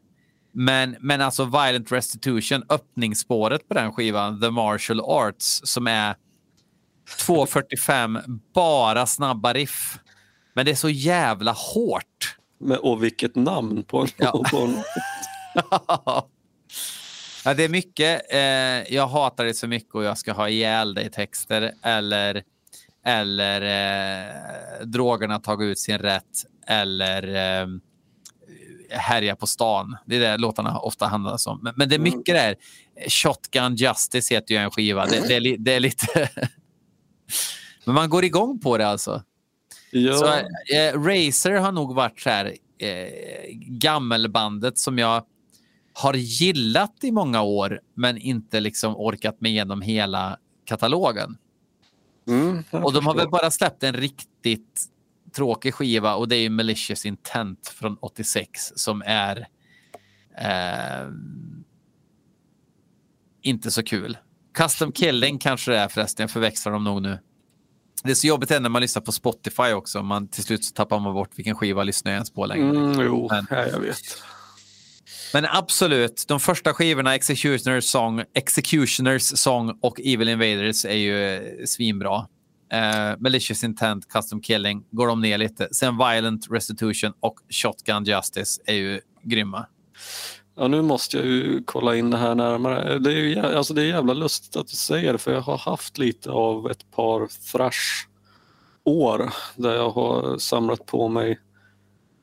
Men, men alltså Violent Restitution, öppningsspåret på den skivan, The Martial Arts, som är 2.45, bara snabba riff. Men det är så jävla hårt. Men, och vilket namn på en... Ja. På en ja, det är mycket. Eh, jag hatar det så mycket och jag ska ha ihjäl dig texter eller eller eh, drogerna tagit ut sin rätt eller eh, härja på stan. Det är det låtarna ofta handlar om. Men, men det är mycket där. Shotgun Justice heter ju en skiva. Det, det, är, det är lite... Men man går igång på det alltså. Ja, Så, eh, Razer har nog varit så här, eh, gammelbandet som jag har gillat i många år men inte liksom orkat med igenom hela katalogen. mm, Och de har väl bara släppt en riktigt tråkig skiva och det är ju Malicious Intent från 86 som är eh, inte så kul. Custom Killing kanske det är förresten, jag förväxlar dem nog nu. Det är så jobbigt när man lyssnar på Spotify också. Man, till slut så tappar man bort vilken skiva lyssnar jag ens på längre. Mm, jo, Men- ja, jag vet. Men absolut, de första skivorna, Executioners Song, Executioners Song och Evil Invaders är ju eh, svinbra. Eh, Malicious Intent, Custom Killing går de ner lite. Sen Violent Restitution och Shotgun Justice är ju grymma. Ja, nu måste jag ju kolla in det här närmare. Det är, ju, alltså det är jävla lustigt att du säger det för jag har haft lite av ett par thrash-år där jag har samlat på mig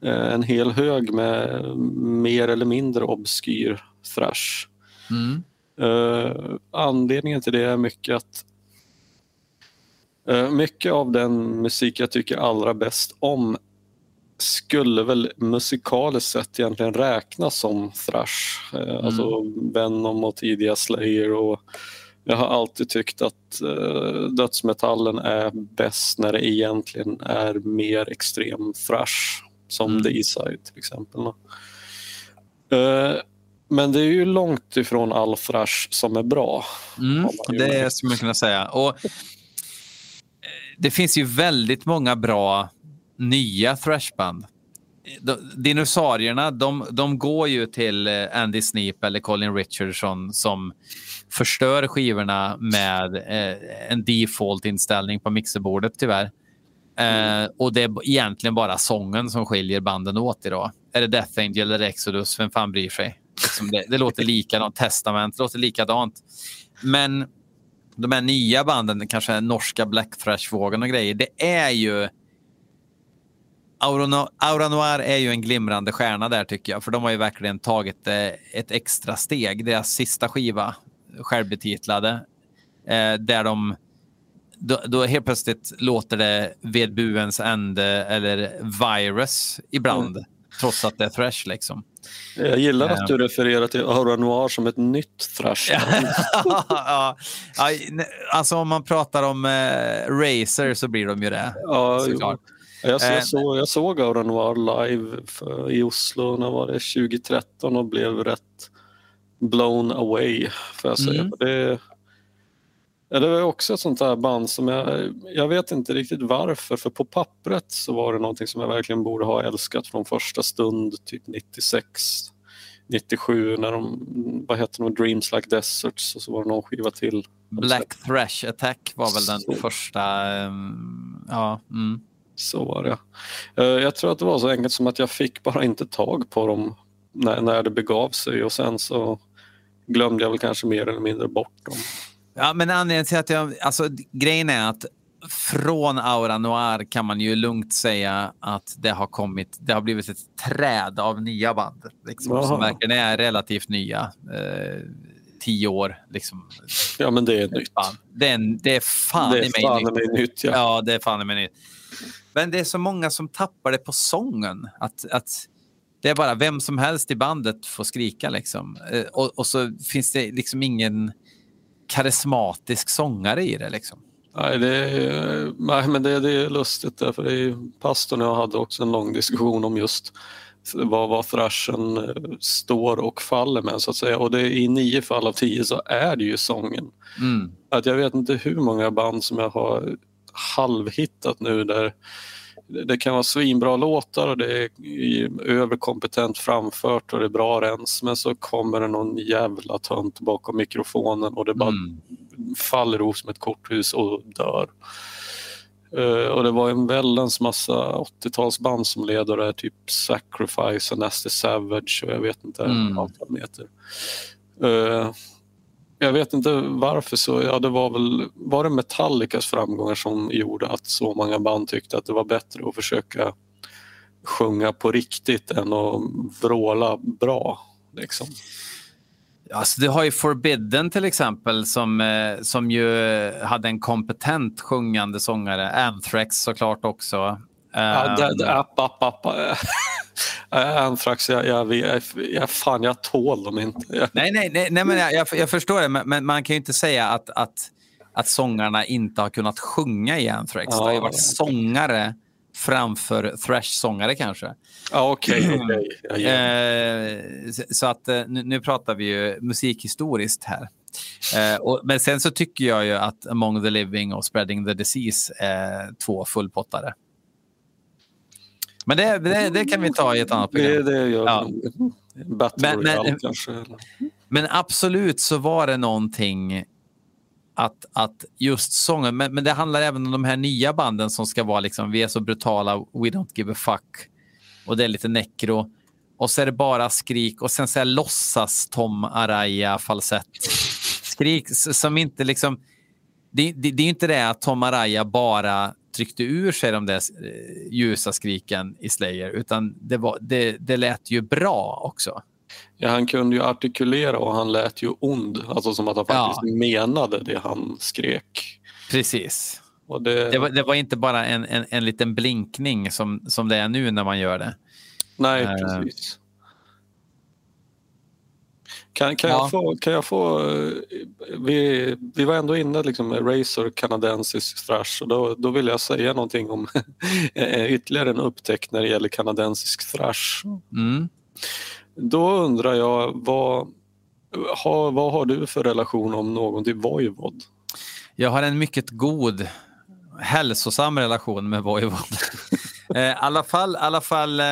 eh, en hel hög med mer eller mindre obskyr thrash. Mm. Eh, anledningen till det är mycket att eh, mycket av den musik jag tycker allra bäst om skulle väl musikaliskt sett egentligen räknas som thrash. Eh, Alltså Venom och tidiga Slayer och jag har alltid tyckt att eh, dödsmetallen är bäst när det egentligen är mer extrem thrash som Mm. The E-side till exempel. Eh, men det är ju långt ifrån all thrash som är bra. Mm, det skulle man kunna säga. Och, det finns ju väldigt många bra nya thrashband. Dinosaurierna, de, de går ju till eh, Andy Sneap eller Colin Richardson som förstör skivorna med eh, en default-inställning på mixerbordet tyvärr. Eh, och det är egentligen bara sången som skiljer banden åt idag. Är det Death Angel eller Exodus? Vem fan bryr sig? Liksom det, det låter likadant. Testament låter likadant. Men de här nya banden, kanske norska Black Thrash-vågen och grejer, det är ju... Aura, No- Aura Noir är ju en glimrande stjärna där tycker jag, för de har ju verkligen tagit eh, ett extra steg. Deras sista skiva, självbetitlade, eh, där de... Då, då helt plötsligt låter det vid buens ände eller virus ibland, trots att det är thrash liksom. Jag gillar att du refererar till Aura Noir som ett nytt thrash. ja, alltså om man pratar om eh, Razer så blir de ju det. Ja, jo. Jag, så, Eh, jag, såg, jag såg Aura Noir live för, i Oslo när var det 2013 och blev rätt blown away. Får jag säga. Mm. Det, ja, det var också ett sånt där band som jag, jag vet inte riktigt varför, för på pappret så var det någonting som jag verkligen borde ha älskat från första stund, typ 96. 97 när de, vad heter de, Dreams Like Deserts och så var det någon skiva till. Black Thrash Attack var väl den Så. första. ehm, ja, mm. Så var det. Eh, Jag tror att det var så enkelt som att jag fick bara inte tag på dem när, när det begav sig och sen så glömde jag väl kanske mer eller mindre bort dem. ja, men anledningen till att jag... Alltså, grejen är att från Aura Noir kan man ju lugnt säga att det har kommit, det har blivit ett träd av nya band. Liksom, som verkligen är relativt nya. Eh, tio år liksom. Ja men det är nytt. Det, är, det är fan det i är mig fan nytt. mig nytt ja. Ja, det är fan i mig nytt. Men det är så många som tappar det på sången. Att, att det är bara vem som helst i bandet får skrika. Liksom. Eh, Och, och så finns det liksom ingen karismatisk sångare i det. Liksom. Nej, det är, nej men det, det är lustigt därför det är pastorn och jag hade också en lång diskussion om just vad, vad thrashen eh, står och faller med så att säga och det, i nio fall av tio så är det ju sången. Mm. att jag vet inte hur många band som jag har halvhittat nu där det kan vara svinbra låtar och det är överkompetent framfört och det är bra rens men så kommer det någon jävla tönt bakom mikrofonen och det bara Mm. faller ihop som ett korthus och dör. Eh, och det var en väldans massa 80-talsband som leder det, typ Sacrifice och Nasty Savage och jag vet inte Mm. allt vad de heter. Eh, jag vet inte varför så, ja det var väl, var det Metallicas framgångar som gjorde att så många band tyckte att det var bättre att försöka sjunga på riktigt än att vråla bra. Liksom. Alltså, du har ju Forbidden till exempel som, eh, som ju hade en kompetent sjungande sångare. Anthrax såklart också. Ja, Eh, det, det, app, app, app. Äh, Anthrax, jag, jag, jag, jag, fan jag tål dem inte. Nej, nej, nej, nej men jag, jag, förstår det, men, men man kan ju inte säga att, att, att sångarna inte har kunnat sjunga i Anthrax. det har ju Ja, varit sångare framför thrash-sångare kanske. ja, okej. Jag ger mig. Eh, så- att eh, nu, nu pratar vi ju musikhistoriskt här. Eh, men sen så tycker jag ju att Among the Living och Spreading the Disease är två fullpottare. Men det, det, det kan vi ta i ett annat program. det, det gör Ja. Battle Men- men- kanske. eller? Men absolut så var det någonting att, att just sången, men, men det handlar även om de här nya banden som ska vara liksom, vi är så brutala, we don't give a fuck. Och det är lite necro. Och så är det bara skrik och sen så är låtsas Tom Araya falsett. Skrik som inte liksom, det, det, det är inte det att Tom Araya bara tryckte ur sig de där eh, ljusa skriken i Slayer, utan det, var, det, det lät ju bra också. Ja, han kunde ju artikulera och han lät ju ond. Alltså som att han Ja. faktiskt menade det han skrek. Precis. Det, Det var, det var inte bara en, en, en liten blinkning som, som det är nu när man gör det. Nej, Eh. precis. Kan, kan, Ja. jag få, kan jag få... eh, Vi, vi var ändå inne liksom med Razor kanadensisk thrash och då, då vill jag säga någonting om eh, ytterligare en upptäckt när det gäller kanadensisk thrash. Mm. Då undrar jag vad har, vad har du för relation om någon till Voivod? Jag har en mycket god, hälsosam relation med Voivod. Eh, I alla fall, alla fall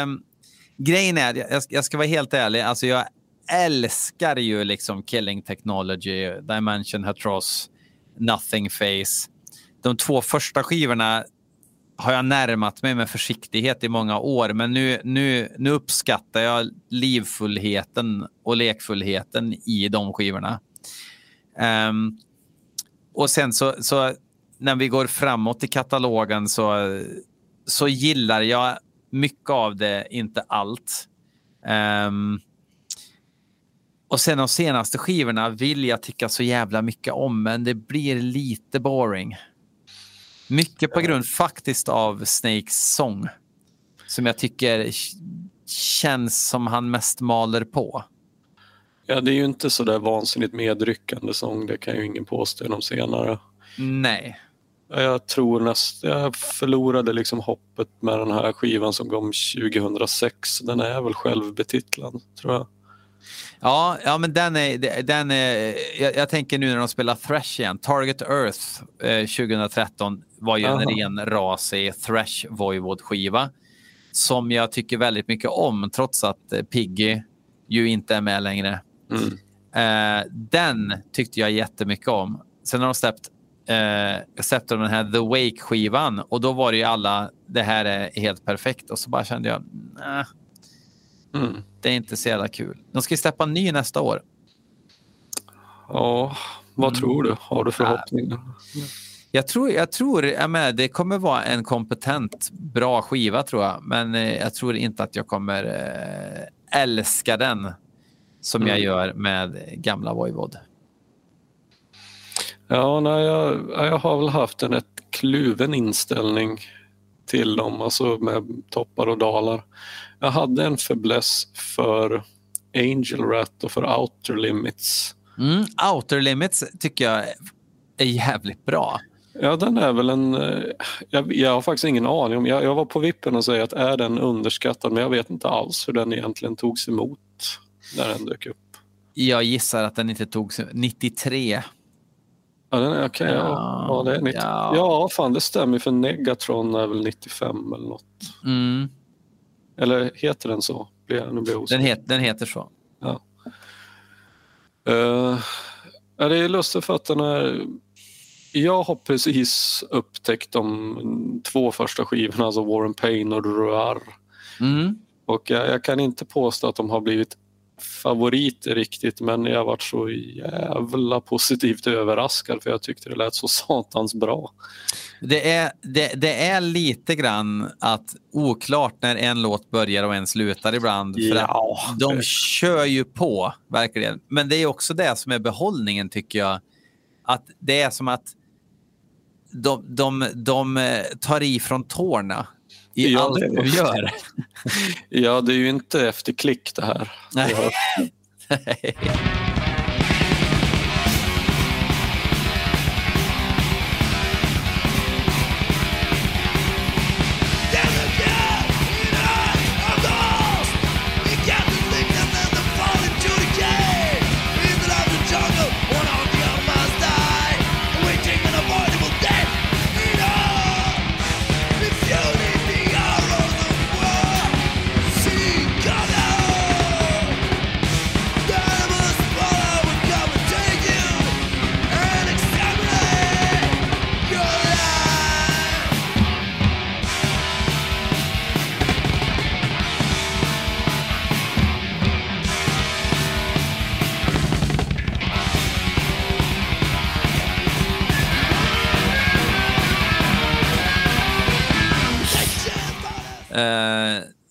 grejen är, jag, jag ska vara helt ärlig, alltså jag älskar ju liksom Killing Technology, Dimension Hatros, Nothing Face. De två första skivorna har jag närmat mig med försiktighet i många år, men nu, nu, nu uppskattar jag livfullheten och lekfullheten i de skivorna. Um, och sen så, så när vi går framåt i katalogen så, så gillar jag mycket av det, inte allt. Um, och sen de senaste skivorna vill jag tycka så jävla mycket om, men det blir lite boring. Mycket på grund faktiskt av Snakes sång. Som jag tycker känns som han mest maler på. Ja, det är ju inte så där vansinnigt medryckande sång, det kan ju ingen påstå de senare. Nej. Ja, Jag tror näst, jag förlorade liksom hoppet med den här skivan som kom 2006. Den är väl självbetitlad, tror jag. Ja, ja men den är, den är jag, jag tänker nu när de spelar Thrash igen. Target Earth eh, 2013 var ju en Aha. ren rasig Thrash Voivod-skiva. Som jag tycker väldigt mycket om, trots att eh, Piggy ju inte är med längre. Mm. Eh, den tyckte jag jättemycket om. Sen har de släppt, eh, släppte de den här The Wake-skivan och då var det ju alla, det här är helt perfekt. Och så bara kände jag, nej, Mm. det är inte så jävla kul. De ska ju släppa en ny nästa år. Ja, vad Mm. tror du? Har du förhoppningar? Jag tror, jag tror jag menar, det kommer vara en kompetent, bra skiva tror jag. Men eh, jag tror inte att jag kommer eh, älska den som jag Mm. gör med gamla Voivod. Ja, nej, jag, jag har väl haft en ett kluven inställning till dem, alltså med toppar och dalar. Jag hade en fäbless för Angel Rat och för Outer Limits. Mm, Outer Limits tycker jag är jävligt bra. Ja, den är väl en... eh, Jag, jag har faktiskt ingen aning om... Jag, jag var på vippen och säga att är den underskattad, men jag vet inte alls hur den egentligen togs emot när den dök upp. Jag gissar att den inte tog 93. Ja, den är okej. ja. Ja, Ja, det är 90. ja. Ja. fan det stämmer för Negatron är väl 95 eller något. Mm, Eller heter den så? Nu blir jag den, het, den heter så. Ja, det är lustigt för att den är... Jag har precis upptäckt de två första skivorna, alltså War and Pain och Ruar. Mm. Och jag, jag kan inte påstå att de har blivit favoriter riktigt men jag varit så jävla positivt överraskad för jag tyckte det lät så satans bra. Det är, det, det är lite grann att oklart när en låt börjar och en slutar ibland. För Ja, att de kör ju på, verkligen. Men det är också det som är behållningen, tycker jag. Att det är som att de, de, de eh, tar i från tårna i Ja, allt det- de gör. Ja, det är ju inte efter klick det här. Nej.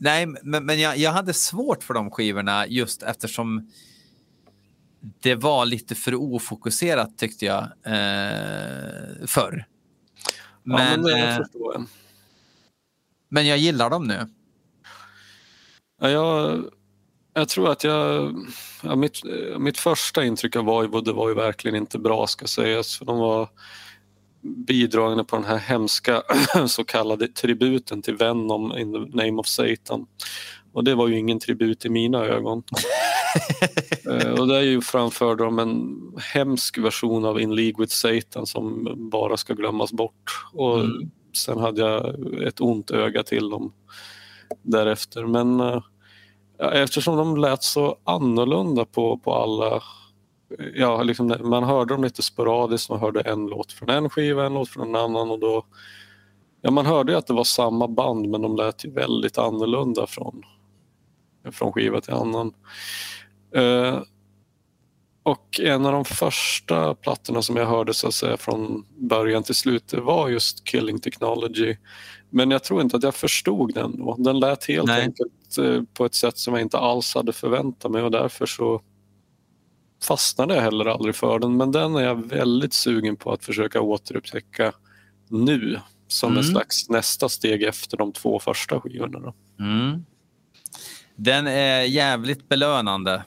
nej, men, men jag, jag hade svårt för de skivorna just eftersom det var lite för ofokuserat tyckte jag uh, förr. Ja, Men, men det eh, jag. men jag gillar dem nu. Ja, jag, jag tror att jag... Ja, mitt, eh, mitt första intryck av Voivod var ju verkligen inte bra ska sägas. För de var bidragande på den här hemska så kallade tributen till Venom in the name of Satan. Och det var ju ingen tribut i mina ögon. Eh, och det är ju framförde de en hemsk version av In League with Satan som bara ska glömmas bort. Och Mm. sen hade jag ett ont öga till dem därefter. Men eh, eftersom de lät så annorlunda på, på alla Ja, liksom, man hörde dem lite sporadiskt, man hörde en låt från en skiva, en låt från en annan och då Ja, man hörde ju att det var samma band men de lät ju väldigt annorlunda från, från skiva till annan. Eh, och en av de första plattorna som jag hörde så att säga från början till slut det var just Killing Technology. Men jag tror inte att jag förstod den då. Den lät helt Nej. enkelt eh, på ett sätt som jag inte alls hade förväntat mig och därför så fastnade jag heller aldrig för den. Men den är jag väldigt sugen på att försöka återupptäcka nu som en Mm. slags nästa steg efter de två första skivorna. Mm. Den är jävligt belönande.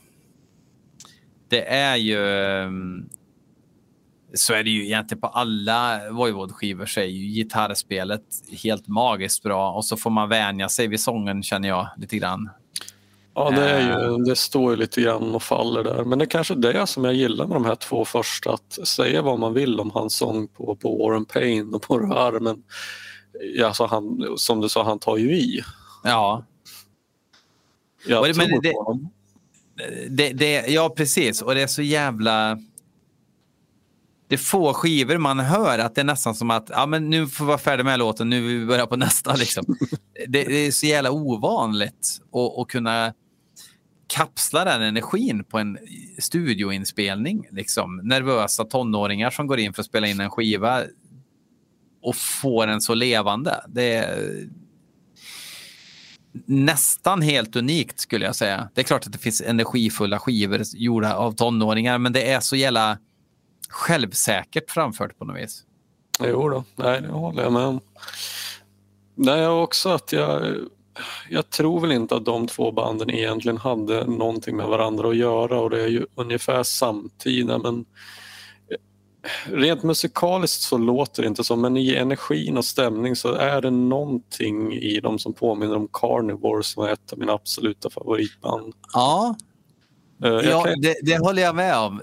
Det är ju... ehm, Så är det ju egentligen på alla Voivod-skivor så är ju gitarrspelet helt magiskt bra och så får man vänja sig vid sången känner jag lite grann. Ja, det, är Eh. ju, det står ju lite grann och faller där. Men det är kanske det som jag gillar med de här två första. Att säga vad man vill om hans sång på, på War and Pain och på det här. Men ja, alltså han, som du sa, han tar ju i. Ja, Jag men tror det- på honom. det, det, ja precis. Och det är så jävla... Det är få skivor man hör att det är nästan som att ja, men nu får vi vara färdiga med låten, nu vill vi börja på nästa. Liksom. Det, det är så jävla ovanligt att kunna kapsla den energin på en studioinspelning. Liksom. Nervösa tonåringar som går in för att spela in en skiva och får den så levande. Det är nästan helt unikt skulle jag säga. Det är klart att det finns energifulla skivor gjorda av tonåringar, men det är så jävla självsäkert framfört på något vis. Jo då, nej det håller jag med om. Nej, och också att jag, jag tror väl inte att de två banden egentligen hade någonting med varandra att göra och det är ju ungefär samtida men rent musikaliskt så låter det inte så men i energin och stämning så är det någonting i dem som påminner om Carnivore som är ett av mina absoluta favoritband. Ja, Eh, jag ja kan- det, det håller jag med om.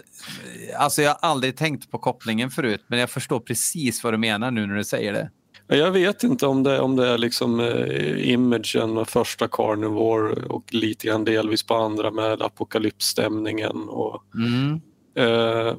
Alltså, jag har aldrig tänkt på kopplingen förut, men jag förstår precis vad du menar nu när du säger det. Jag vet inte om det, om det är liksom eh, imagen med första Carnivore och lite grann delvis på andra med apokalypsstämningen. Och, Mm. eh,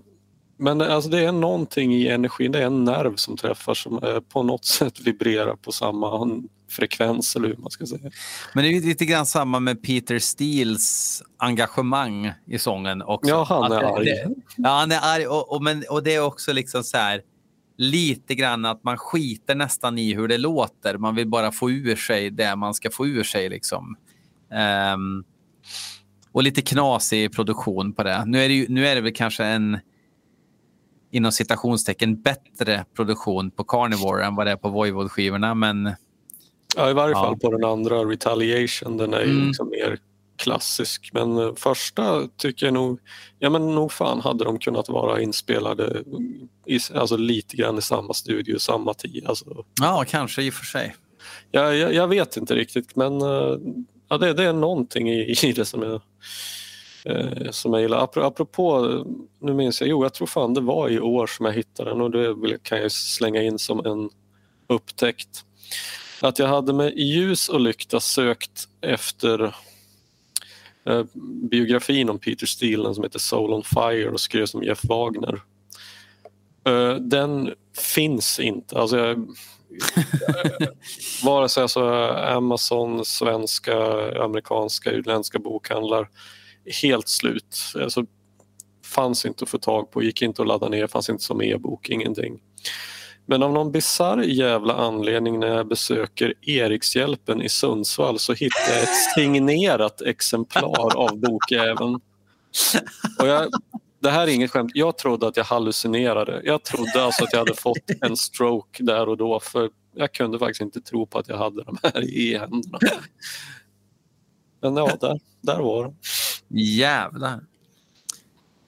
men alltså det är någonting i energin, det är en nerv som träffar som eh, på något sätt vibrerar på samma frekvens eller hur man ska säga. Men det är lite grann samma med Peter Steels engagemang i sången också. Ja, han Att är det- arg. Det, ja, han är arg och, och, men, och det är också liksom så här lite grann att man skiter nästan i hur det låter. Man vill bara få ur sig det man ska få ur sig. Liksom. Ehm, och lite knasig produktion på det. Nu är det, ju, nu är det väl kanske en inom citationstecken bättre produktion på Carnivore än vad det är på Voivod-skivorna. Men Ja, i varje Ja. fall på den andra, Retaliation, den är ju Mm. liksom mer klassisk. Men eh, första tycker jag nog, ja men nog fan hade de kunnat vara inspelade i, alltså lite grann i samma studio, samma tid. Alltså, ja, kanske i och för sig. jag, jag, jag vet inte riktigt men eh, ja, det, det är någonting i, i det som jag, eh, som jag gillar. Apro- Apropå, nu minns jag, jo jag tror fan det var i år som jag hittade den och det kan jag slänga in som en upptäckt. Att jag hade med ljus och lykta sökt efter biografin om Peter Steele som heter Soul on Fire och skrevs om Jeff Wagner. Eh, den finns inte. Alltså jag, vare sig alltså Amazon, svenska, amerikanska, utländska bokhandlar. Helt slut. Alltså, fanns inte att få tag på, gick inte att ladda ner, fanns inte som e-bok, ingenting. Men av någon bisarr jävla anledning när jag besöker Erikshjälpen i Sundsvall så hittar jag ett signerat exemplar av bokjäveln. Och jag, det här är inget skämt. Jag trodde att jag hallucinerade. Jag trodde alltså att jag hade fått en stroke där och då för jag kunde faktiskt inte tro på att jag hade de här i händerna. Men ja, där, där var de. Jävlar.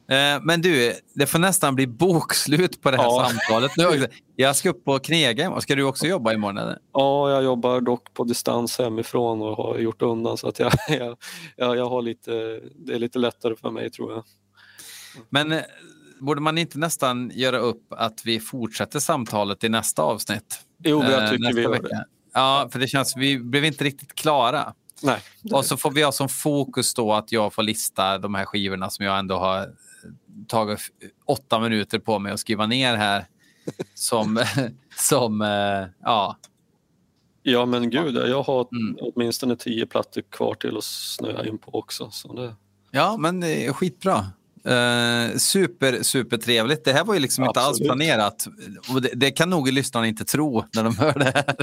Eh, Men du, det får nästan bli bokslut på det här Ja. samtalet. Nu. Jag ska upp på knega. Ska du också jobba imorgon? Eller? Ja, jag jobbar dock på distans hemifrån och har gjort undan så att jag, jag, jag, jag har lite, det är lite lättare för mig tror jag. Men eh, borde man inte nästan göra upp att vi fortsätter samtalet i nästa avsnitt? Jo, men Eh, jag tycker nästa vi gör vecka? det. Ja, för det känns, vi blev inte riktigt klara. Nej, det, Och så får vi ha som fokus då att jag får lista de här skivorna som jag ändå har tagit åtta minuter på mig att skriva ner här. Som, som eh, ja, ja men gud, jag har Mm. åtminstone tio plattor kvar till att snöa in på också. Så det, ja, men det är skitbra. Eh, super, super trevligt. Det här var ju liksom inte alls Absolut. planerat. Och det, det kan nog lyssnarna inte tro när de hör det här.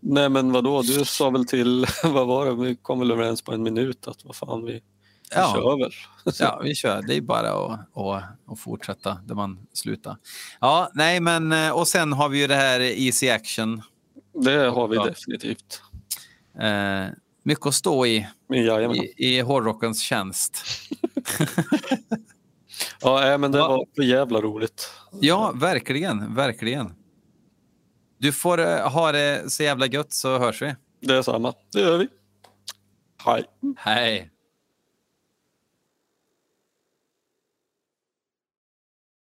nej men vadå, du sa väl till, vad var det, vi kom väl överens på en minut att vad fan vi, vi Ja. kör väl. Ja, vi kör. Det är bara att, att, att fortsätta där man slutar. Ja, nej, men eh, och sen har vi ju det här Easy Action. Det har vi Ja. definitivt. Eh, mycket att stå i, jajamän. i, i hårdrockens tjänst. Ja, men det Ja. var för jävla roligt. Ja, verkligen, verkligen. Du får eh, ha det så jävla gött så hörs vi. Det är samma, det gör vi. Hej. Hej.